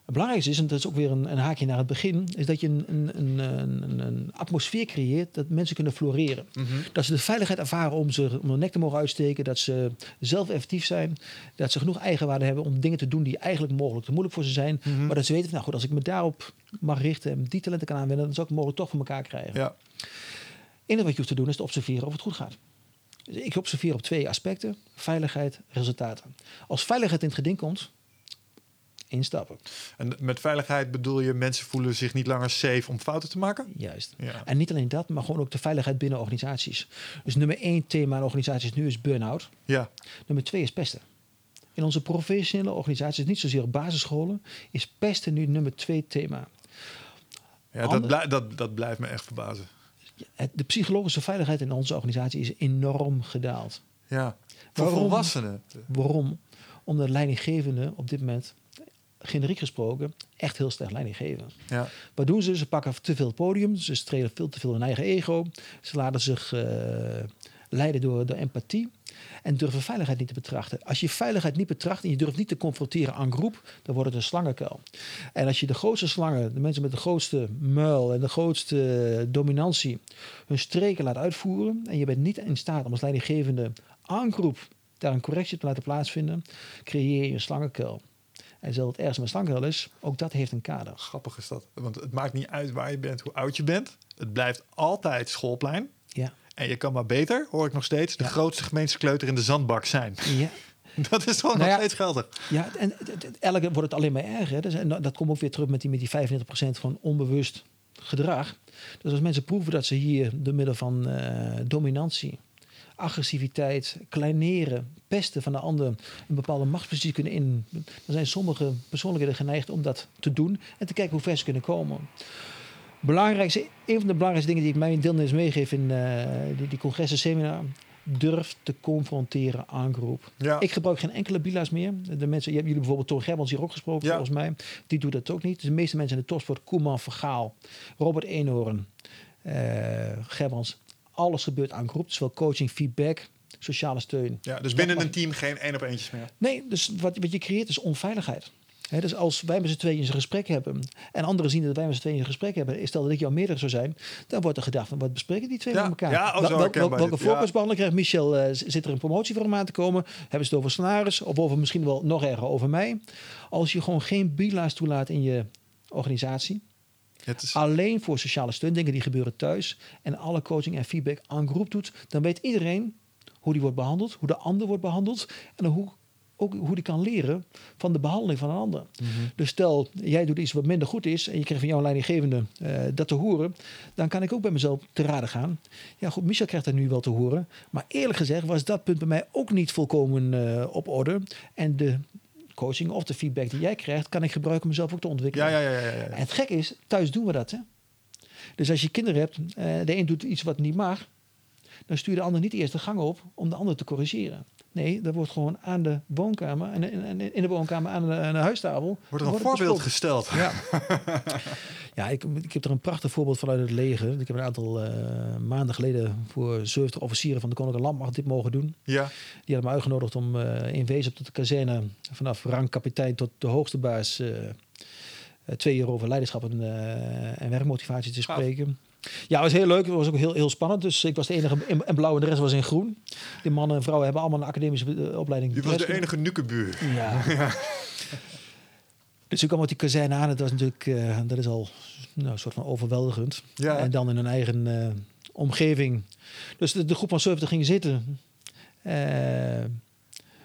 Het belangrijkste is, en dat is ook weer een, een haakje naar het begin, is dat je een, een, een, atmosfeer creëert dat mensen kunnen floreren. Dat ze de veiligheid ervaren om, ze, om hun nek te mogen uitsteken, dat ze zelf effectief zijn, dat ze genoeg eigenwaarde hebben om dingen te doen die eigenlijk mogelijk te moeilijk voor ze zijn. Mhm. Maar dat ze weten, van, nou goed, als ik me daarop mag richten en die talenten kan aanwenden, dan zou ik het mogelijk toch voor elkaar krijgen. Ja. Enige wat je hoeft te doen is te observeren of het goed gaat. Dus ik observeer op twee aspecten: veiligheid, resultaten. Als veiligheid in het geding komt, instappen. En met veiligheid bedoel je mensen voelen zich niet langer safe om fouten te maken? Juist. Ja. En niet alleen dat, maar gewoon ook de veiligheid binnen organisaties. Dus nummer één thema in organisaties nu is burn-out. Ja. Nummer twee is pesten. In onze professionele organisaties, niet zozeer op basisscholen, is pesten nu nummer twee thema. ja dat, blij- dat, dat blijft me echt verbazen. De psychologische veiligheid in onze organisatie is enorm gedaald. Ja. Voor Waarom? volwassenen. Waarom? Omdat leidinggevenden op dit moment, generiek gesproken, echt heel slecht leiding geven. Ja. Wat doen ze? Ze pakken te veel podium, ze strelen veel te veel hun eigen ego, ze laten zich eh, leiden door, door empathie en durven veiligheid niet te betrachten. Als je veiligheid niet betracht en je durft niet te confronteren aan groep, dan wordt het een slangenkuil. En als je de grootste slangen, de mensen met de grootste muil en de grootste dominantie, hun streken laat uitvoeren en je bent niet in staat om als leidinggevende aan groep daar een correctie te laten plaatsvinden, creëer je een slangenkuil. En zelfs het ergste met slangenkuil is, ook dat heeft een kader. Grappig is dat. Want het maakt niet uit waar je bent, hoe oud je bent. Het blijft altijd schoolplein. Ja. En je kan maar beter, hoor ik nog steeds, de grootste gemeenste kleuter in de zandbak zijn. Ja, Dat is gewoon Nou nog steeds geldig. Ja, en elke wordt het alleen maar erger. Dus, en dat komt ook weer terug met die, met die 35% van onbewust gedrag. Dus als mensen proeven dat ze hier door middel van eh, dominantie, agressiviteit, kleineren, pesten van de ander een bepaalde machtspositie kunnen in, dan zijn sommige persoonlijkheden geneigd om dat te doen en te kijken hoe ver ze kunnen komen. Belangrijkste, een van de belangrijkste dingen die ik mijn deelnemers meegeef in eh, die, die congressen seminar, durf te confronteren aan groep. Ja. Ik gebruik geen enkele bila's meer. De mensen, je hebt jullie bijvoorbeeld Toon Gerbrands hier ook gesproken, Ja. volgens mij. Die doet dat ook niet. Dus de meeste mensen in de topsport, Koeman, Vergaal, Robert Eenhoorn, eh Gerbrands. Alles gebeurt aan groep. Zowel coaching, feedback, sociale steun. Ja, dus binnen een team geen één op eentjes meer. Nee, dus wat, wat je creëert is onveiligheid. Dus als wij met z'n tweeën een gesprek hebben en anderen zien dat wij met z'n tweeën een gesprek hebben, stel dat ik jou meerdere zou zijn, dan wordt er gedacht van wat bespreken die twee Ja, met elkaar? ja, Wel- wel- wel- welke voorkeursbehandeling krijgt Michel? eh, zit er een promotie voor hem aan te komen? Hebben ze het over salaris of over misschien wel nog erger over mij? Als je gewoon geen bila's toelaat in je organisatie, is, alleen voor sociale steun, dingen die gebeuren thuis en alle coaching en feedback aan groep doet, dan weet iedereen hoe die wordt behandeld, hoe de ander wordt behandeld en hoe, ook hoe die kan leren van de behandeling van een ander. Dus stel, jij doet iets wat minder goed is en je krijgt van jouw leidinggevende eh, dat te horen, dan kan ik ook bij mezelf te raden gaan. Ja goed, Michel krijgt dat nu wel te horen, maar eerlijk gezegd was dat punt bij mij ook niet volkomen eh, op orde en de coaching of de feedback die jij krijgt, kan ik gebruiken om mezelf ook te ontwikkelen. ja, ja, ja, ja, ja. En het gekke is, thuis doen we dat. Hè? Dus als je kinderen hebt, eh, de een doet iets wat niet mag. dan stuur de ander niet eerst de gang op om de ander te corrigeren. Nee, dat wordt gewoon aan de woonkamer, en in, in de woonkamer aan de, aan de huistafel. Wordt er een voorbeeld gesteld. Ja, ja ik, ik heb er een prachtig voorbeeld vanuit het leger. Ik heb een aantal uh, maanden geleden voor 70 officieren van de Koninklijke Landmacht dit mogen doen. Ja. Die hadden me uitgenodigd om uh, in wezen op de kazerne vanaf rangkapitein tot de hoogste baas uh, twee uur over leiderschap en, en werkmotivatie te spreken. Ja, het was heel leuk. Het was ook heel, heel spannend. Dus ik was de enige in, in blauw en de rest was in groen. Die mannen en vrouwen hebben allemaal een academische uh, opleiding. Je was de enige nukebuur. Ja. ja. dus ik kwam met die kazerne aan. Het was natuurlijk, uh, dat is al nou, een soort van overweldigend. Ja. En dan in een eigen uh, omgeving. Dus de, de, groep van 70 ging zitten.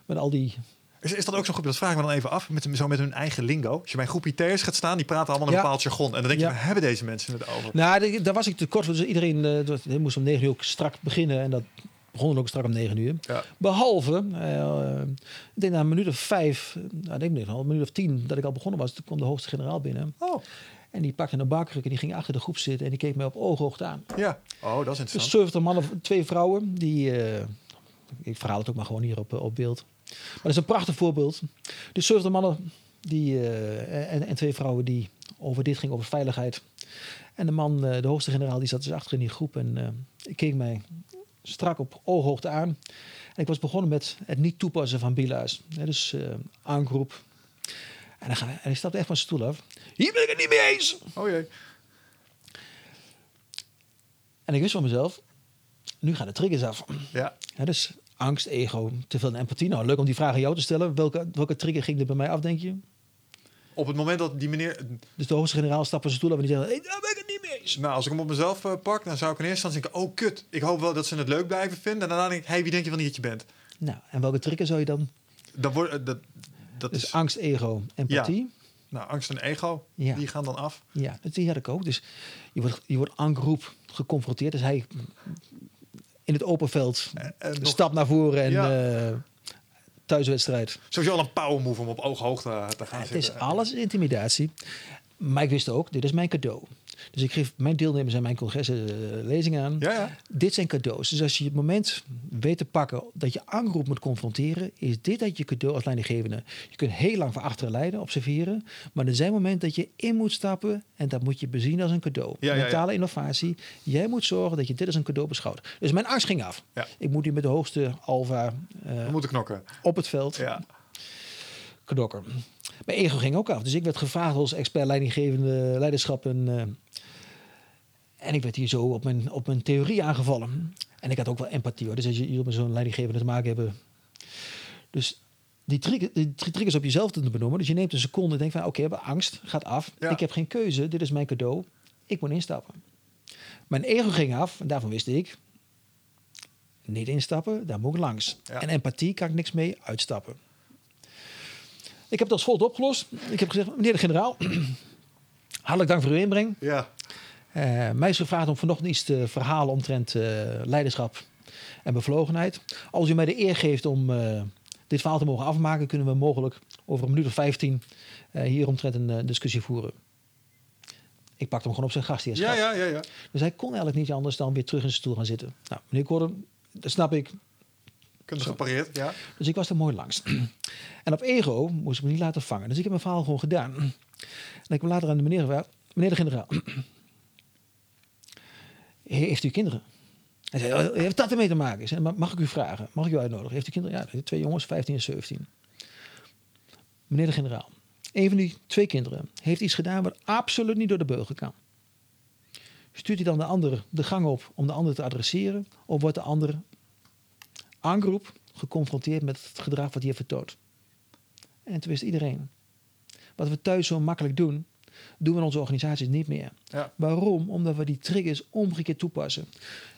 met al die is, is dat ook zo goed? Dat vraag ik me dan even af. Met, zo met hun eigen lingo. Als je bij een groep IT'ers gaat staan, die praten allemaal een Ja. bepaald jargon. En dan denk je, Ja. waar hebben deze mensen het over? Nou, daar was ik te kort. Dus iedereen eh, moest om 9 uur ook strak beginnen. En dat begon ook strak om 9 uur. Ja. Behalve, eh, ik denk na een minuut of vijf, nou, ik denk niet, al een minuut of tien dat ik al begonnen was, toen kwam de hoogste generaal binnen. Oh, En die pakte een bakkruk en die ging achter de groep zitten en die keek mij op ooghoogte aan. ja. Oh, dat is Dus interessant. 70 mannen, twee vrouwen, die, ik verhaal het ook maar gewoon hier op, op beeld. Maar dat is een prachtig voorbeeld. Dus 70 mannen die, eh, en, en twee vrouwen die over dit ging, over veiligheid. En de man, eh, de hoogste generaal, die zat dus achter in die groep en ik keek mij strak op ooghoogte aan. En ik was begonnen met het niet toepassen van bila's. Hè, dus aangroep. En, dan gaan we, en hij stapte echt van zijn stoel af. Hier ben ik het niet mee eens! Oh jee. En ik wist van mezelf, nu gaan de triggers af. Ja. Ja, dus angst, ego, te veel empathie. Nou, leuk om die vraag aan jou te stellen. Welke, welke trigger ging er bij mij af, denk je? Op het moment dat die meneer... Dus de hoogste generaal stapt van zijn stoel af en die zegt... Hey, daar ben ik het niet mee eens. Nou, als ik hem op mezelf eh, pak, dan zou ik in eerste instantie denken... Oh, kut. Ik hoop wel dat ze het leuk blijven vinden. En daarna denk ik, hey, wie denk je wel niet dat je bent? Nou, en welke trigger zou je dan... Dan wordt, eh, dat, dat Dus is... angst, ego, empathie. Nou, angst en ego, Ja. die gaan dan af. Ja, dat die had ik ook. Dus je wordt, je wordt aangroep geconfronteerd. Dus hij in het open veld En, nog, stapt naar voren en Ja. eh, thuiswedstrijd. sowieso al een power move om op ooghoogte te gaan Het zitten. is alles intimidatie. Maar ik wist ook, dit is mijn cadeau. Dus ik geef mijn deelnemers aan mijn congressen eh, lezingen aan. Ja, ja. Dit zijn cadeaus. Dus als je het moment weet te pakken dat je aangroep moet confronteren, is dit dat je cadeau als leidinggevende. Je kunt heel lang van achteren leiden, observeren. Maar er zijn momenten dat je in moet stappen en dat moet je bezien als een cadeau. Ja. Mentale innovatie. Jij moet zorgen dat je dit als een cadeau beschouwt. Dus mijn angst ging af. Ik moet hier met de hoogste alfa We moeten knokken. op het veld Ja. knokken. Mijn ego ging ook af. Dus ik werd gevraagd als expert leidinggevende leiderschap. En, eh, en ik werd hier zo op mijn, op mijn theorie aangevallen. En ik had ook wel empathie hoor. Dus als je, je met zo'n leidinggevende te maken hebben. Dus die, trigger, die tri- triggers op jezelf te benoemen. Dus je neemt een seconde en denkt van oké, okay, angst gaat af. Ja. Ik heb geen keuze. Dit is mijn cadeau. Ik moet instappen. Mijn ego ging af. En daarvan wist ik. Niet instappen, daar moet ik langs. Ja. En empathie kan ik niks mee uitstappen. Ik heb dat als volgt opgelost. Ik heb gezegd, meneer de generaal, hartelijk dank voor uw inbreng. Ja. Eh, mij is gevraagd om vanochtend iets te verhalen omtrent eh, leiderschap en bevlogenheid. Als u mij de eer geeft om eh, dit verhaal te mogen afmaken, kunnen we mogelijk over een minuut of 15 eh, hier omtrent een discussie voeren. Ik pakte hem gewoon op zijn gastheerschap. Ja, ja, ja, ja. Dus hij kon eigenlijk niet anders dan weer terug in zijn stoel gaan zitten. Nou, meneer Gordon, dat snap ik. Gepareerd, ja. Dus ik was er mooi langs. en op ego moest ik me niet laten vangen. Dus ik heb mijn verhaal gewoon gedaan. En ik heb later aan de meneer gevraagd, meneer de generaal, heeft u kinderen? Hij zei, "Oh, heeft dat ermee te maken? Ik zei, "Ma- mag ik u vragen? Mag ik u uitnodigen? Heeft u kinderen? Ja, twee jongens, 15 en 17. Meneer de generaal, een van die twee kinderen heeft iets gedaan wat absoluut niet door de beugel kan. Stuurt hij dan de ander de gang op om de ander te adresseren? Of wordt de ander aangroep geconfronteerd met het gedrag wat hij heeft vertoond. En toen wist iedereen. Wat we thuis zo makkelijk doen, doen we in onze organisaties niet meer. Ja. Waarom? Omdat we die triggers omgekeerd toepassen.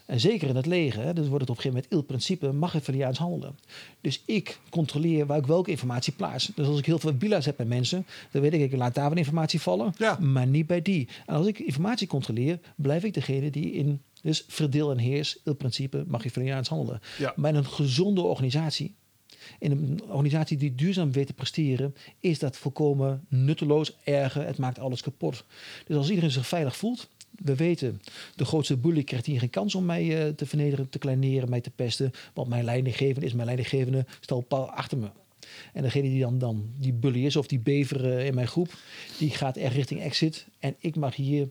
En zeker in het leger, hè, dus wordt het op een gegeven moment il principe Machiavelliaans handelen. Dus ik controleer waar ik welke informatie plaats. Dus als ik heel veel bila's heb met mensen, dan weet ik, ik laat daar wel informatie vallen, Ja. maar niet bij die. En als ik informatie controleer, blijf ik degene die in, dus verdeel en heers, il principe Machiavelliaans handelen. Ja. Maar in een gezonde organisatie, in een organisatie die duurzaam weet te presteren, is dat volkomen nutteloos, erger. Het maakt alles kapot. Dus als iedereen zich veilig voelt, We weten, de grootste bully krijgt hier geen kans om mij eh, te vernederen, te kleineren, mij te pesten. Want mijn leidinggevende is mijn leidinggevende, stel paal achter me. En degene die dan, dan die bully is of die bever eh, in mijn groep, die gaat echt richting exit. En ik mag hier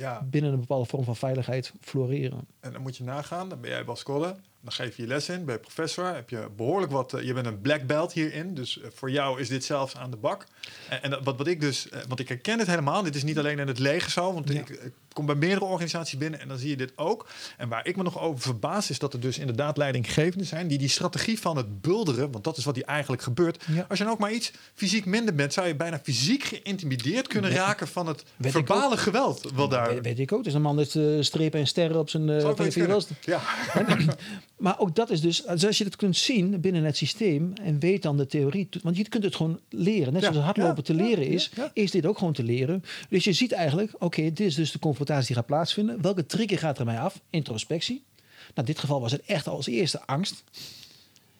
Ja, binnen een bepaalde vorm van veiligheid floreren. en dan moet je nagaan. Dan ben jij Bas Kolle. Dan geef je je les in, je professor. Heb je behoorlijk wat... eh, je bent een black belt hierin. Dus eh, voor jou is dit zelfs aan de bak. En, en wat, wat ik dus... eh, want ik herken het helemaal. Dit is niet alleen in het leger zo. Want Ja. ik, ik kom bij meerdere organisaties binnen en dan zie je dit ook. En waar ik me nog over verbaas is dat er dus inderdaad leidinggevenden zijn... die die strategie van het bulderen... want dat is wat hier eigenlijk gebeurt. Ja. Als je dan ook maar iets fysiek minder bent... zou je bijna fysiek geïntimideerd kunnen Weet- raken... van het verbale geweld. Wat daar... Weet, weet ik ook. Is een man met strepen en sterren op zijn... kunnen. Ja. Maar ook dat is dus, als je dat kunt zien binnen het systeem en weet dan de theorie, want je kunt het gewoon leren. Net Ja, zoals hardlopen ja, te leren is, ja. is dit ook gewoon te leren. Dus je ziet eigenlijk, oké, dit is dus de confrontatie die gaat plaatsvinden. Welke trigger gaat er mij af? Introspectie. Nou, in dit geval was het echt als eerste angst.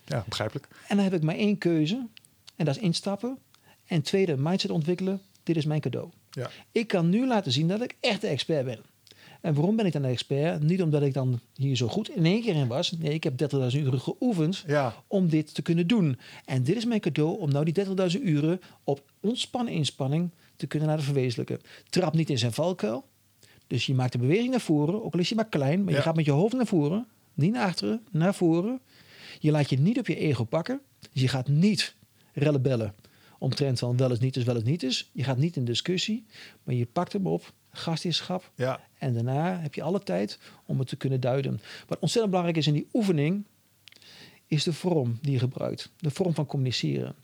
ja, begrijpelijk. En dan heb ik maar één keuze en dat is instappen. En tweede, mindset ontwikkelen. Dit is mijn cadeau. Ja. Ik kan nu laten zien dat ik echt de expert ben. En waarom ben ik dan een expert? Niet omdat ik dan hier zo goed in één keer in was. Nee, ik heb 30.000 uren geoefend Ja. om dit te kunnen doen. En dit is mijn cadeau om nou die 30.000 uren op ontspannen inspanning te kunnen laten verwezenlijken. Trap niet in zijn valkuil. Dus je maakt een beweging naar voren, ook al is je maar klein, maar Ja. je gaat met je hoofd naar voren, niet naar achteren, naar voren. Je laat je niet op je ego pakken. Dus je gaat niet rellen bellen omtrent van wel eens niet is, wel eens niet is. Je gaat niet in discussie, maar je pakt hem op, gastheerschap. Ja. En daarna heb je alle tijd om het te kunnen duiden. Wat ontzettend belangrijk is in die oefening, is de vorm die je gebruikt. De vorm van communiceren.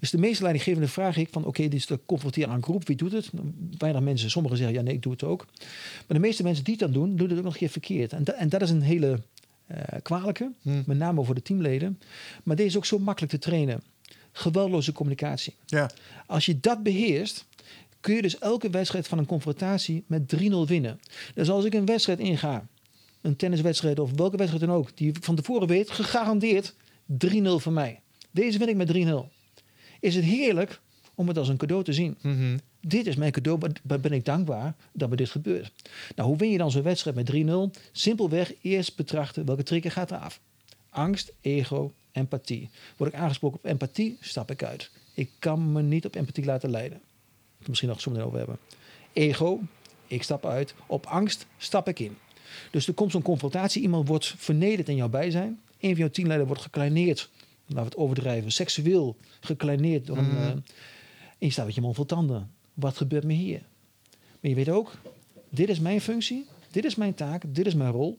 Dus de meeste leidinggevende vraag ik van, oké, dit is te confronteren aan een groep. Wie doet het? Weinig mensen. Sommigen zeggen, ja nee, ik doe het ook. Maar de meeste mensen die het dan doen, doen het ook nog een keer verkeerd. En, da- en dat is een hele eh kwalijke, Hm. met name voor de teamleden. Maar deze is ook zo makkelijk te trainen. Geweldloze communicatie. Ja. Als je dat beheerst, kun je dus elke wedstrijd van een confrontatie met 3-0 winnen. Dus als ik een wedstrijd inga, een tenniswedstrijd of welke wedstrijd dan ook, die van tevoren weet, gegarandeerd 3-0 voor mij. Deze win ik met 3-0. Is het heerlijk om het als een cadeau te zien. Mhm. Dit is mijn cadeau, ben ik dankbaar dat me dit gebeurt. Nou, hoe win je dan zo'n wedstrijd met 3-0? Simpelweg eerst betrachten welke trigger gaat er af. Angst, ego, empathie. Word ik aangesproken op empathie, stap ik uit. Ik kan me niet op empathie laten leiden. Het misschien nog zo meteen over hebben. Ego, ik stap uit. Op angst stap ik in. Dus er komt zo'n confrontatie. Iemand wordt vernederd in jouw bijzijn. Een van jouw teamleden wordt gekleineerd. Laten we het overdrijven. Seksueel gekleineerd door een... Mhm. eh, en je staat met je mond vol tanden. Wat gebeurt me hier? Maar je weet ook, dit is mijn functie. Dit is mijn taak. Dit is mijn rol.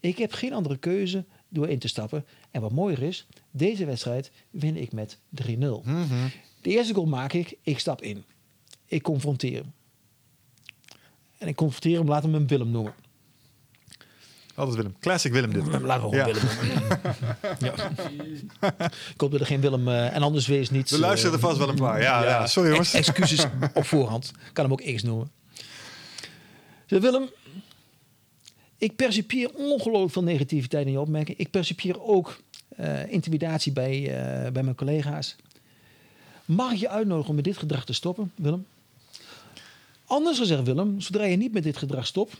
Ik heb geen andere keuze door in te stappen. En wat mooier is, deze wedstrijd win ik met 3-0. Mhm. De eerste goal maak ik, ik stap in. Ik confronteer hem. En ik confronteer hem, we hem Willem noemen. Altijd Willem. Classic Willem dit. Laten we gewoon Ja. Willem noemen. ja. Ik hoop dat er geen Willem... eh, en anders wees niet... Er luisteren er vast wel een paar. Ja, ja. sorry jongens. Ex- excuses op voorhand. Kan hem ook X noemen. Dus Willem, ik percipieer ongelooflijk veel negativiteit in je opmerking. Ik percipieer ook eh, intimidatie bij, eh, bij mijn collega's. Mag ik je uitnodigen om met dit gedrag te stoppen, Willem? Anders gezegd, Willem, zodra je niet met dit gedrag stopt,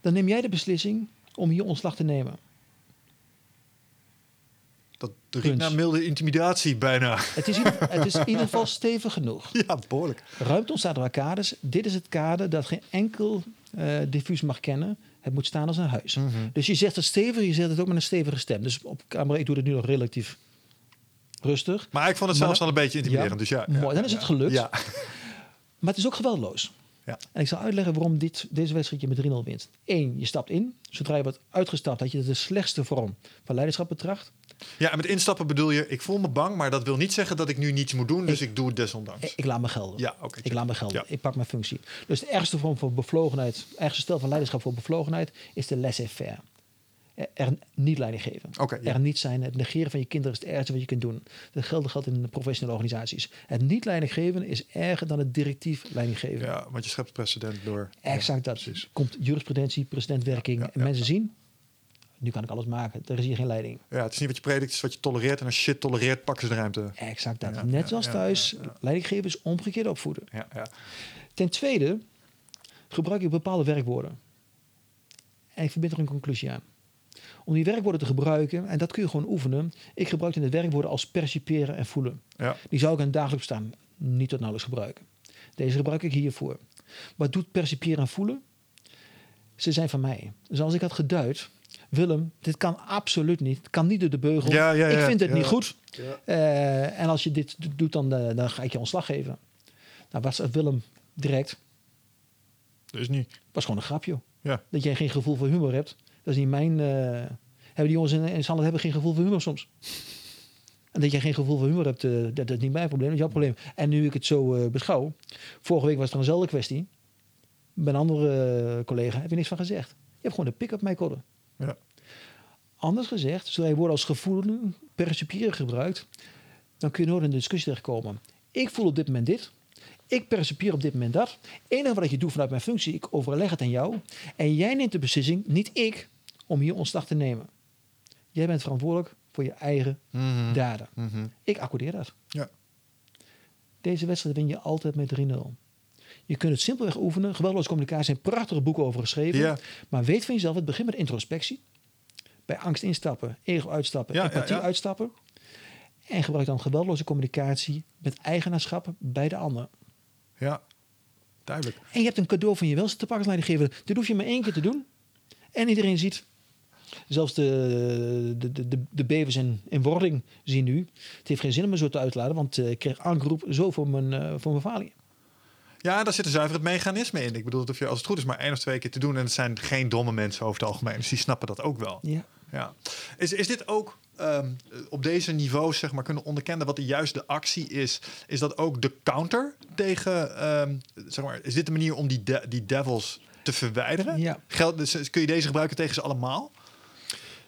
dan neem jij de beslissing om hier ontslag te nemen. Dat riekt Kunst. naar milde intimidatie bijna. Het is, in, het is in ieder geval stevig genoeg. Ja, behoorlijk. Ruimte ontstaat door arcades. Dit is het kader dat geen enkel eh diffuus mag kennen. Het moet staan als een huis. Mhm. Dus je zegt het stevig, je zegt het ook met een stevige stem. Dus op camera, ik doe het nu nog relatief rustig. Maar ik vond het Maar- zelfs al een beetje intimiderend. Ja, dus ja, ja, mooi, dan is het gelukt. Ja. Maar het is ook geweldloos. Ja. En ik zal uitleggen waarom dit, deze wedstrijd je met 3-0 wint. Eén, je stapt in. Zodra je wordt uitgestapt, dat je de slechtste vorm van leiderschap betracht. ja, en met instappen bedoel je, ik voel me bang, maar dat wil niet zeggen dat ik nu niets moet doen, dus ik, doe het desondanks. Ik, ik laat me gelden. Ja, oké. Ik laat me gelden. Ja. Ik pak mijn functie. Dus de ergste vorm van bevlogenheid, ergste stel van leiderschap voor bevlogenheid, is de laissez-faire. Er, niet leiding geven. Ja. Er niet zijn. Het negeren van je kinderen is het ergste wat je kunt doen. Dat geldt, geldt in de professionele organisaties. Het niet leiding geven is erger dan het directief leiding geven. Ja, want je schept precedent door. Exact Ja, dat. Precies. Komt jurisprudentie, precedentwerking. Ja, en mensen zien, nu kan ik alles maken. Er is hier geen leiding. Ja, het is niet wat je predikt, het is wat je tolereert. En als je shit tolereert, pakken ze de ruimte. Exact dat. Net zoals thuis, ja, ja. leiding geven is omgekeerd opvoeden. Ja, ja. Ten tweede, gebruik ik bepaalde werkwoorden. En ik verbind er een conclusie aan. Om die werkwoorden te gebruiken, en dat kun je gewoon oefenen. Ik gebruik in de werkwoorden als perciperen en voelen. Ja. Die zou ik in het dagelijks bestaan niet tot nauwelijks gebruiken. Deze gebruik ik hiervoor. Wat doet perciperen en voelen? Ze zijn van mij. Dus als ik had geduid, Willem, dit kan absoluut niet. Het kan niet door de beugel. Ja, ja, ja, ik vind het ja. niet goed. Ja. Eh, en als je dit do- doet, dan, eh, dan ga ik je ontslag geven. Nou, was Willem direct. Dus niet. was gewoon een grapje. Ja. Dat jij geen gevoel voor humor hebt. Dat is niet mijn... eh, hebben die jongens in, in hebben geen gevoel voor humor soms. En dat jij geen gevoel voor humor hebt, eh, dat, dat is niet mijn probleem. Dat is jouw probleem. En nu ik het zo eh, beschouw. Vorige week was het eenzelfde kwestie. Bij een andere collega heb je niks van gezegd. Je hebt gewoon de pick-up mij kodden. Ja. Anders gezegd, zodra je woorden als gevoelen, percipiëren gebruikt, dan kun je nooit in de discussie terechtkomen. Ik voel op dit moment dit. Ik percipieer op dit moment dat. Het enige wat je doet vanuit mijn functie, ik overleg het aan jou. En jij neemt de beslissing, niet ik, om hier ontslag te nemen. Jij bent verantwoordelijk voor je eigen Mhm. daden. Mhm. Ik accordeer dat. Ja. Deze wedstrijd win je altijd met 3-0. Je kunt het simpelweg oefenen. Geweldloze communicatie zijn prachtige boeken over geschreven. Ja. Maar weet van jezelf, het begint met introspectie. Bij angst instappen, ego uitstappen, Ja, empathie ja. uitstappen. En gebruik dan geweldloze communicatie met eigenaarschap bij de ander. ja. Duidelijk. En je hebt een cadeau van je welste te pakken. Dit hoef je maar één keer te doen. En iedereen ziet. Zelfs de, de, de, de, bevers in, in wording zien nu. Het heeft geen zin om me zo te uitladen. Want eh, ik kreeg aangeroep zo voor mijn, eh, voor mijn falie. Ja, daar zit een zuiver het mechanisme in. Ik bedoel, dat je als het goed is maar één of twee keer te doen. En het zijn geen domme mensen over het algemeen. Dus die snappen dat ook wel. Ja. Ja. Is, is dit ook ehm, op deze niveaus zeg maar, kunnen onderkennen wat de juiste actie is? Is dat ook de counter tegen, ehm, zeg maar, is dit de manier om die, de- die devils te verwijderen? Ja. Geld, dus, kun je deze gebruiken tegen ze allemaal?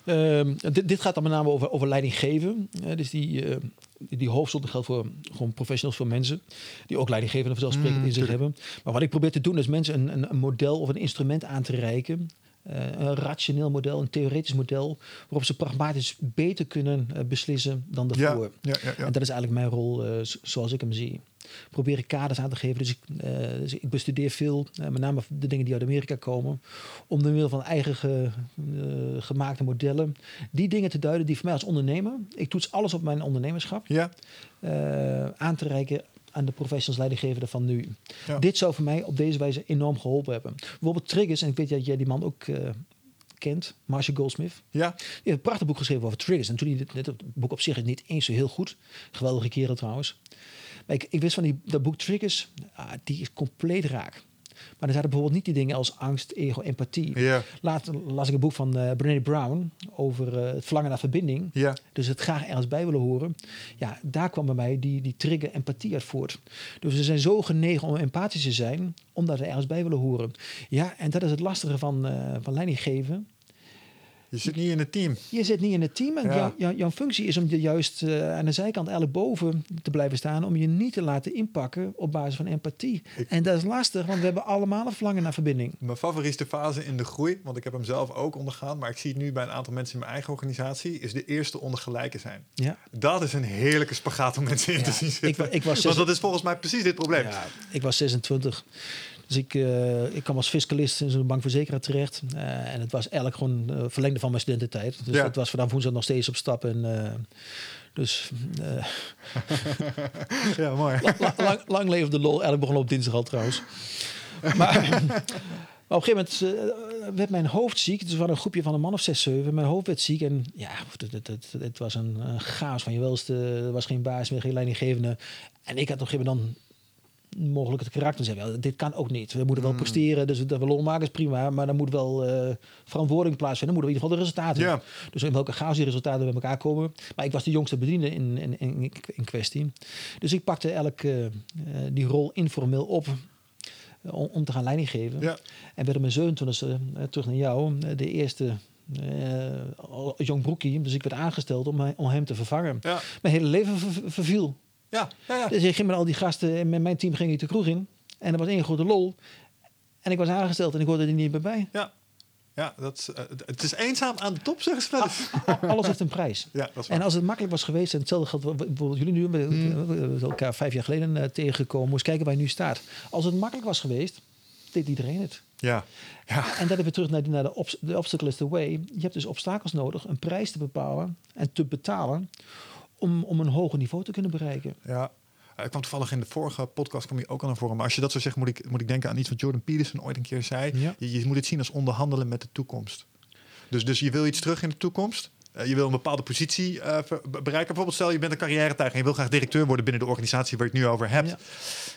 Ehm, dit, dit gaat dan met name over, over leidinggeven. Eh, dus die, eh, die, die hoofdstond geldt voor gewoon professionals, voor mensen die ook leidinggevende vanzelfsprekend Mm, in zich hebben. Maar wat ik probeer te doen is mensen een, een, een model of een instrument aan te reiken. Eh, een rationeel model, een theoretisch model, waarop ze pragmatisch beter kunnen beslissen dan daarvoor. ja, ja, ja. En dat is eigenlijk mijn rol zoals ik hem zie. Probeer ik kaders aan te geven. Dus ik, eh, dus ik bestudeer veel, eh, met name de dingen die uit Amerika komen, om door middel van eigen ge- eh, gemaakte modellen die dingen te duiden die voor mij als ondernemer, ik toets alles op mijn ondernemerschap, Ja, aan te reiken aan de professionals leidinggevende van nu. Ja. Dit zou voor mij op deze wijze enorm geholpen hebben. Bijvoorbeeld triggers, en ik weet dat jij die man ook kent, Marshall Goldsmith. ja, Die heeft een prachtig boek geschreven over triggers. En toen hij dit, dit het boek op zich is niet eens zo heel goed. Geweldige kerel trouwens. Maar ik, ik wist van die, dat boek Triggers, ah, die is compleet raak. Maar er zaten bijvoorbeeld niet die dingen als angst, ego, empathie. Later las ik een boek van eh Brené Brown over eh, het verlangen naar verbinding. Dus het graag ergens bij willen horen. Ja, daar kwam bij mij die, die trigger empathie uit voort. Dus we zijn zo genegen om empathisch te zijn, omdat we ergens bij willen horen. Ja, en dat is het lastige van, eh van leidinggeven. Je zit niet in het team. Je zit niet in het team en Ja. jou- jou- jouw functie is om je juist eh, aan de zijkant eigenlijk boven te blijven staan. Om je niet te laten inpakken op basis van empathie. Ik- En dat is lastig, want we hebben allemaal een verlangen naar verbinding. Mijn favoriete fase in de groei, want ik heb hem zelf ook ondergaan, maar ik zie het nu bij een aantal mensen in mijn eigen organisatie, is de eerste onder gelijken zijn. Ja. Dat is een heerlijke spagaat om mensen in Ja, te zien zitten. ik was Want zes- dat is volgens mij precies dit probleem. Ja, ik was 26. Dus ik, eh, ik kwam als fiscalist in zo'n bankverzekeraar terecht. Eh, en het was eigenlijk gewoon eh, verlengde van mijn studententijd. Dus Ja. het was vanaf woensdag nog steeds op stap. En, dus Ja, mooi. la- la- lang, lang leefde de lol. Eigenlijk begon op dinsdag al trouwens. Maar, maar op een gegeven moment werd mijn hoofd ziek. Dus we hadden een groepje van een man of zes, zeven. Mijn hoofd werd ziek. En ja, het, het, het, het was een, een chaos van je welste. Er was geen baas meer, geen leidinggevende. En ik had op een gegeven moment dan mogelijk het karakter zeggen. Wel, dit kan ook niet. We moeten wel presteren. Dus dat we lol maken is prima. Maar dan moet wel eh, verantwoording plaatsvinden. Dan moeten we in ieder geval de resultaten. Ja. Dus in welke chaos die resultaten bij elkaar komen. Maar ik was de jongste bediende in, in, in, in kwestie. Dus ik pakte elk eh, eh, die rol informeel op. Om, om te gaan leiding geven. Ja. En werd op mijn 27 e terug naar jou, de eerste jong broekie. Dus ik werd aangesteld om, om hem te vervangen. Ja. Mijn hele leven ver- verviel. Ja, ja, ja. Dus ik ging met al die gasten en met mijn team ging ik de kroeg in. En er was één grote lol. En ik was aangesteld en ik hoorde er niet meer bij. ja. Ja, dat is, eh, het is eenzaam aan de top, zeggen ze wel eens. A- Alles heeft een prijs. Ja, dat is waar. En als het makkelijk was geweest, en hetzelfde geldt wat bijvoorbeeld jullie nu, we we hebben elkaar vijf jaar geleden eh, tegengekomen, moest kijken waar je nu staat. Als het makkelijk was geweest, deed iedereen het. Ja. ja. En dan weer terug naar, de, naar de, de obstacle is the way. Je hebt dus obstakels nodig, een prijs te bepalen en te betalen om, om een hoger niveau te kunnen bereiken. Ja. Eh, Ik kwam toevallig in de vorige podcast kwam je ook al naar voren. Maar als je dat zo zegt, moet ik, moet ik denken aan iets wat Jordan Peterson ooit een keer zei. Ja. Je, je moet het zien als onderhandelen met de toekomst. Dus, dus je wil iets terug in de toekomst. Eh, je wil een bepaalde positie eh, bereiken. Bijvoorbeeld stel je bent een carrière-tuig en je wil graag directeur worden binnen de organisatie waar je het nu over hebt. Ja.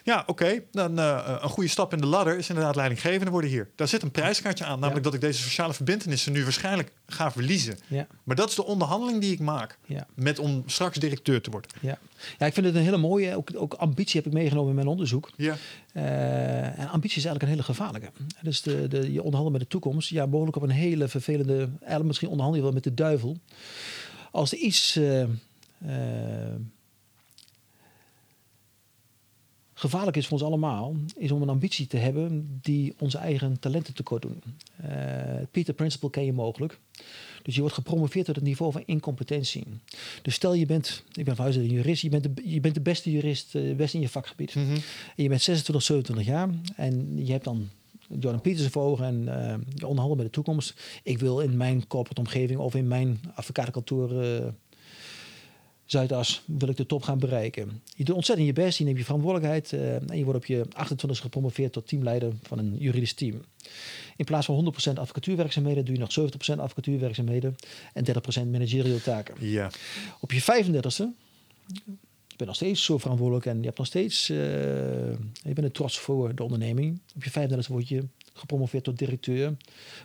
Ja, oké. Dan eh, een goede stap in de ladder is inderdaad leidinggevende worden hier. Daar zit een prijskaartje aan. Namelijk Ja. dat ik deze sociale verbindenissen nu waarschijnlijk ga verliezen. Ja, Maar dat is de onderhandeling die ik maak. Met om straks directeur te worden. ja. ja, ik vind het een hele mooie, ook, ook ambitie heb ik meegenomen in mijn onderzoek. Ja. En ambitie is eigenlijk een hele gevaarlijke. Dus de, de, je onderhandelt met de toekomst. Ja, mogelijk op een hele vervelende... Eigenlijk misschien onderhandel je wel met de duivel. Als er iets... eh, eh, gevaarlijk is voor ons allemaal... is om een ambitie te hebben die onze eigen talenten tekort doen. Eh, het Peter Principle ken je mogelijk. Dus je wordt gepromoveerd tot het niveau van incompetentie. Dus stel je bent, ik ben van huis een jurist, je bent de, je bent de beste jurist, eh, best in je vakgebied. Mhm. En je bent 26, 27 jaar en je hebt dan Jordan Peterson voor ogen en je onderhandelt met de toekomst. Ik wil in mijn corporate omgeving of in mijn advocatenkantoor eh Zuidas wil ik de top gaan bereiken. Je doet ontzettend je best, je neemt je verantwoordelijkheid eh, en je wordt op je 28 gepromoveerd tot teamleider van een juridisch team. In plaats van 100% advocatuurwerkzaamheden doe je nog 70% advocatuurwerkzaamheden en 30% managerial taken. Ja. Op je 35e, je bent nog steeds zo verantwoordelijk en je hebt nog steeds, eh, je bent er trots voor de onderneming. Op je 35e word je gepromoveerd tot directeur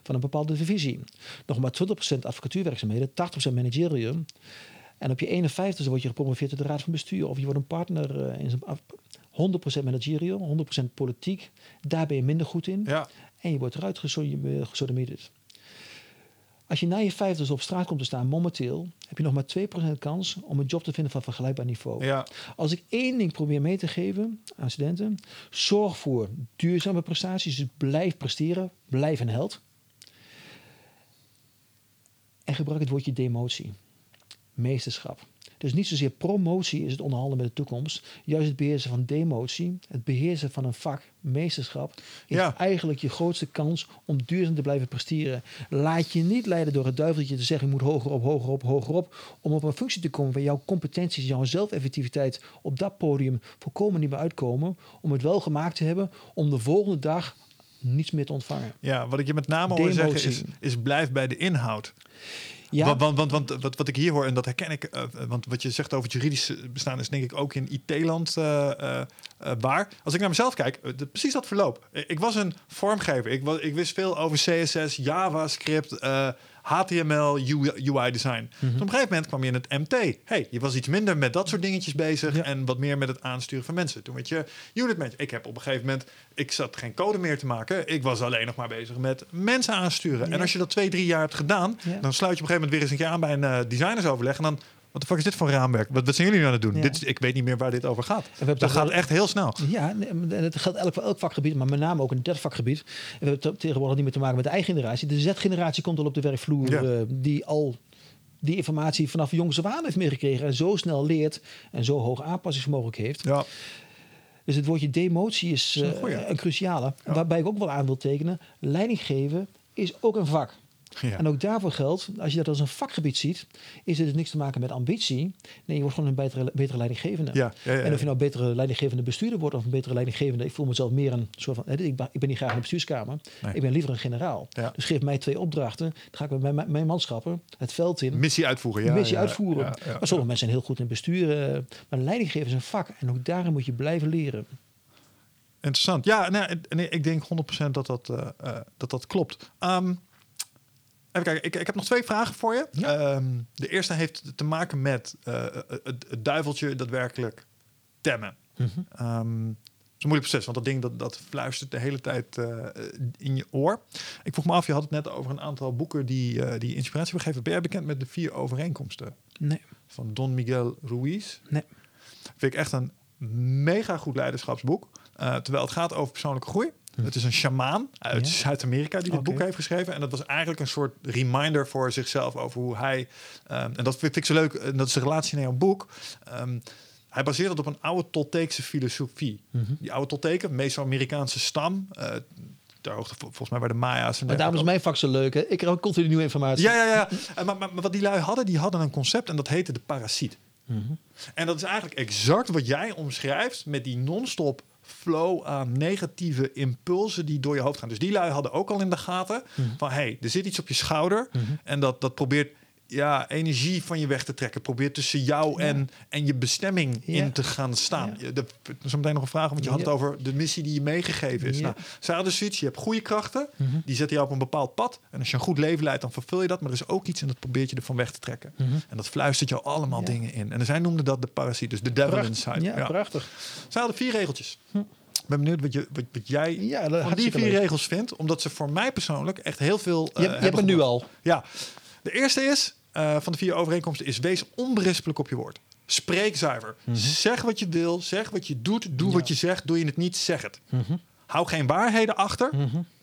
van een bepaalde divisie. Nog maar 20% advocatuurwerkzaamheden, 80% managerial. En op je 51e word je gepromoveerd tot de raad van bestuur. Of je wordt een partner eh, in zijn af- 100% managerial, 100% politiek. Daar ben je minder goed in. Ja. En je wordt eruit geso- gesodemieterd. Als je na je 50 op straat komt te staan, momenteel, heb je nog maar 2% kans om een job te vinden van vergelijkbaar niveau. Ja. Als ik één ding probeer mee te geven aan studenten, zorg voor duurzame prestaties. Dus blijf presteren, blijf een held. En gebruik het woordje demotie. Meesterschap. Dus niet zozeer promotie is het onderhandelen met de toekomst. Juist het beheersen van demotie, het beheersen van een vak, meesterschap, is Ja. eigenlijk je grootste kans om duurzaam te blijven presteren. Laat je niet leiden door het duiveltje te zeggen: je moet hoger op, hoger op, hoger op. Om op een functie te komen waar jouw competenties, jouw zelfeffectiviteit op dat podium volkomen niet meer uitkomen. Om het wel gemaakt te hebben om de volgende dag niets meer te ontvangen. Ja, wat ik je met name hoor zeggen is, is blijf bij de inhoud. Want, want, want, want wat, wat ik hier hoor, en dat herken ik, eh, want wat je zegt over het juridische bestaan is denk ik ook in IT-land eh, eh, eh, waar. Als ik naar mezelf kijk, eh, precies dat verloop. Eh, Ik was een vormgever. Ik, ik wist veel over CSS, JavaScript, eh, HTML, UI design. Mhm. Dus op een gegeven moment kwam je in het MT. Hey, je was iets minder met dat soort dingetjes bezig Ja. en wat meer met het aansturen van mensen. Toen werd je unit manager. Ik heb op een gegeven moment, ik zat geen code meer te maken. Ik was alleen nog maar bezig met mensen aansturen. Ja. En als je dat twee, drie jaar hebt gedaan, Ja. dan sluit je op een gegeven moment weer eens een keer aan bij een eh, designersoverleg. En dan, wat de fuck is dit voor raamwerk? Wat, wat zijn jullie nu aan het doen? Ja. Dit, is- ik weet niet meer waar dit over gaat. we Dat gaat wel- echt heel snel. Ja, en het geldt elk voor elk vakgebied, maar met name ook in derde vakgebied. En we hebben het tegenwoordig niet meer te maken met de eigen generatie. De Z-generatie komt al op de werkvloer, Ja. eh, die al die informatie vanaf jongs af aan heeft meegekregen en zo snel leert en zo hoog aanpassingsvermogen heeft. Ja. Dus het woordje demotie is, is een eh, een cruciale. Ja. Waarbij ik ook wel aan wil tekenen, leiding geven is ook een vak. Ja. En ook daarvoor geldt, als je dat als een vakgebied ziet, is het dus niks te maken met ambitie. Nee, je wordt gewoon een betere, betere leidinggevende. Ja, ja, ja, En of je nou een betere leidinggevende bestuurder wordt of een betere leidinggevende, ik voel mezelf meer een soort van, ik ben, ik ben niet graag in de bestuurskamer, Nee. ik ben liever een generaal. Dus geef mij twee opdrachten, dan ga ik met mijn, mijn, mijn manschappen het veld in, Missie uitvoeren. Ja, missie uitvoeren. maar sommige mensen zijn heel goed in bestuur, eh, maar leidinggeven is een vak en ook daarin moet je blijven leren. Interessant. Ja, nee, nee, ik denk 100% dat dat, eh, eh, dat, dat klopt. Ehm, even kijken, ik, ik heb nog twee vragen voor je. Ja. Ehm, de eerste heeft te maken met eh, het, het duiveltje daadwerkelijk temmen. Ehm, het is een moeilijk proces, want dat ding dat, dat fluistert de hele tijd eh, in je oor. Ik vroeg me af, je had het net over een aantal boeken die, eh, die inspiratie hebben gegeven. Ben jij bekend met de vier overeenkomsten Nee, van Don Miguel Ruiz? nee. Vind ik echt een mega goed leiderschapsboek. Eh, terwijl het gaat over persoonlijke groei. Het is een shamaan uit Ja. Zuid-Amerika die dit boek heeft geschreven. En dat was eigenlijk een soort reminder voor zichzelf over hoe hij... ehm, en dat vind ik zo leuk, en dat is de relatie naar jouw boek. Ehm, hij baseert het op een oude Tolteekse filosofie. Mhm. Die oude Tolteken, Meso-Amerikaanse stam... eh, ter hoogte vol- volgens mij bij de Maya's. En Maar daarom is mijn vak zo leuk. Hè? Ik krijg ook continu nieuwe informatie. ja, ja, ja. En Maar, maar, maar wat die lui hadden, die hadden een concept en dat heette de parasiet. En dat is eigenlijk exact wat jij omschrijft met die non-stop flow aan negatieve impulsen die door je hoofd gaan. Dus die lui hadden ook al in de gaten van hey, er zit iets op je schouder en dat, dat probeert ja, energie van je weg te trekken. Probeert tussen jou en, en je bestemming Ja. in te gaan staan. Ja. De- Zo meteen nog een vraag, want je had het over de missie die je meegegeven is. Nou, hadden zoiets, je hebt goede krachten, die zetten jou op een bepaald pad. En als je een goed leven leidt, dan vervul je dat. Maar er is ook iets en dat probeert je ervan weg te trekken. En dat fluistert jou allemaal dingen in. En zij noemden dat de parasiet, dus de devil inside. Ja, prachtig. Zij hadden vier regeltjes. Ik ben benieuwd wat, je, wat, wat jij Ja, van die vier leuk. regels vindt. Omdat ze voor mij persoonlijk echt heel veel Je, eh, hebt- je hebt het nu al. Ja, de eerste is eh, van de vier overeenkomsten is wees onberispelijk op je woord. Spreek zuiver. Zeg wat je wil, zeg wat je doet, doe wat je zegt. Doe je het niet, zeg het. Hou geen waarheden achter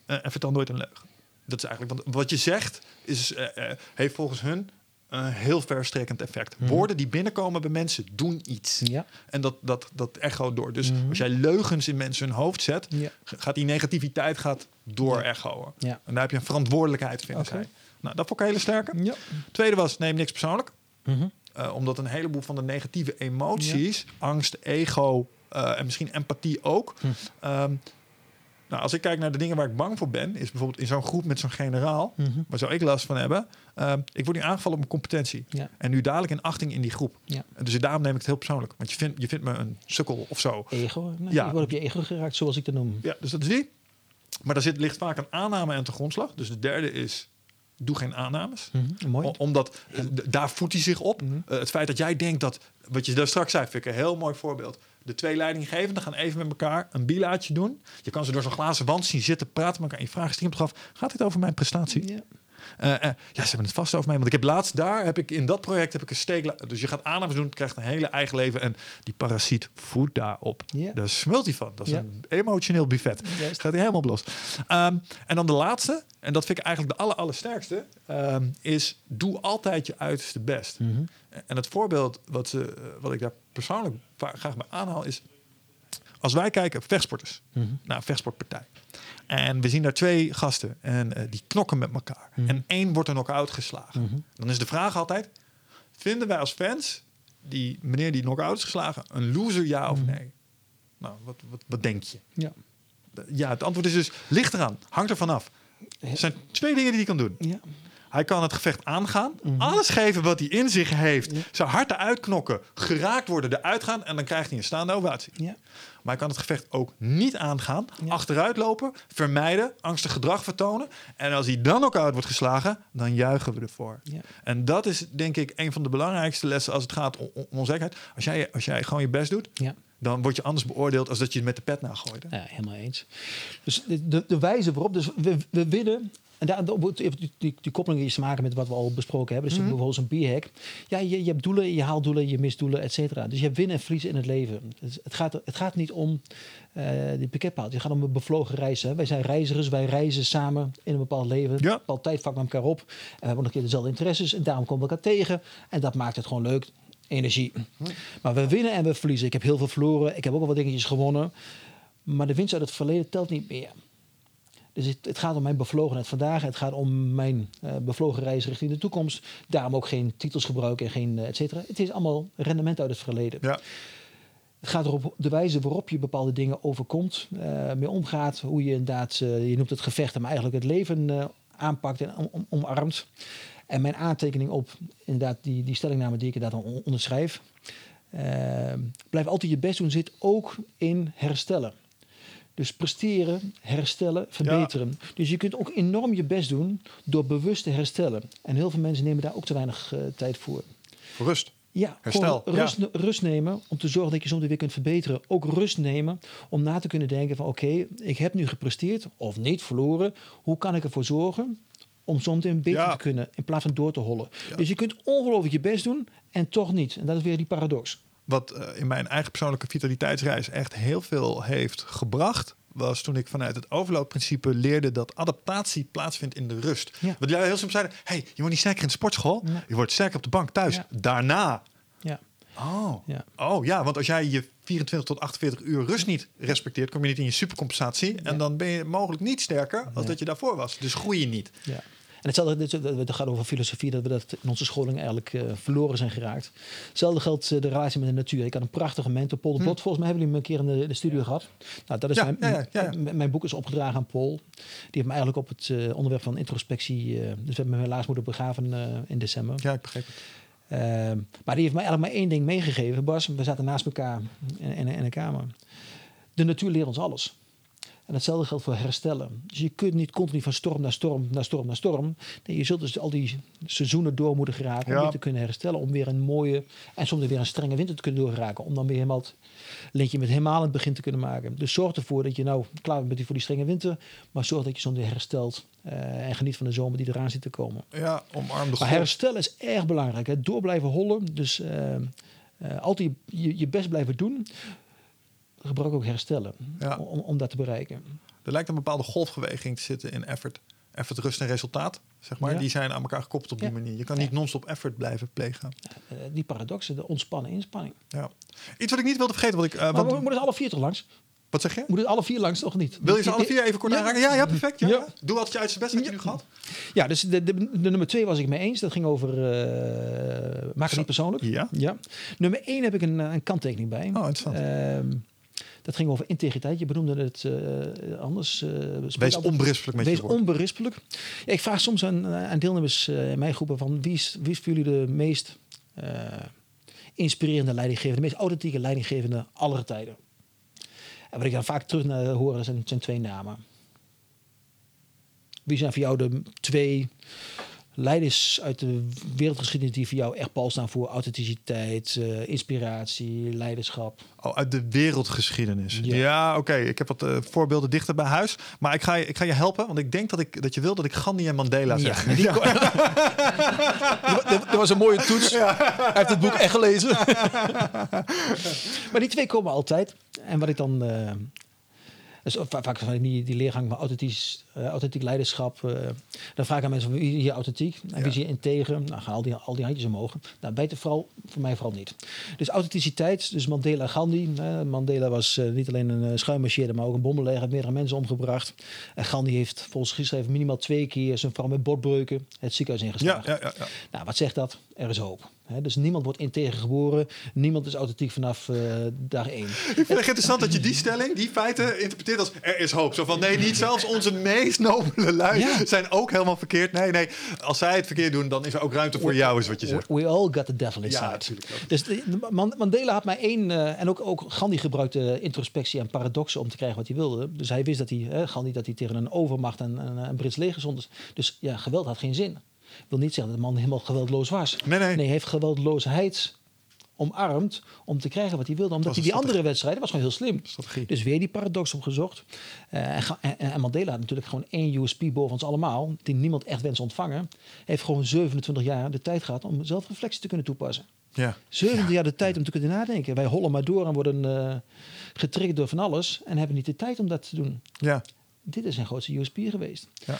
eh, en vertel nooit een leugen. Dat is eigenlijk, want wat je zegt is, eh, heeft volgens hun een heel verstrekkend effect. Woorden die binnenkomen bij mensen doen iets. Ja. En dat, dat, dat echo door. Dus als jij leugens in mensen hun hoofd zet, Ja. gaat die negativiteit gaat door echoen. En daar heb je een verantwoordelijkheid, zij. Nou, dat vond ik een hele sterke. Ja. Tweede was, neem niks persoonlijk. Mhm. Eh, omdat een heleboel van de negatieve emoties, angst, ego eh, en misschien empathie ook. Hm. Ehm, nou, als ik kijk naar de dingen waar ik bang voor ben, is bijvoorbeeld in zo'n groep met zo'n generaal, Mhm. waar zou ik last van hebben? Ehm, ik word nu aangevallen op mijn competentie. Ja. En nu dadelijk een achting in die groep. Ja. En dus daarom neem ik het heel persoonlijk. Want je vindt, je vindt me een sukkel of zo. Ego. Nee, Ja. Je wordt op je ego geraakt, zoals ik dat noem. Ja, dus dat is die. Maar daar zit, ligt vaak een aanname en te grondslag. Dus de derde is, doe geen aannames. Mhm, Mooi. O- omdat eh, d- daar voedt hij zich op. Mhm. Eh, het feit dat jij denkt dat, wat je daar straks zei, vind ik een heel mooi voorbeeld. De twee leidinggevenden gaan even met elkaar een bilaatje doen. Je kan ze door zo'n glazen wand zien zitten, praten met elkaar. En je vraagt stiekem toch af, gaat dit over mijn prestatie? Ja. Eh, eh, ja, ze hebben het vast over mij. Want ik heb laatst daar, heb ik in dat project heb ik een steek. Dus je gaat aannames doen, krijgt een hele eigen leven. En die parasiet voedt daarop. Ja. Daar smult hij van. Dat is een emotioneel buffet. Juist. Gaat hij helemaal los. Ehm, en dan de laatste, en dat vind ik eigenlijk de aller, allersterkste, ehm, is doe altijd je uiterste best. Mhm. En het voorbeeld wat, ze, eh, wat ik daar persoonlijk graag bij aanhaal is, als wij kijken op vechtsporters, Mhm. naar een vechtsportpartij. En we zien daar twee gasten en eh, die knokken met elkaar. Mhm. En één wordt er nog uitgeslagen. Dan is de vraag altijd, vinden wij als fans die meneer die knock-out is geslagen een loser ja of nee? Nou, wat, wat, wat denk je? Ja. Ja, het antwoord is dus, ligt eraan, hangt ervan af. Er zijn twee dingen die hij kan doen. Ja. Hij kan het gevecht aangaan, Mhm. alles geven wat hij in zich heeft, zijn hart eruit knokken, geraakt worden, eruit gaan en dan krijgt hij een staande ovatie. Ja. Maar hij kan het gevecht ook niet aangaan, Ja. achteruit lopen, vermijden, angstig gedrag vertonen. En als hij dan ook uit wordt geslagen, dan juichen we ervoor. Ja. En dat is denk ik een van de belangrijkste lessen als het gaat om, om onzekerheid. Als jij, als jij gewoon je best doet, Ja. dan word je anders beoordeeld als dat je het met de pet nagooit. hè? Ja, helemaal eens. Dus de, de, de wijze waarop, dus we, we winnen. En daar die, die, die koppeling iets te maken met wat we al besproken hebben. Dus bijvoorbeeld zo'n b-hack. Ja, je, je hebt doelen, je haalt doelen, je mist doelen, et cetera. Dus je hebt winnen en verliezen in het leven. Dus het, gaat, het gaat niet om eh die pakketpaal. Het gaat om een bevlogen reizen. hè. Wij zijn reizigers, wij reizen samen in een bepaald leven. Ja. Een bepaald tijdvak met elkaar op. En we hebben ook een keer dezelfde interesses. En daarom komen we elkaar tegen. En dat maakt het gewoon leuk. Energie. Maar we winnen en we verliezen. Ik heb heel veel verloren. Ik heb ook al wat dingetjes gewonnen. Maar de winst uit het verleden telt niet meer. Dus het, het gaat om mijn bevlogenheid vandaag. Het gaat om mijn eh, bevlogen reis richting de toekomst. Daarom ook geen titels gebruiken en geen eh, et cetera. Het is allemaal rendement uit het verleden. Ja. Het gaat erop de wijze waarop je bepaalde dingen overkomt, eh, mee omgaat. Hoe je inderdaad, je noemt het gevechten, maar eigenlijk het leven aanpakt en om, om- omarmt. En mijn aantekening op inderdaad die, die stellingname die ik inderdaad onderschrijf. blijf altijd je best doen, zit ook in herstellen. Dus presteren, herstellen, verbeteren. Dus je kunt ook enorm je best doen door bewust te herstellen. En heel veel mensen nemen daar ook te weinig eh, tijd voor. Rust. Ja, Herstel, rust, rust nemen om te zorgen dat je soms weer kunt verbeteren. Ook rust nemen om na te kunnen denken van oké, ik heb nu gepresteerd of niet verloren. Hoe kan ik ervoor zorgen om soms beter Ja. te kunnen in plaats van door te hollen. Dus je kunt ongelooflijk je best doen en toch niet. En dat is weer die paradox. Wat eh, in mijn eigen persoonlijke vitaliteitsreis echt heel veel heeft gebracht, was toen ik vanuit het overloopprincipe leerde dat adaptatie plaatsvindt in de rust. Ja. Wat jij heel soms zeiden, hey, je wordt niet sterker in de sportschool, Ja. je wordt sterker op de bank thuis. Ja. Daarna Ja. Oh. Ja. oh ja, want als jij je 24 tot 48 uur rust niet respecteert, kom je niet in je supercompensatie. En dan ben je mogelijk niet sterker als dat je daarvoor was. Dus groei je niet. Ja. En hetzelfde, het gaat over filosofie, dat we dat in onze scholing eigenlijk eh, verloren zijn geraakt. Hetzelfde geldt eh, de relatie met de natuur. Ik had een prachtige mentor, Paul de Bot. Volgens mij hebben jullie hem een keer in de, de studio gehad. Nou, dat is Ja, mijn, ja, mijn boek is opgedragen aan Paul. Die heeft me eigenlijk op het eh, onderwerp van introspectie... dus we hebben me helaas moeten begraven in december. Ja, ik begreep het. Ehm, maar die heeft mij eigenlijk maar één ding meegegeven. Bas, we zaten naast elkaar in, in, in een kamer. De natuur leert ons alles. En hetzelfde geldt voor herstellen. Dus je kunt niet continu van storm naar storm naar storm naar storm. Nee, je zult dus al die seizoenen door moeten geraken Ja. om weer te kunnen herstellen. Om weer een mooie en soms weer een strenge winter te kunnen doorgeraken. Om dan weer helemaal het lintje met helemaal het begin te kunnen maken. Dus zorg ervoor dat je nou klaar bent voor die strenge winter. Maar zorg dat je soms weer herstelt. eh, en geniet van de zomer die eraan zit te komen. Ja, omarm de Maar herstellen is erg belangrijk. Hè? Door blijven hollen. Dus eh, eh, altijd je, je best blijven doen. Gebruik ook herstellen. Ja. Om, om dat te bereiken. Er lijkt een bepaalde golfbeweging te zitten in effort. Effort, rust en resultaat, zeg maar. Ja. Die zijn aan elkaar gekoppeld op die Ja. manier. Je kan niet non-stop effort blijven plegen. Eh, die paradoxen, de ontspannen inspanning. Ja. Iets wat ik niet wilde vergeten, wat ik... eh, Maar want- we moeten alle vier toch langs? wat zeg je? Moet het alle vier langs toch niet? Wil je ze alle vier even kort Ja. aanraken? Ja, ja, perfect. Ja. Ja. Doe wat je uit zijn best had je nu gehad. Ja, dus de, de, de nummer twee was ik mee eens. Dat ging over eh maak het niet persoonlijk. Ja. Ja. Nummer één heb ik een, eh, een kanttekening bij. Oh, interessant. Ehm, dat ging over integriteit. Je benoemde het eh, anders. eh, spreek Wees altijd- onberispelijk met Wees je woord. onberispelijk. Ja, ik vraag soms aan, aan deelnemers in mijn groepen van wie is, wie is voor jullie de meest inspirerende leidinggevende, de meest authentieke leidinggevende aller tijden? En wat ik dan vaak terug naar hoor zijn, zijn twee namen. Wie zijn voor jou de twee leiders uit de wereldgeschiedenis die voor jou echt pal staan voor authenticiteit, eh, inspiratie, leiderschap? Oh, uit de wereldgeschiedenis. Ja, Ja. oké. Ik heb wat eh, voorbeelden dichter bij huis. Maar ik ga, je, ik ga je helpen, want ik denk dat, ik, dat je wil dat ik Gandhi en Mandela zeg. Ja, die dat was een mooie toets. Hij heeft het boek echt gelezen. maar die twee komen altijd. En wat ik dan... eh dus va- vaak van die, die leergang van authentisch, eh, authentiek leiderschap. eh, dan vraag ik aan mensen, van, wie is hier authentiek? En wie Ja. is hier integer? Nou, gaan al die, al die handjes omhoog. Nou, bij het vooral, voor mij vooral niet. Dus authenticiteit, dus Mandela Gandhi. eh, Mandela was eh, niet alleen een schuimmarcheerder, maar ook een bommenleger. Heeft meerdere mensen omgebracht. En Gandhi heeft volgens geschreven minimaal twee keer zijn vrouw met botbreuken het ziekenhuis Ja, ingeslagen. ja, ja, ja. Nou, wat zegt dat? Er is hoop. Dus niemand wordt integer geboren. Niemand is authentiek vanaf eh, dag één. Ik vind het interessant dat je die stelling, die feiten interpreteert als er is hoop. Zo van nee, niet zelfs onze meest nobele lui Ja. zijn ook helemaal verkeerd. Nee, nee. Als zij het verkeerd doen, dan is er ook ruimte voor jou, is wat je zegt. We all got the devil inside. Ja, natuurlijk ook. Dus Man- Mandela had maar één, eh, en ook, ook Gandhi gebruikte introspectie en paradoxen om te krijgen wat hij wilde. Dus hij wist dat hij, Gandhi, dat hij tegen een overmacht en een, een Brits leger stond. Dus ja, geweld had geen zin. Wil niet zeggen dat de man helemaal geweldloos was. Nee, nee. hij heeft geweldloosheid omarmd om te krijgen wat hij wilde. Omdat hij een die andere wedstrijden was gewoon heel slim. Strategie. Dus weer die paradox opgezocht. Eh, en, en, Mandela had natuurlijk gewoon één USP boven ons allemaal, die niemand echt wenst ontvangen. Heeft gewoon 27 jaar de tijd gehad om zelfreflectie te kunnen toepassen. Ja. 27 jaar de tijd om te kunnen nadenken. Wij hollen maar door en worden eh getriggerd door van alles en hebben niet de tijd om dat te doen. Ja. Dit is zijn grootste USP geweest. Ja.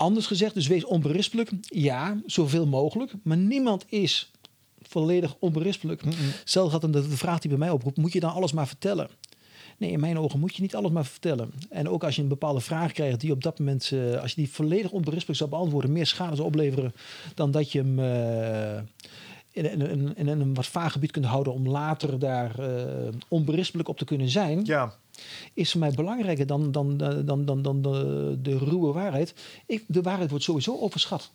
Anders gezegd, dus wees onberispelijk. Ja, zoveel mogelijk. Maar niemand is volledig onberispelijk. Stel gaat dan de de vraag die bij mij oproept, moet je dan alles maar vertellen? Nee, in mijn ogen moet je niet alles maar vertellen. En ook als je een bepaalde vraag krijgt die op dat moment, eh, als je die volledig onberispelijk zou beantwoorden, meer schade zou opleveren dan dat je hem eh, in, in, in, in een wat vaag gebied kunt houden om later daar eh, onberispelijk op te kunnen zijn Ja. Is voor mij belangrijker dan, dan, dan, dan, dan, dan de, de ruwe waarheid. Ik, de waarheid wordt sowieso overschat.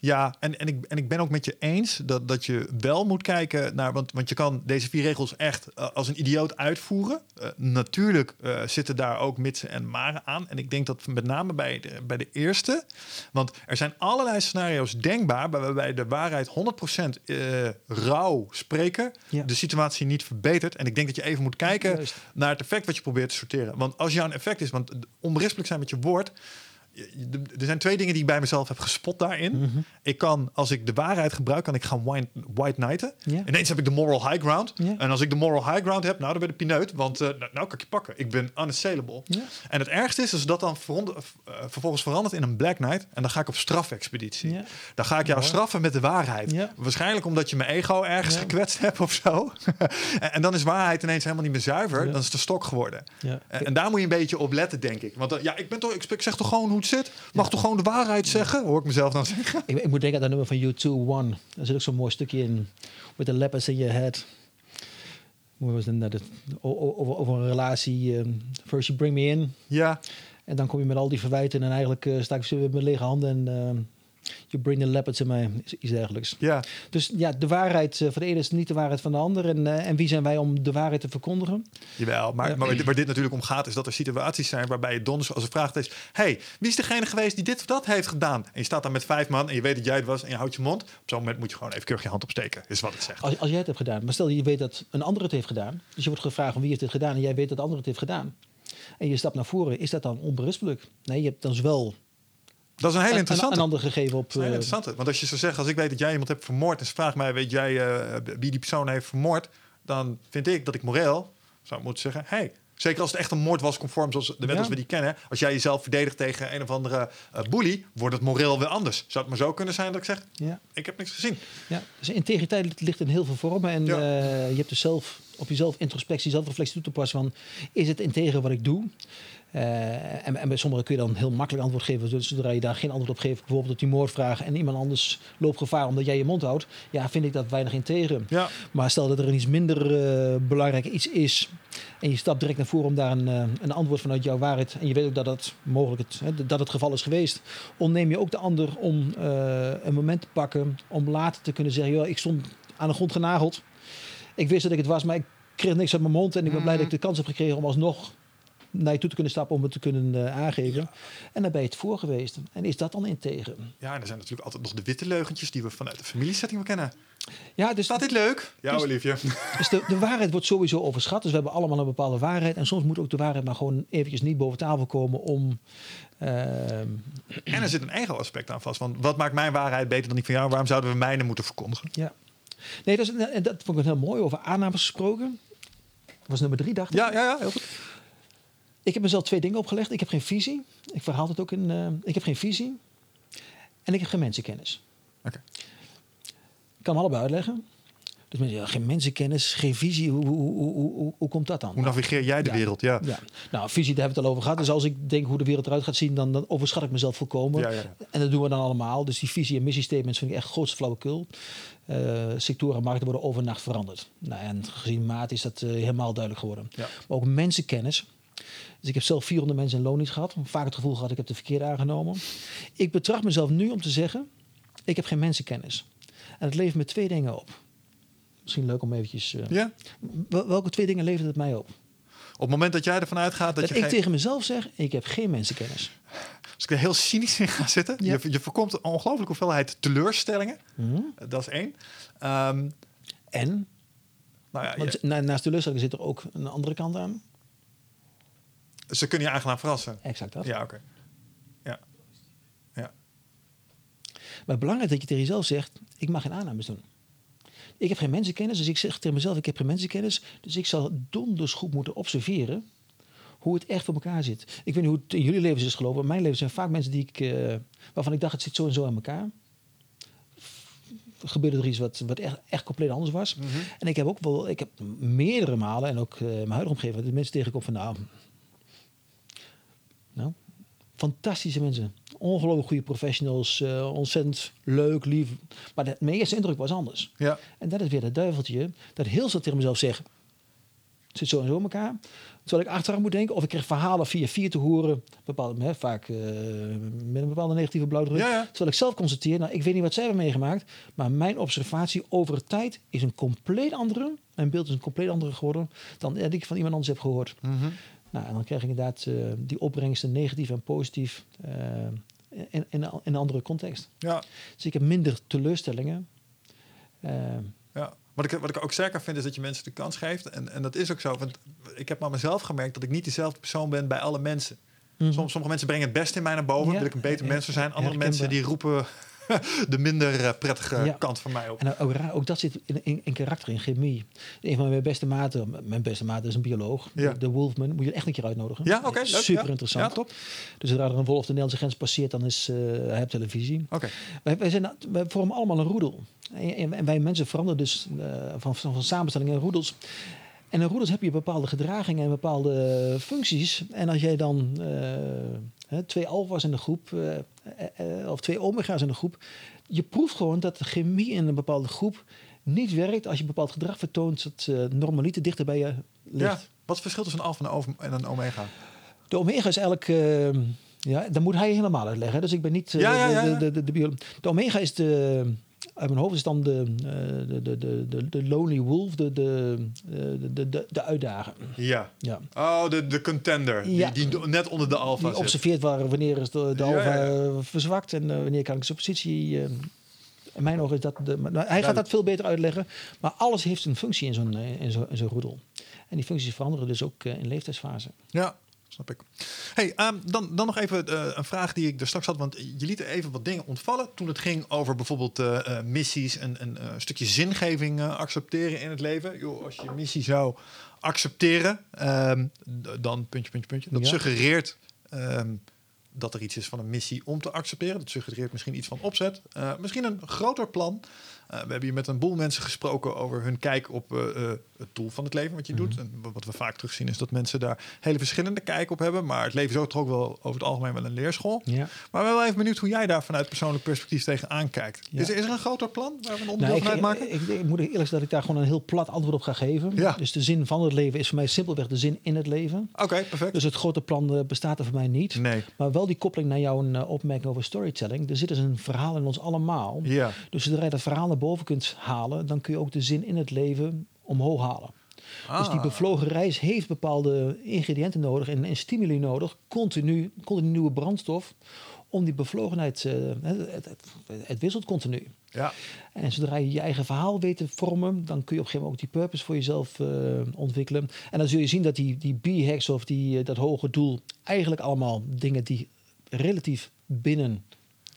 Ja, en, en, ik, en ik ben ook met je eens dat, dat je wel moet kijken naar. Want, want je kan deze vier regels echt eh, als een idioot uitvoeren. Eh, natuurlijk eh, zitten daar ook mitsen en maren aan. En ik denk dat met name bij de, bij de eerste. Want er zijn allerlei scenario's denkbaar. waarbij de waarheid 100% eh rauw spreken. Ja. de situatie niet verbetert. En ik denk dat je even moet kijken Juist. naar het effect wat je probeert te sorteren. Want als jouw effect is, want onberispelijk zijn met je woord. Er zijn twee dingen die ik bij mezelf heb gespot daarin. Mhm. Ik kan, als ik de waarheid gebruik, kan ik gaan white, white knighten. Ja. Ineens heb ik de moral high ground. En als ik de moral high ground heb, nou, dan ben ik pineut. Want eh, nou, kan ik je pakken. Ik ben unassailable. En het ergste is, als dat dan veronder- eh, vervolgens verandert in een black knight. En dan ga ik op strafexpeditie. Dan ga ik jou straffen met de waarheid. Waarschijnlijk omdat je mijn ego ergens gekwetst hebt of zo. en, en dan is waarheid ineens helemaal niet meer zuiver. Dan is het de stok geworden. En, en daar moet je een beetje op letten, denk ik. Want eh, ja, ik, ben toch, ik, ik zeg toch gewoon hoe het zit? Mag toch gewoon de waarheid zeggen? Hoor ik mezelf dan zeggen. Ik, ik moet denken aan dat nummer van U2 One. Daar zit ook zo'n mooi stukje in. With the leopards in your head. Was het? nou, Over, over een relatie. ehm, first you bring me in. Ja, En dan kom je met al die verwijten. En eigenlijk eh, sta ik zo met lege handen. En ehm, you bring the leopards in mij. Iets dergelijks. ja. Dus ja, de waarheid eh, van de ene is niet de waarheid van de ander. En, eh, en wie zijn wij om de waarheid te verkondigen? Jawel, maar, Ja. maar waar dit natuurlijk om gaat, is dat er situaties zijn waarbij je donders als een vraag is: hey, wie is degene geweest die dit of dat heeft gedaan? En je staat daar met vijf man en je weet dat jij het was en je houdt je mond. Op zo'n moment moet je gewoon even keurig je hand opsteken, is wat het zegt. Als, als jij het hebt gedaan. Maar stel je weet dat een ander het heeft gedaan. Dus je wordt gevraagd van wie heeft dit gedaan. En jij weet dat de ander het heeft gedaan. En je stapt naar voren. Is dat dan onberispelijk? Nee, je hebt dan wel Dat is een een, interessante. een ander gegeven op... Een hele eh, interessante. Want als je zou zeggen, als ik weet dat jij iemand hebt vermoord en ze vraagt mij, weet jij eh, wie die persoon heeft vermoord, dan vind ik dat ik moreel zou moeten zeggen, hey, zeker als het echt een moord was conform zoals de wet Ja. als we die kennen, als jij jezelf verdedigt tegen een of andere eh bully, wordt het moreel weer anders. Zou het maar zo kunnen zijn dat ik zeg, ja, ik heb niks gezien. ja. Dus integriteit ligt in heel veel vormen. En Ja. je hebt dus zelf op jezelf introspectie, zelfreflectie toe te passen van... Is het integer wat ik doe? Eh, en, en bij sommigen kun je dan heel makkelijk antwoord geven. Dus Zodra je daar geen antwoord op geeft, bijvoorbeeld op die moordvraag... en iemand anders loopt gevaar omdat jij je mond houdt... ja, vind ik dat weinig integer. Ja, Maar stel dat er een iets minder eh, belangrijk iets is. en je stapt direct naar voren om daar een, eh, een antwoord vanuit jouw waarheid. en je weet ook dat het mogelijk het, hè, dat het geval is geweest. ontneem je ook de ander om een moment te pakken. om later te kunnen zeggen: ik stond aan de grond genageld. Ik wist dat ik het was, maar ik kreeg niks uit mijn mond. en ik ben blij dat ik de kans heb gekregen om alsnog naar je toe te kunnen stappen om het te kunnen eh, aangeven. En dan ben je het voor geweest. En is dat dan integer? ja, en er zijn natuurlijk altijd nog de witte leugentjes die we vanuit de familiesetting wel kennen. Ja, dus Staat dit leuk? Ja, Dus- liefje. Dus de, de waarheid wordt sowieso overschat. Dus we hebben allemaal een bepaalde waarheid. En soms moet ook de waarheid maar gewoon eventjes niet boven tafel komen om... ehm, En er zit een ego-aspect aan vast. Want wat maakt mijn waarheid beter dan die van jou? Waarom zouden we mijne moeten verkondigen? ja. Nee, dat, is, dat vond ik heel mooi. Over aannames gesproken. Dat was nummer drie, dacht ik. Ja, ja, ja, heel goed. Ik heb mezelf twee dingen opgelegd. Ik heb geen visie. Ik verhaal het ook in... eh, ik heb geen visie. En ik heb geen mensenkennis. Oké. Ik kan hem allebei uitleggen. Dus mensen, ja, geen mensenkennis, geen visie. Hoe, hoe, hoe, hoe, komt dat dan? Hoe navigeer jij de Ja. wereld? Ja. Ja, nou, visie, daar hebben we het al over gehad. Dus als ik denk hoe de wereld eruit gaat zien, dan, dan overschat ik mezelf volkomen. Ja. En dat doen we dan allemaal. Dus die visie- en missiestatements vind ik echt grootste flauwekul. Eh sectoren en markten worden overnacht veranderd. Nou, en gezien maat is dat eh, helemaal duidelijk geworden. Maar ook mensenkennis. Dus ik heb zelf 400 mensen in loondienst gehad. Vaak het gevoel gehad, ik heb de verkeerde aangenomen. Ik betracht mezelf nu om te zeggen, ik heb geen mensenkennis. En het levert me twee dingen op. Misschien leuk om eventjes... eh, Ja? wel- Welke twee dingen levert het mij op? Op het moment dat jij ervan uitgaat dat, Dat, je ik geen- tegen mezelf zeg, ik heb geen mensenkennis. Als ik er heel cynisch in ga zitten, Ja. je, je voorkomt een ongelooflijke hoeveelheid teleurstellingen. Mhm. Dat is één. Ehm, En, nou ja, want na- naast teleurstelling zit er ook een andere kant aan. Ze kunnen je aangenaam verrassen. Exact dat. Ja, oké. Ja. Ja. Maar belangrijk dat je tegen jezelf zegt, ik mag geen aannames doen. Ik heb geen mensenkennis, dus ik zeg tegen mezelf, ik heb geen mensenkennis. Dus ik zal donders goed moeten observeren hoe het echt voor elkaar zit. Ik weet niet hoe het in jullie levens is gelopen. In mijn leven zijn vaak mensen die ik, eh, waarvan ik dacht, het zit zo en zo aan elkaar. Gebeurde er iets wat, wat echt, echt compleet anders was. Mhm. En ik heb ook wel, ik heb meerdere malen, en ook eh, mijn huidige omgeving, dat mensen tegenkom van, nou, nou, fantastische mensen. Ongelooflijk goede professionals, eh, ontzettend leuk, lief. Maar de, mijn eerste indruk was anders. Ja. En dat is weer dat duiveltje, dat heel snel tegen mezelf zeg, het zit zo en zo in elkaar. Terwijl ik achteraf moet denken, of ik krijg verhalen via vier te horen, bepaalde, hè, vaak eh, met een bepaalde negatieve blauwdruk. Ja, ja. Terwijl ik zelf constateer, nou, ik weet niet wat zij hebben meegemaakt, maar mijn observatie over de tijd is een compleet andere, mijn beeld is een compleet andere geworden dan dat ik van iemand anders heb gehoord. Mhm. Nou, en dan krijg ik inderdaad eh, die opbrengsten negatief en positief eh, in, in, in een andere context. ja. Dus ik heb minder teleurstellingen. Eh, Ja. Wat ik, wat ik ook sterker vind is dat je mensen de kans geeft. En, en dat is ook zo. Want ik heb maar mezelf gemerkt dat ik niet dezelfde persoon ben bij alle mensen. Soms, sommige mensen brengen het beste in mij naar boven. Ja, wil ik een beter eh, mens zijn. Andere herkenbaar. mensen die roepen de minder eh, prettige Ja. kant van mij op. En ook, raar, ook dat zit in, in, in karakter, in chemie. Een van mijn beste maten, mijn beste maat is een bioloog, Ja. de, Wolfman, moet je echt een keer uitnodigen. Ja, oké, Super interessant. Ja, top. Dus zodra er een wolf de Nederlandse grens passeert, dan is eh, hij op televisie. Oké. Wij, wij, zijn, wij vormen allemaal een roedel. En, en- wij mensen veranderen dus eh, van, van, van samenstelling in roedels. En in roedels heb je bepaalde gedragingen en bepaalde functies. En als jij dan eh, hè, twee alfa's in de groep, eh, eh, eh, of twee omega's in de groep, je proeft gewoon dat de chemie in een bepaalde groep niet werkt als je bepaald gedrag vertoont dat uh, normaliter dichter bij je ligt. Ja. Wat is het verschil tussen een alfa en een een omega? De omega is eigenlijk, eh, ja, dan moet hij helemaal uitleggen. Dus ik ben niet eh, Ja, ja, ja, de, de, de, de, de omega is de, uit mijn hoofd is dan de, eh, de, de, de, de, de lonely wolf, de, de, eh, de, de, de, de uitdager. Ja. Ja. Oh, de, de contender. Ja. Die, die net onder de alfa Die zit. observeert waar, wanneer is de, alfa ja, ja. eh, verzwakt en wanneer kan ik zijn positie... in mijn ogen is dat... De, nou, hij gaat dat veel beter uitleggen. Maar alles heeft een functie in zo'n in zo'n roedel. En die functies veranderen dus ook in leeftijdsfase. Ja, snap ik. Hey, ehm, dan, dan nog even eh, een vraag die ik er straks had. Want je liet er even wat dingen ontvallen toen het ging over bijvoorbeeld eh, eh, missies en en, een stukje zingeving accepteren in het leven. Joh, als je je missie zou accepteren, ehm, dan puntje, puntje, puntje. Dat Ja. suggereert ehm, dat er iets is van een missie om te accepteren. Dat suggereert misschien iets van opzet. Misschien een groter plan. We hebben hier met een boel mensen gesproken over hun kijk op het doel van het leven, wat je doet. En wa- wat we vaak terugzien is dat mensen daar hele verschillende kijk op hebben. Maar het leven is ook toch ook wel over het algemeen wel een leerschool. Ja. Maar wel even benieuwd hoe jij daar vanuit persoonlijk perspectief tegenaan kijkt. Ja. Is, er- is er een groter plan waar we een onderdeel Nou, van ik, uitmaken? ik, ik, ik moet eerlijk zeggen dat ik daar gewoon een heel plat antwoord op ga geven. Ja. Dus de zin van het leven is voor mij simpelweg de zin in het leven. Oké, perfect. Dus het grote plan eh, bestaat er voor mij niet. nee. Maar wel die koppeling naar jouw eh, opmerking over storytelling. Er zit dus een verhaal in ons allemaal. Ja. Dus zodra je dat verhaal naar boven kunt halen, dan kun je ook de zin in het leven omhoog halen. Dus die Ah. bevlogen reis heeft bepaalde ingrediënten nodig en, en stimuli nodig. Continu, continu nieuwe brandstof. Om die bevlogenheid, eh, het, het, het, wisselt continu. Ja. En zodra je je eigen verhaal weet te vormen, dan kun je op een gegeven moment ook die purpose voor jezelf eh, ontwikkelen. En dan zul je zien dat die, die B-hacks of die, eh, dat hoge doel eigenlijk allemaal dingen die relatief binnen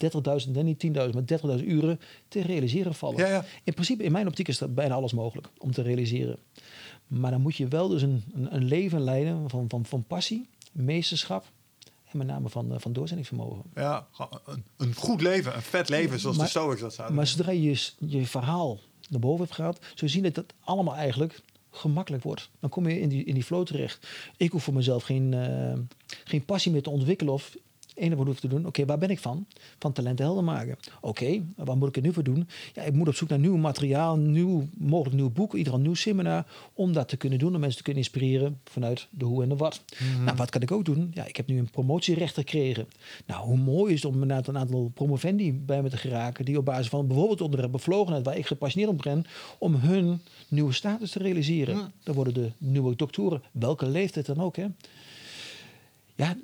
30.000, en niet 10.000, maar 30.000 uren te realiseren vallen. Ja, ja. In principe, in mijn optiek is dat bijna alles mogelijk om te realiseren. Maar dan moet je wel dus een, een, een leven leiden van, van, van passie, meesterschap en met name van, eh, van doorzettingsvermogen. ja. Een, een goed leven, een vet leven, zoals Maar- de Stoics dat zouden Maar zodra je je, verhaal naar boven hebt gehaald, zul je zien dat het allemaal eigenlijk gemakkelijk wordt. Dan kom je in die, in die flow terecht. Ik hoef voor mezelf geen, eh, geen passie meer te ontwikkelen of enige wat hoef te doen, oké, waar ben ik van? Van talenten helder maken. Oké, waar moet ik het nu voor doen? Ja, ik moet op zoek naar nieuw materiaal, nieuw, mogelijk nieuw boek, ieder een nieuw seminar, om dat te kunnen doen, om mensen te kunnen inspireren vanuit de hoe en de wat. Nou, wat kan ik ook doen? Ja, ik heb nu een promotierecht gekregen. Nou, hoe mooi is het om inderdaad een aantal promovendi bij me te geraken, die op basis van bijvoorbeeld onderwerp bevlogenheid, waar ik gepassioneerd om ben, om hun nieuwe status te realiseren. Ja. Dan worden de nieuwe doktoren, welke leeftijd dan ook, hè. Ja,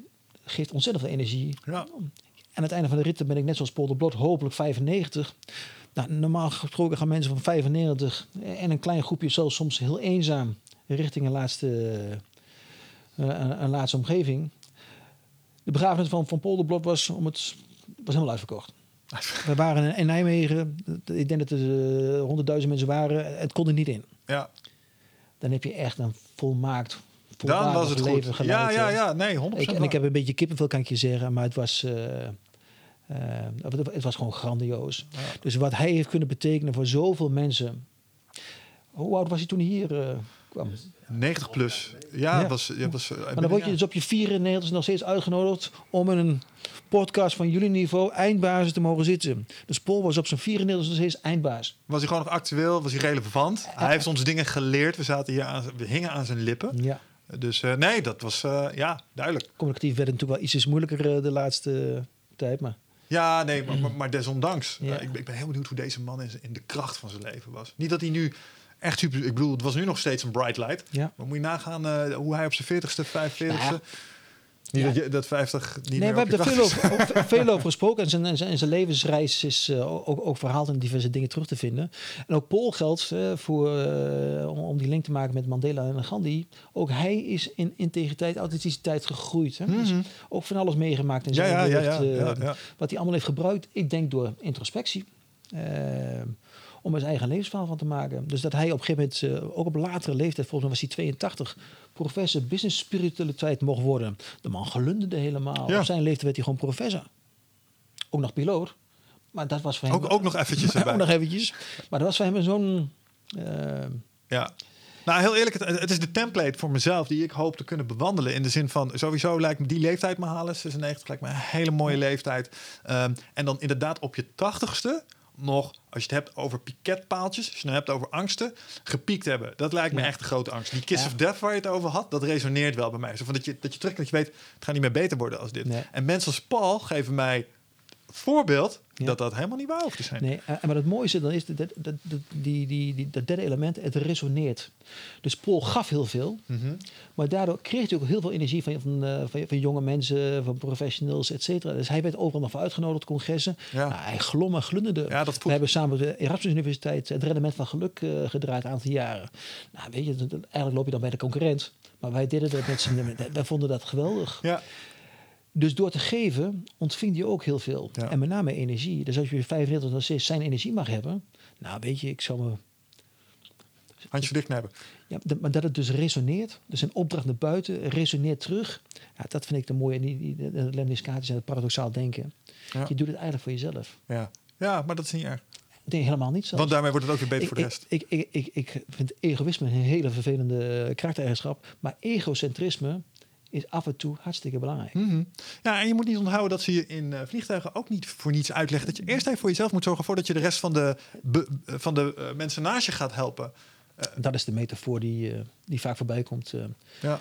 geeft ontzettend veel energie. Ja. En aan het einde van de rit ben ik net zoals Paul de Blot hopelijk 95. Nou, normaal gesproken gaan mensen van 95 en een klein groepje zelfs soms heel eenzaam richting een laatste, eh, een, een laatste omgeving. De begrafenis van, van Paul de Blot was, om het, was helemaal uitverkocht. We waren in, in Nijmegen, ik denk dat er honderdduizend mensen waren, het kon er niet in. Ja. Dan heb je echt een volmaakt, Dan was het leven goed. geleid. Ja, ja, ja. Nee, 100% Ik, en ik heb een beetje kippenvel, kan ik je zeggen, maar het was, eh, eh, het- was gewoon grandioos. Ja. Dus wat hij heeft kunnen betekenen voor zoveel mensen. Hoe oud was hij toen hij hier eh, kwam? 90 plus. Ja, Ja. was, ja, was, Maar dan word je dus op je 94 nog steeds uitgenodigd om in een podcast van jullie niveau eindbasis te mogen zitten. Dus Paul was op zijn 94 nog steeds eindbaas. Was hij gewoon nog actueel? Was hij relevant? Hij heeft ons dingen geleerd. We zaten hier aan, we hingen aan zijn lippen. Ja. Dus eh, nee, dat was eh, ja duidelijk. Communicatief werd het natuurlijk wel ietsjes moeilijker eh, de laatste tijd, maar Ja, nee, maar, maar, maar desondanks. Ja. Ik, ben- ik ben heel benieuwd hoe deze man in, in de kracht van zijn leven was. Niet dat hij nu echt super. Ik bedoel, het was nu nog steeds een bright light. ja. Maar moet je nagaan eh, hoe hij op zijn 40ste, 45ste. Nou ja, Niet Ja. dat, je, dat 50 niet Nee, meer we hebben er veel over, ook veel over gesproken. En zijn, en zijn, zijn levensreis is eh, ook, ook verhaald in diverse dingen terug te vinden. En ook Paul geldt eh, voor, eh, om, om die link te maken met Mandela en Gandhi. Ook hij is in integriteit, authenticiteit gegroeid. Hè? Dus ook van alles meegemaakt in zijn ja, ja, ja, ja. Wat hij allemaal heeft gebruikt, ik denk door introspectie. Om er zijn eigen levensverhaal van te maken. Dus dat hij op een gegeven moment, eh, ook op latere leeftijd, volgens mij was hij 82, professor business spiritualiteit mocht worden. De man glunderde helemaal. Ja. Op zijn leeftijd werd hij gewoon professor. Ook nog piloot. Maar dat was voor hem... Ook, ook nog eventjes ook erbij. nog eventjes. Maar dat was voor hem zo'n... eh, Ja. Nou, heel eerlijk, het, het is de template voor mezelf die ik hoop te kunnen bewandelen. In de zin van, sowieso lijkt me die leeftijd me halen, 96, lijkt me een hele mooie leeftijd. Ehm, en dan inderdaad op je tachtigste nog, als je het hebt over piketpaaltjes, als je het hebt over angsten, gepiekt hebben. Dat lijkt me Ja. echt een grote angst. Die kiss Ja. of death waar je het over had, dat resoneert wel bij mij. Zo van dat je, dat je terug dat je weet, het gaat niet meer beter worden als dit. Nee. En mensen als Paul geven mij voorbeeld Ja. dat dat helemaal niet waar hoeft te zijn. Nee, eh, maar het mooiste dan is dat, dat, dat, die, die, die, dat derde element, het resoneert. Dus Paul gaf heel veel, Mhm. maar daardoor kreeg hij ook heel veel energie van, van, eh, van, van jonge mensen, van professionals, et cetera. Dus hij werd overal nog voor uitgenodigd, congressen. Ja. Nou, hij glom en glunderde. Ja, dat We hebben samen de Erasmus Universiteit het rendement van geluk eh, gedraaid een aantal jaren. Nou, weet je, eigenlijk loop je dan bij de concurrent. Maar wij deden dat met z'n wij vonden dat geweldig. Ja, Dus door te geven ontving je ook heel veel. Ja. En met name energie. Dus als je 95 nog steeds zijn energie mag hebben. Nou, weet je, ik zou me. handje dicht hebben. Ja, maar dat het dus resoneert. Dus een opdracht naar buiten resoneert terug. Ja, dat vind ik de mooie. De, lemniscatisch en het paradoxaal denken. Ja. Je doet het eigenlijk voor jezelf. Ja. ja, maar dat is niet erg. Ik denk helemaal niet zo. Want daarmee wordt het ook weer beter ik, voor de rest. ik, ik, ik, ik vind egoïsme een hele vervelende eh, karaktereigenschap. Maar egocentrisme is af en toe hartstikke belangrijk. Mhm. Ja, en je moet niet onthouden dat ze je in eh, vliegtuigen ook niet voor niets uitleggen. Dat je eerst even voor jezelf moet zorgen voordat je de rest van de, be- van de eh, mensen naast je gaat helpen. Dat is de metafoor die, eh, die vaak voorbij komt. eh. Ja.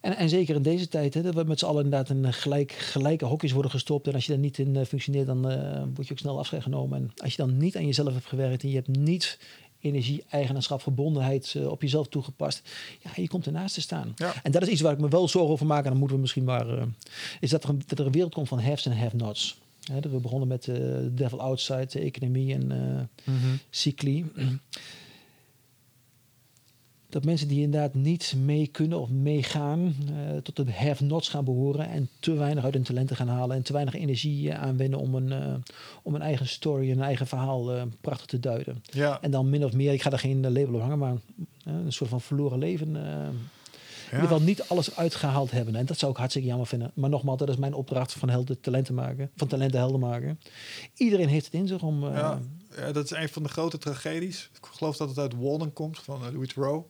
En, en zeker in deze tijd, hè, dat we met z'n allen inderdaad in eh, gelijk, gelijke hokjes worden gestopt. En als je daar niet in eh, functioneert, dan eh, word je ook snel afscheid genomen. En als je dan niet aan jezelf hebt gewerkt en je hebt niet energie, eigenaarschap, verbondenheid eh, op jezelf toegepast, ja, je komt ernaast te staan. Ja. En dat is iets waar ik me wel zorgen over maak. En dan moeten we misschien maar, eh, is dat er, een, dat er een wereld komt van haves en have-nots. We begonnen met eh, de Devil Outside, de economie en Mhm. cycli. Dat mensen die inderdaad niet mee kunnen of meegaan, eh, tot de have-nots gaan behoren en te weinig uit hun talenten gaan halen en te weinig energie eh, aanwenden om een, eh, om een eigen story, een eigen verhaal prachtig te duiden. Ja. En dan min of meer, ik ga er geen label op hangen, maar een soort van verloren leven. eh, in ieder geval niet alles uitgehaald hebben. En dat zou ik hartstikke jammer vinden. Maar nogmaals, dat is mijn opdracht van helden talenten maken, van talenten helden maken. Iedereen heeft het in zich om. Ja. Ja, dat is een van de grote tragedies. Ik geloof dat het uit Walden komt, van Louis Theroux.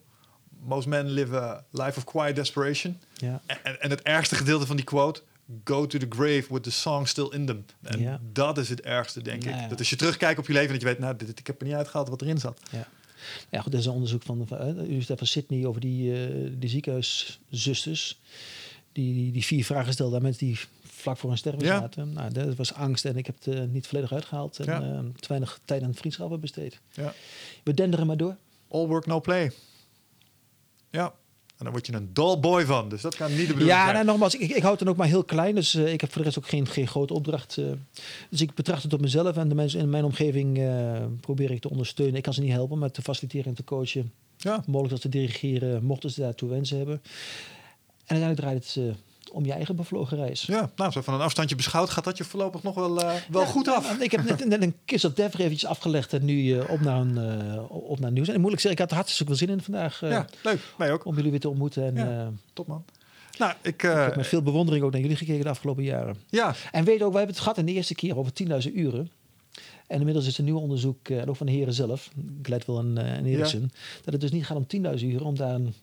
Most men live a life of quiet desperation. ja. En, en het ergste gedeelte van die quote... Go to the grave with the song still in them. En Ja. dat is het ergste, denk Nou ik. ja. Dat als je terugkijkt op je leven... dat je weet, nou, dit, ik heb er niet uitgehaald wat erin zat. Ja. Ja, goed, er is een onderzoek van, van eh, de Universiteit van Sydney over die, eh die ziekenhuiszusters. Die, die, die vier vragen stelden aan mensen die vlak voor een sterven Ja. zaten. Nou, dat was angst en ik heb het eh, niet volledig uitgehaald. En Ja. te weinig tijd aan vriendschappen besteed. Ja. We denderen maar door. All work, no play. Ja. En dan word je een dull boy van. Dus dat kan niet de bedoeling Ja, zijn. nou, nogmaals, ik, ik houd het dan ook maar heel klein. Dus eh, ik heb voor de rest ook geen, geen grote opdracht. eh. dus ik betracht het op mezelf en de mensen in mijn omgeving eh, probeer ik te ondersteunen. Ik kan ze niet helpen, maar te faciliteren en te coachen. Ja. mogelijk dat te dirigeren, mochten ze daartoe wensen hebben. En uiteindelijk draait het om je eigen bevlogen reis. ja, nou, zo van een afstandje beschouwd gaat dat je voorlopig nog wel, eh, wel Ja, goed af. nou, Ik heb net, net een kiss of death eventjes afgelegd en nu eh, op, naar een, eh, op naar nieuws. En moeilijk zeggen, ik had er hartstikke veel zin in vandaag ja, leuk. Mij ook. om jullie weer te ontmoeten. En, Ja. Top man. Nou, ik... ik heb met veel bewondering ook naar jullie gekeken de afgelopen jaren. ja, En weet ook, wij hebben het gehad in de eerste keer over 10.000 uren. En inmiddels is er een nieuw onderzoek, en ook van de heren zelf, Gladwell en, eh en dat het dus niet gaat om 10.000 uren, om daar een,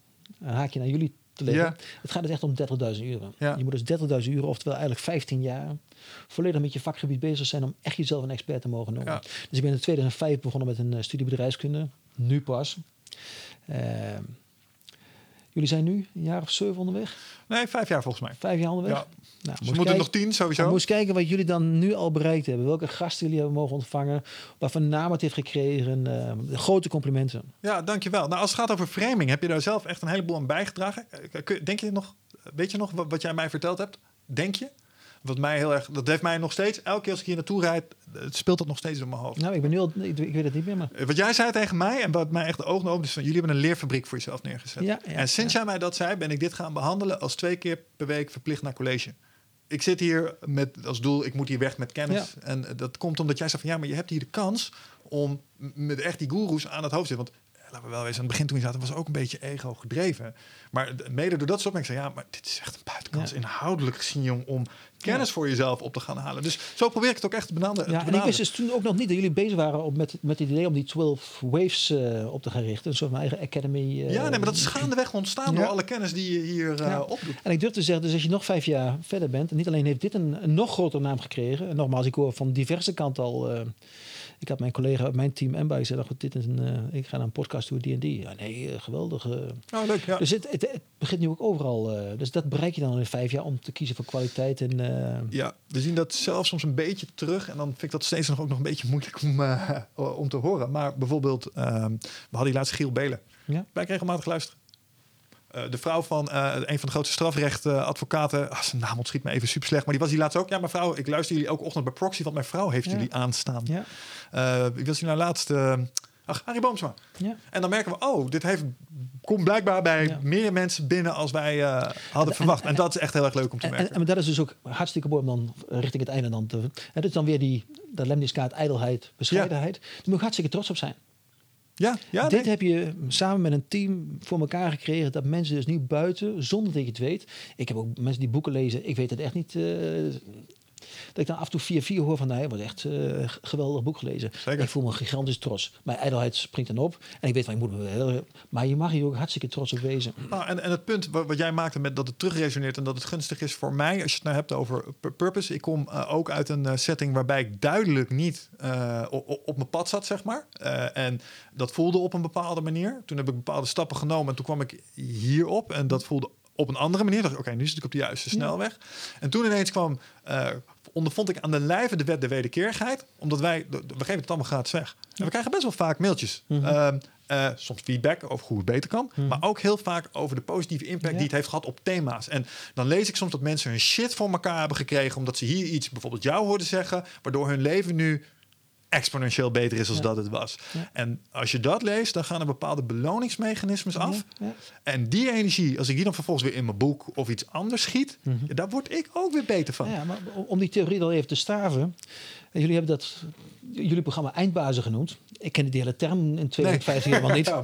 een haakje naar jullie te. Ja. Het gaat dus echt om 30.000 uren. Ja. Je moet dus 30.000 uren, oftewel eigenlijk 15 jaar, volledig met je vakgebied bezig zijn om echt jezelf een expert te mogen noemen. Ja. Dus ik ben in 2005 begonnen met een eh, studie bedrijfskunde, nu pas. Ehm, jullie zijn nu een jaar of zeven onderweg, nee, vijf jaar volgens mij. vijf jaar onderweg. Ja. Nou, Dus moeten kijken- nog tien sowieso. moest kijken wat jullie dan nu al bereikt hebben. Welke gasten jullie hebben mogen ontvangen. Waarvan naam het heeft gekregen. eh, grote complimenten. Ja, dankjewel. Nou, als het gaat over framing, heb je daar zelf echt een heleboel aan bijgedragen. Eh, Denk je nog weet je nog wat jij mij verteld hebt? Denk je? Wat mij heel erg, dat heeft mij nog steeds, elke keer als ik hier naartoe rijd, speelt dat nog steeds in mijn hoofd. Nou, ik ben nu al, ik, ik weet het niet meer, maar... Eh, Wat jij zei tegen mij en wat mij echt de ogen opende, is van jullie hebben een leerfabriek voor jezelf neergezet. Ja, ja, en sinds ja. jij mij dat zei, ben ik dit gaan behandelen als twee keer per week verplicht naar college. Ik zit hier met als doel, ik moet hier weg met kennis. En dat komt omdat jij zei van ja, maar je hebt hier de kans om met echt die goeroes aan het hoofd te zitten. Want laten we wel wezen, aan het begin toen je zaten, was ook een beetje ego gedreven. Maar mede door dat soort ik zei ja, maar dit is echt een buitenkans Ja. inhoudelijk gezien, jong, om kennis voor jezelf op te gaan halen. Dus zo probeer ik het ook echt te benaderen. te Ja, en ik wist dus toen ook nog niet dat jullie bezig waren op met, met het idee om die 12 waves eh, op te gaan richten. Een soort van eigen academy. eh, Ja, nee, maar dat is gaandeweg ontstaan door alle kennis die je hier Ja. opdoet. En ik durf te zeggen, dus als je nog vijf jaar verder bent, en niet alleen heeft dit een, een nog grotere naam gekregen. En nogmaals, ik hoor van diverse kanten al. Ik had mijn collega uit mijn team en bij gezegd, "Ach, dit is een, eh, ik ga naar een podcast toe, die en die. Ja, nee, eh, geweldig. eh. Nou, leuk, ja. Dus het, het, het begint nu ook overal. dus dat bereik je dan in vijf jaar om te kiezen voor kwaliteit. En, ja, we zien dat zelf soms een beetje terug. En dan vind ik dat steeds nog ook nog een beetje moeilijk om, om te horen. Maar bijvoorbeeld, ehm, we hadden die laatste Giel Belen. ja. Wij kregen regelmatig luisteren. Eh, de vrouw van eh, een van de grootste strafrechtadvocaten. ah, zijn naam ontschiet me even super slecht. Maar die was die laatst ook. Ja, mevrouw, ik luister jullie elke ochtend bij Proxy. Want mijn vrouw heeft Ja. jullie aanstaan. Ja, Eh, ik was jullie nou laatst... eh, ach, Harry Boomsma. ja. En dan merken we, oh, dit heeft, komt blijkbaar bij Ja. meer mensen binnen als wij hadden En- verwacht. En, en- dat is echt heel erg leuk om te En, en, merken. en dat is dus ook hartstikke mooi om dan richting het einde dan te... En dat is dan weer die, dat lemniskaart, ijdelheid, bescheidenheid. Daar moet je hartstikke trots op zijn. Ja, ja Dit nee. heb je samen met een team voor elkaar gekregen. Dat mensen dus niet buiten, zonder dat je het weet. Ik heb ook mensen die boeken lezen. Ik weet het echt niet. eh, dat ik dan af en toe 4-4 hoor van... Nee, wat echt eh, g- geweldig boek gelezen. Zeker. Ik voel me gigantisch trots. Mijn ijdelheid springt dan op. En ik weet van, ik moet me. Maar je mag hier ook hartstikke trots op wezen. Nou, en, en het punt wat, wat jij maakte met dat het terugresoneert en dat het gunstig is voor mij, als je het nou hebt over pur- purpose. Ik kom eh, ook uit een eh, setting waarbij ik duidelijk niet op mijn pad zat, zeg maar. En dat voelde op een bepaalde manier. Toen heb ik bepaalde stappen genomen en toen kwam ik hierop en dat voelde op een andere manier. Dacht ik, oké, nu zit ik op de juiste snelweg. En toen ineens kwam, eh, ondervond ik aan de lijve de wet de wederkeerigheid. Omdat wij, we geven het allemaal gratis weg. En we krijgen best wel vaak mailtjes. Ehm, eh, soms feedback over hoe het beter kan. Maar ook heel vaak over de positieve impact Ja. die het heeft gehad op thema's. En dan lees ik soms dat mensen hun shit voor elkaar hebben gekregen. Omdat ze hier iets, bijvoorbeeld jou hoorden zeggen. Waardoor hun leven nu exponentieel beter is als Ja. dat het was. Ja. En als je dat leest, dan gaan er bepaalde beloningsmechanismes af. Ja. En die energie, als ik die dan vervolgens weer in mijn boek of iets anders schiet, ja, daar word ik ook weer beter van. Ja, maar om- die theorie dan even te staven. en Jullie hebben dat, jullie programma eindbazen genoemd. Ik ken die hele term in 2015 helemaal niet.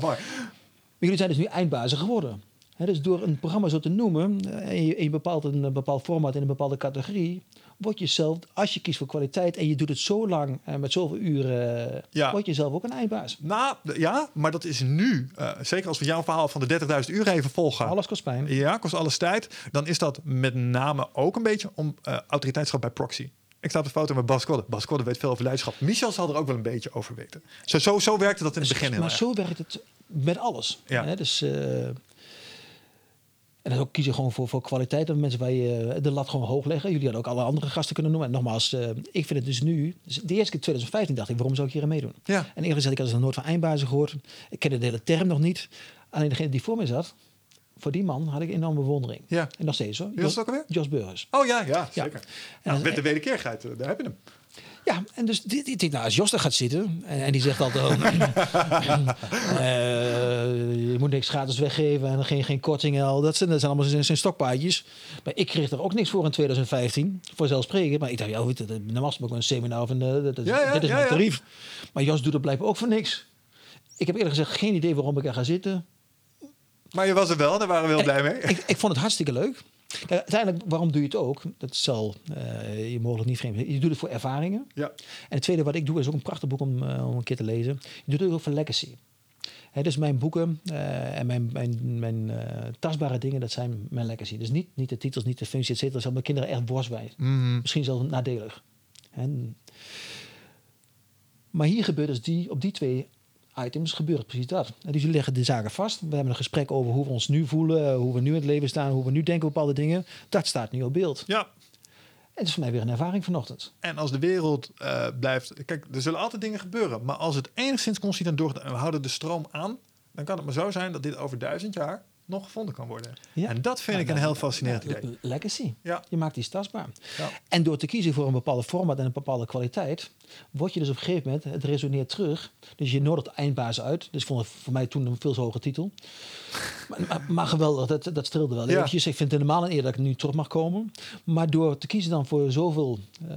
Maar jullie zijn dus nu eindbazen geworden. Hè, dus door een programma zo te noemen, eh, en je, en je bepaalt een, eh, bepaald format in een bepaalde categorie, word je zelf, als je kiest voor kwaliteit en je doet het zo lang en met zoveel uren, eh, Ja. word je zelf ook een eindbaas. Nou, ja, maar dat is nu, eh, zeker als we jouw verhaal van de 30.000 uur even volgen. Alles kost pijn. Ja, kost alles tijd. Dan is dat met name ook een beetje om eh, autoriteitschap bij proxy. Ik sta op de foto met Bas Kodde. Bas Kodde weet veel over leiderschap. Michel zal er ook wel een beetje over weten. Zo, zo, zo werkte dat in het begin maar erg. zo werkt het met alles. Ja. Hè, dus, eh, en dan ook kiezen gewoon voor, voor kwaliteit. Dat mensen waar je de lat gewoon hoog leggen. Jullie hadden ook alle andere gasten kunnen noemen. En nogmaals, eh, ik vind het dus nu... dus de eerste keer 2015 dacht ik, waarom zou ik hier aan meedoen? Ja. En eerlijk gezegd, ik had dus nog nooit van eindbazen gehoord. Ik kende de hele term nog niet. Alleen degene die voor mij zat, voor die man had ik enorme bewondering. Ja. En nog steeds hoor. Wie was het ook alweer? Jos Burgers. Oh ja, ja, zeker. Nou, En- met de wederkeerigheid, eh, daar heb je hem. Ja, en dus dit, dit, dit- nou, als Jos er gaat zitten en, en die zegt altijd: oh, eh, je moet niks gratis weggeven en geen, geen korting. al. Dat zijn, dat zijn allemaal zijn, zijn stokpaardjes. Maar ik kreeg er ook niks voor in 2015, vanzelfsprekend. Maar ik dacht, ja, weet je, dat- normaal is het ook een seminar van eh, dat Ja, ja, dit is ja, mijn tarief. Maar Jos doet het blijkbaar ook voor niks. Ik heb eerlijk gezegd geen idee waarom ik er ga zitten. Maar je was er wel, daar waren we heel blij mee. Ik, ik vond het hartstikke leuk. Kijk, uiteindelijk, waarom doe je het ook? Dat zal eh, je mogelijk niet vreemd zijn. Je doet het voor ervaringen. Ja. En het tweede wat ik doe is ook een prachtig boek om, eh, om een keer te lezen. Je doet het ook voor legacy. Hè, dus mijn boeken eh, en mijn, mijn, mijn tastbare dingen, dat zijn mijn legacy. Dus niet, niet de titels, niet de functie, et cetera. Dat mijn kinderen echt worst bij. Mhm. Misschien zelfs nadelig. En, maar hier gebeurt dus die, op die twee items gebeurt precies dat. En dus jullie leggen de zaken vast. We hebben een gesprek over hoe we ons nu voelen, hoe we nu in het leven staan, hoe we nu denken op bepaalde dingen. Dat staat nu op beeld. ja, En het is voor mij weer een ervaring vanochtend. En als de wereld eh, blijft... Kijk, er zullen altijd dingen gebeuren. Maar als het enigszins consistent doorgaat en we houden de stroom aan... dan kan het maar zo zijn dat dit over duizend jaar nog gevonden kan worden. Ja. En dat vind ik een heel fascinerend idee. Legacy. Ja. Je maakt iets tastbaar. Ja. En door te kiezen voor een bepaalde format en een bepaalde kwaliteit, word je dus op een gegeven moment, het resoneert terug. Dus je nodigt eindbaas uit. Dus vond het voor mij toen een veel te hoge titel. Maar, maar, maar geweldig, dat, dat streelde wel Ja. eventjes. Ik vind het helemaal een eer dat ik nu terug mag komen. Maar door te kiezen dan voor zoveel eh,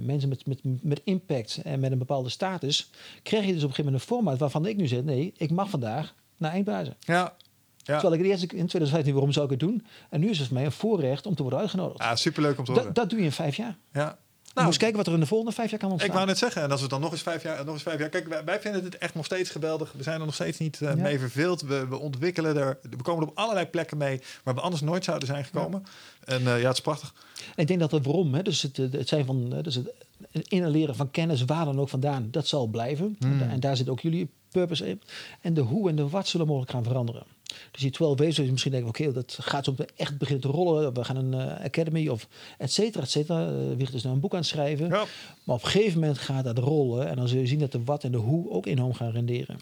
mensen met, met, met impact en met een bepaalde status, krijg je dus op een gegeven moment een format waarvan ik nu zeg, nee, ik mag vandaag naar eindbazen. Ja. Ja. Terwijl ik het eerst in 2015, waarom zou ik het doen? En nu is het voor mij een voorrecht om te worden uitgenodigd. ja, superleuk om te horen. Dat, dat doe je in vijf jaar. ja. Nou, Moest kijken wat er in de volgende vijf jaar kan ontstaan. Ik wou net zeggen, en als we dan nog eens vijf jaar, nog eens vijf jaar. Kijk, wij, wij vinden het echt nog steeds geweldig. We zijn er nog steeds niet eh, Ja. mee verveeld. We, we ontwikkelen er. We komen er op allerlei plekken mee waar we anders nooit zouden zijn gekomen. En eh, ja, het is prachtig. En ik denk dat het waarom, hè, dus het, eh, het zijn van, dus het inhaleren van kennis, waar dan ook vandaan, dat zal blijven. Hmm. En daar zit ook jullie purpose in. En de hoe en de wat zullen mogelijk gaan veranderen. Dus die 12 waves, dus misschien denken we, oké, dat gaat zo echt beginnen te rollen. We gaan een eh, academy of et cetera, et cetera. Uh, Wicht is nou een boek aan het schrijven. Ja. Maar op een gegeven moment gaat dat rollen. En dan zul je zien dat de wat en de hoe ook enorm gaan renderen.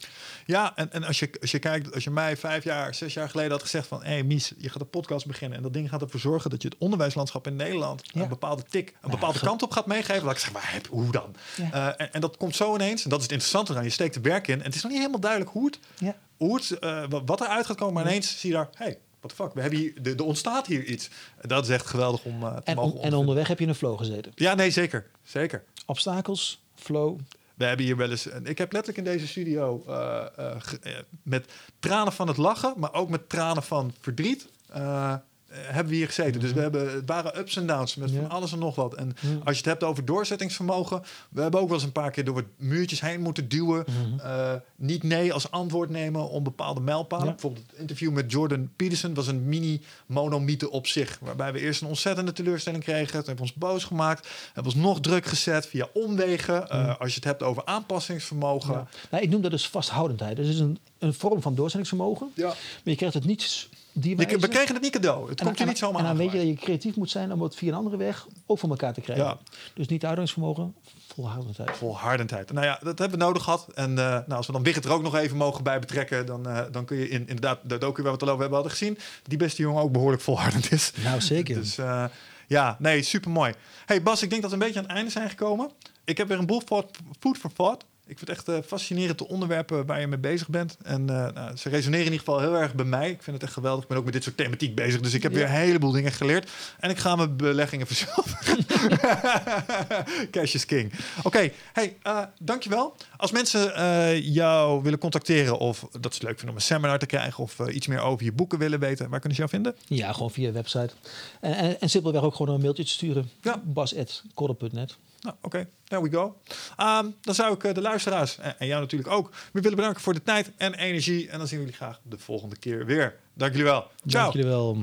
Ja, en, en als, je, als je kijkt, als je mij vijf jaar, zes jaar geleden had gezegd van... hé hey, Mies, je gaat een podcast beginnen en dat ding gaat ervoor zorgen... dat je het onderwijslandschap in Nederland Ja. een bepaalde tik, een bepaalde kant op gaat meegeven. Dat ik zeg, maar hoe dan? Ja. Eh, en, en dat komt zo ineens, en dat is het interessante aan. Je steekt er werk in en het is nog niet helemaal duidelijk hoe het, Ja. Hoe het eh, wa- wat eruit gaat komen. Maar ineens zie je daar, hé, hey, what the fuck, we hebben hier, er er ontstaat hier iets. Dat is echt geweldig om uh, te En, mogen on- en onderweg heb je in een flow gezeten. Ja, nee, zeker. Zeker. Obstakels, flow. We hebben hier wel eens. Ik heb letterlijk in deze studio eh, eh, eh, met tranen van het lachen, maar ook met tranen van verdriet. Eh, hebben we hier gezeten. Dus we hebben, het waren ups en downs met Mhm. Ja. van alles en nog wat. En Ja. als je het hebt over doorzettingsvermogen, we hebben ook wel eens een paar keer door wat muurtjes heen moeten duwen. Mhm. Eh, niet nee als antwoord nemen om bepaalde mijlpalen. Ja. Bijvoorbeeld het interview met Jordan Peterson was een mini monomythe op zich. Waarbij we eerst een ontzettende teleurstelling kregen. Toen hebben ons boos gemaakt. Hebben ons nog druk gezet via omwegen. Eh, als je het hebt over aanpassingsvermogen. Nou, ik noem dat dus vasthoudendheid. Dus het is een, een vorm van doorzettingsvermogen. Ja. Maar je krijgt het niet die Je, we kregen het niet cadeau. Het En- komt je niet zomaar En dan weet je dat je creatief moet zijn om het via een andere weg ook voor elkaar te krijgen. Ja. Dus niet uithoudingsvermogen, volhoudendheid. Volhardendheid. Nou ja, dat hebben we nodig gehad. En eh, nou, als we dan Wigget er ook nog even mogen bij betrekken... dan, eh, dan kun je in, inderdaad de docu waar we het al over hebben hadden gezien... die beste jongen ook behoorlijk volhardend is. Nou, zeker. Dus eh, ja, nee, super mooi. Hey Bas, ik denk dat we een beetje aan het einde zijn gekomen. Ik heb weer een boel food for thought. Ik vind het echt eh, fascinerend de onderwerpen waar je mee bezig bent. En eh, nou, ze resoneren in ieder geval heel erg bij mij. Ik vind het echt geweldig. Ik ben ook met dit soort thematiek bezig. Dus ik heb Ja. weer een heleboel dingen geleerd. En ik ga mijn beleggingen verzilveren. Cash is king. Oké, hey, eh, dankjewel. Als mensen jou willen contacteren of dat ze het leuk vinden om een seminar te krijgen... of iets meer over je boeken willen weten, waar kunnen ze jou vinden? Ja, gewoon via website. En, en, en simpelweg ook gewoon een mailtje te sturen. Ja. bas.korrel.net. Nou, oké, there we go. Ehm, dan zou ik eh, de luisteraars en, jou natuurlijk ook willen bedanken voor de tijd en energie. En dan zien we jullie graag de volgende keer weer. Dank jullie wel. Ciao. Dank jullie wel.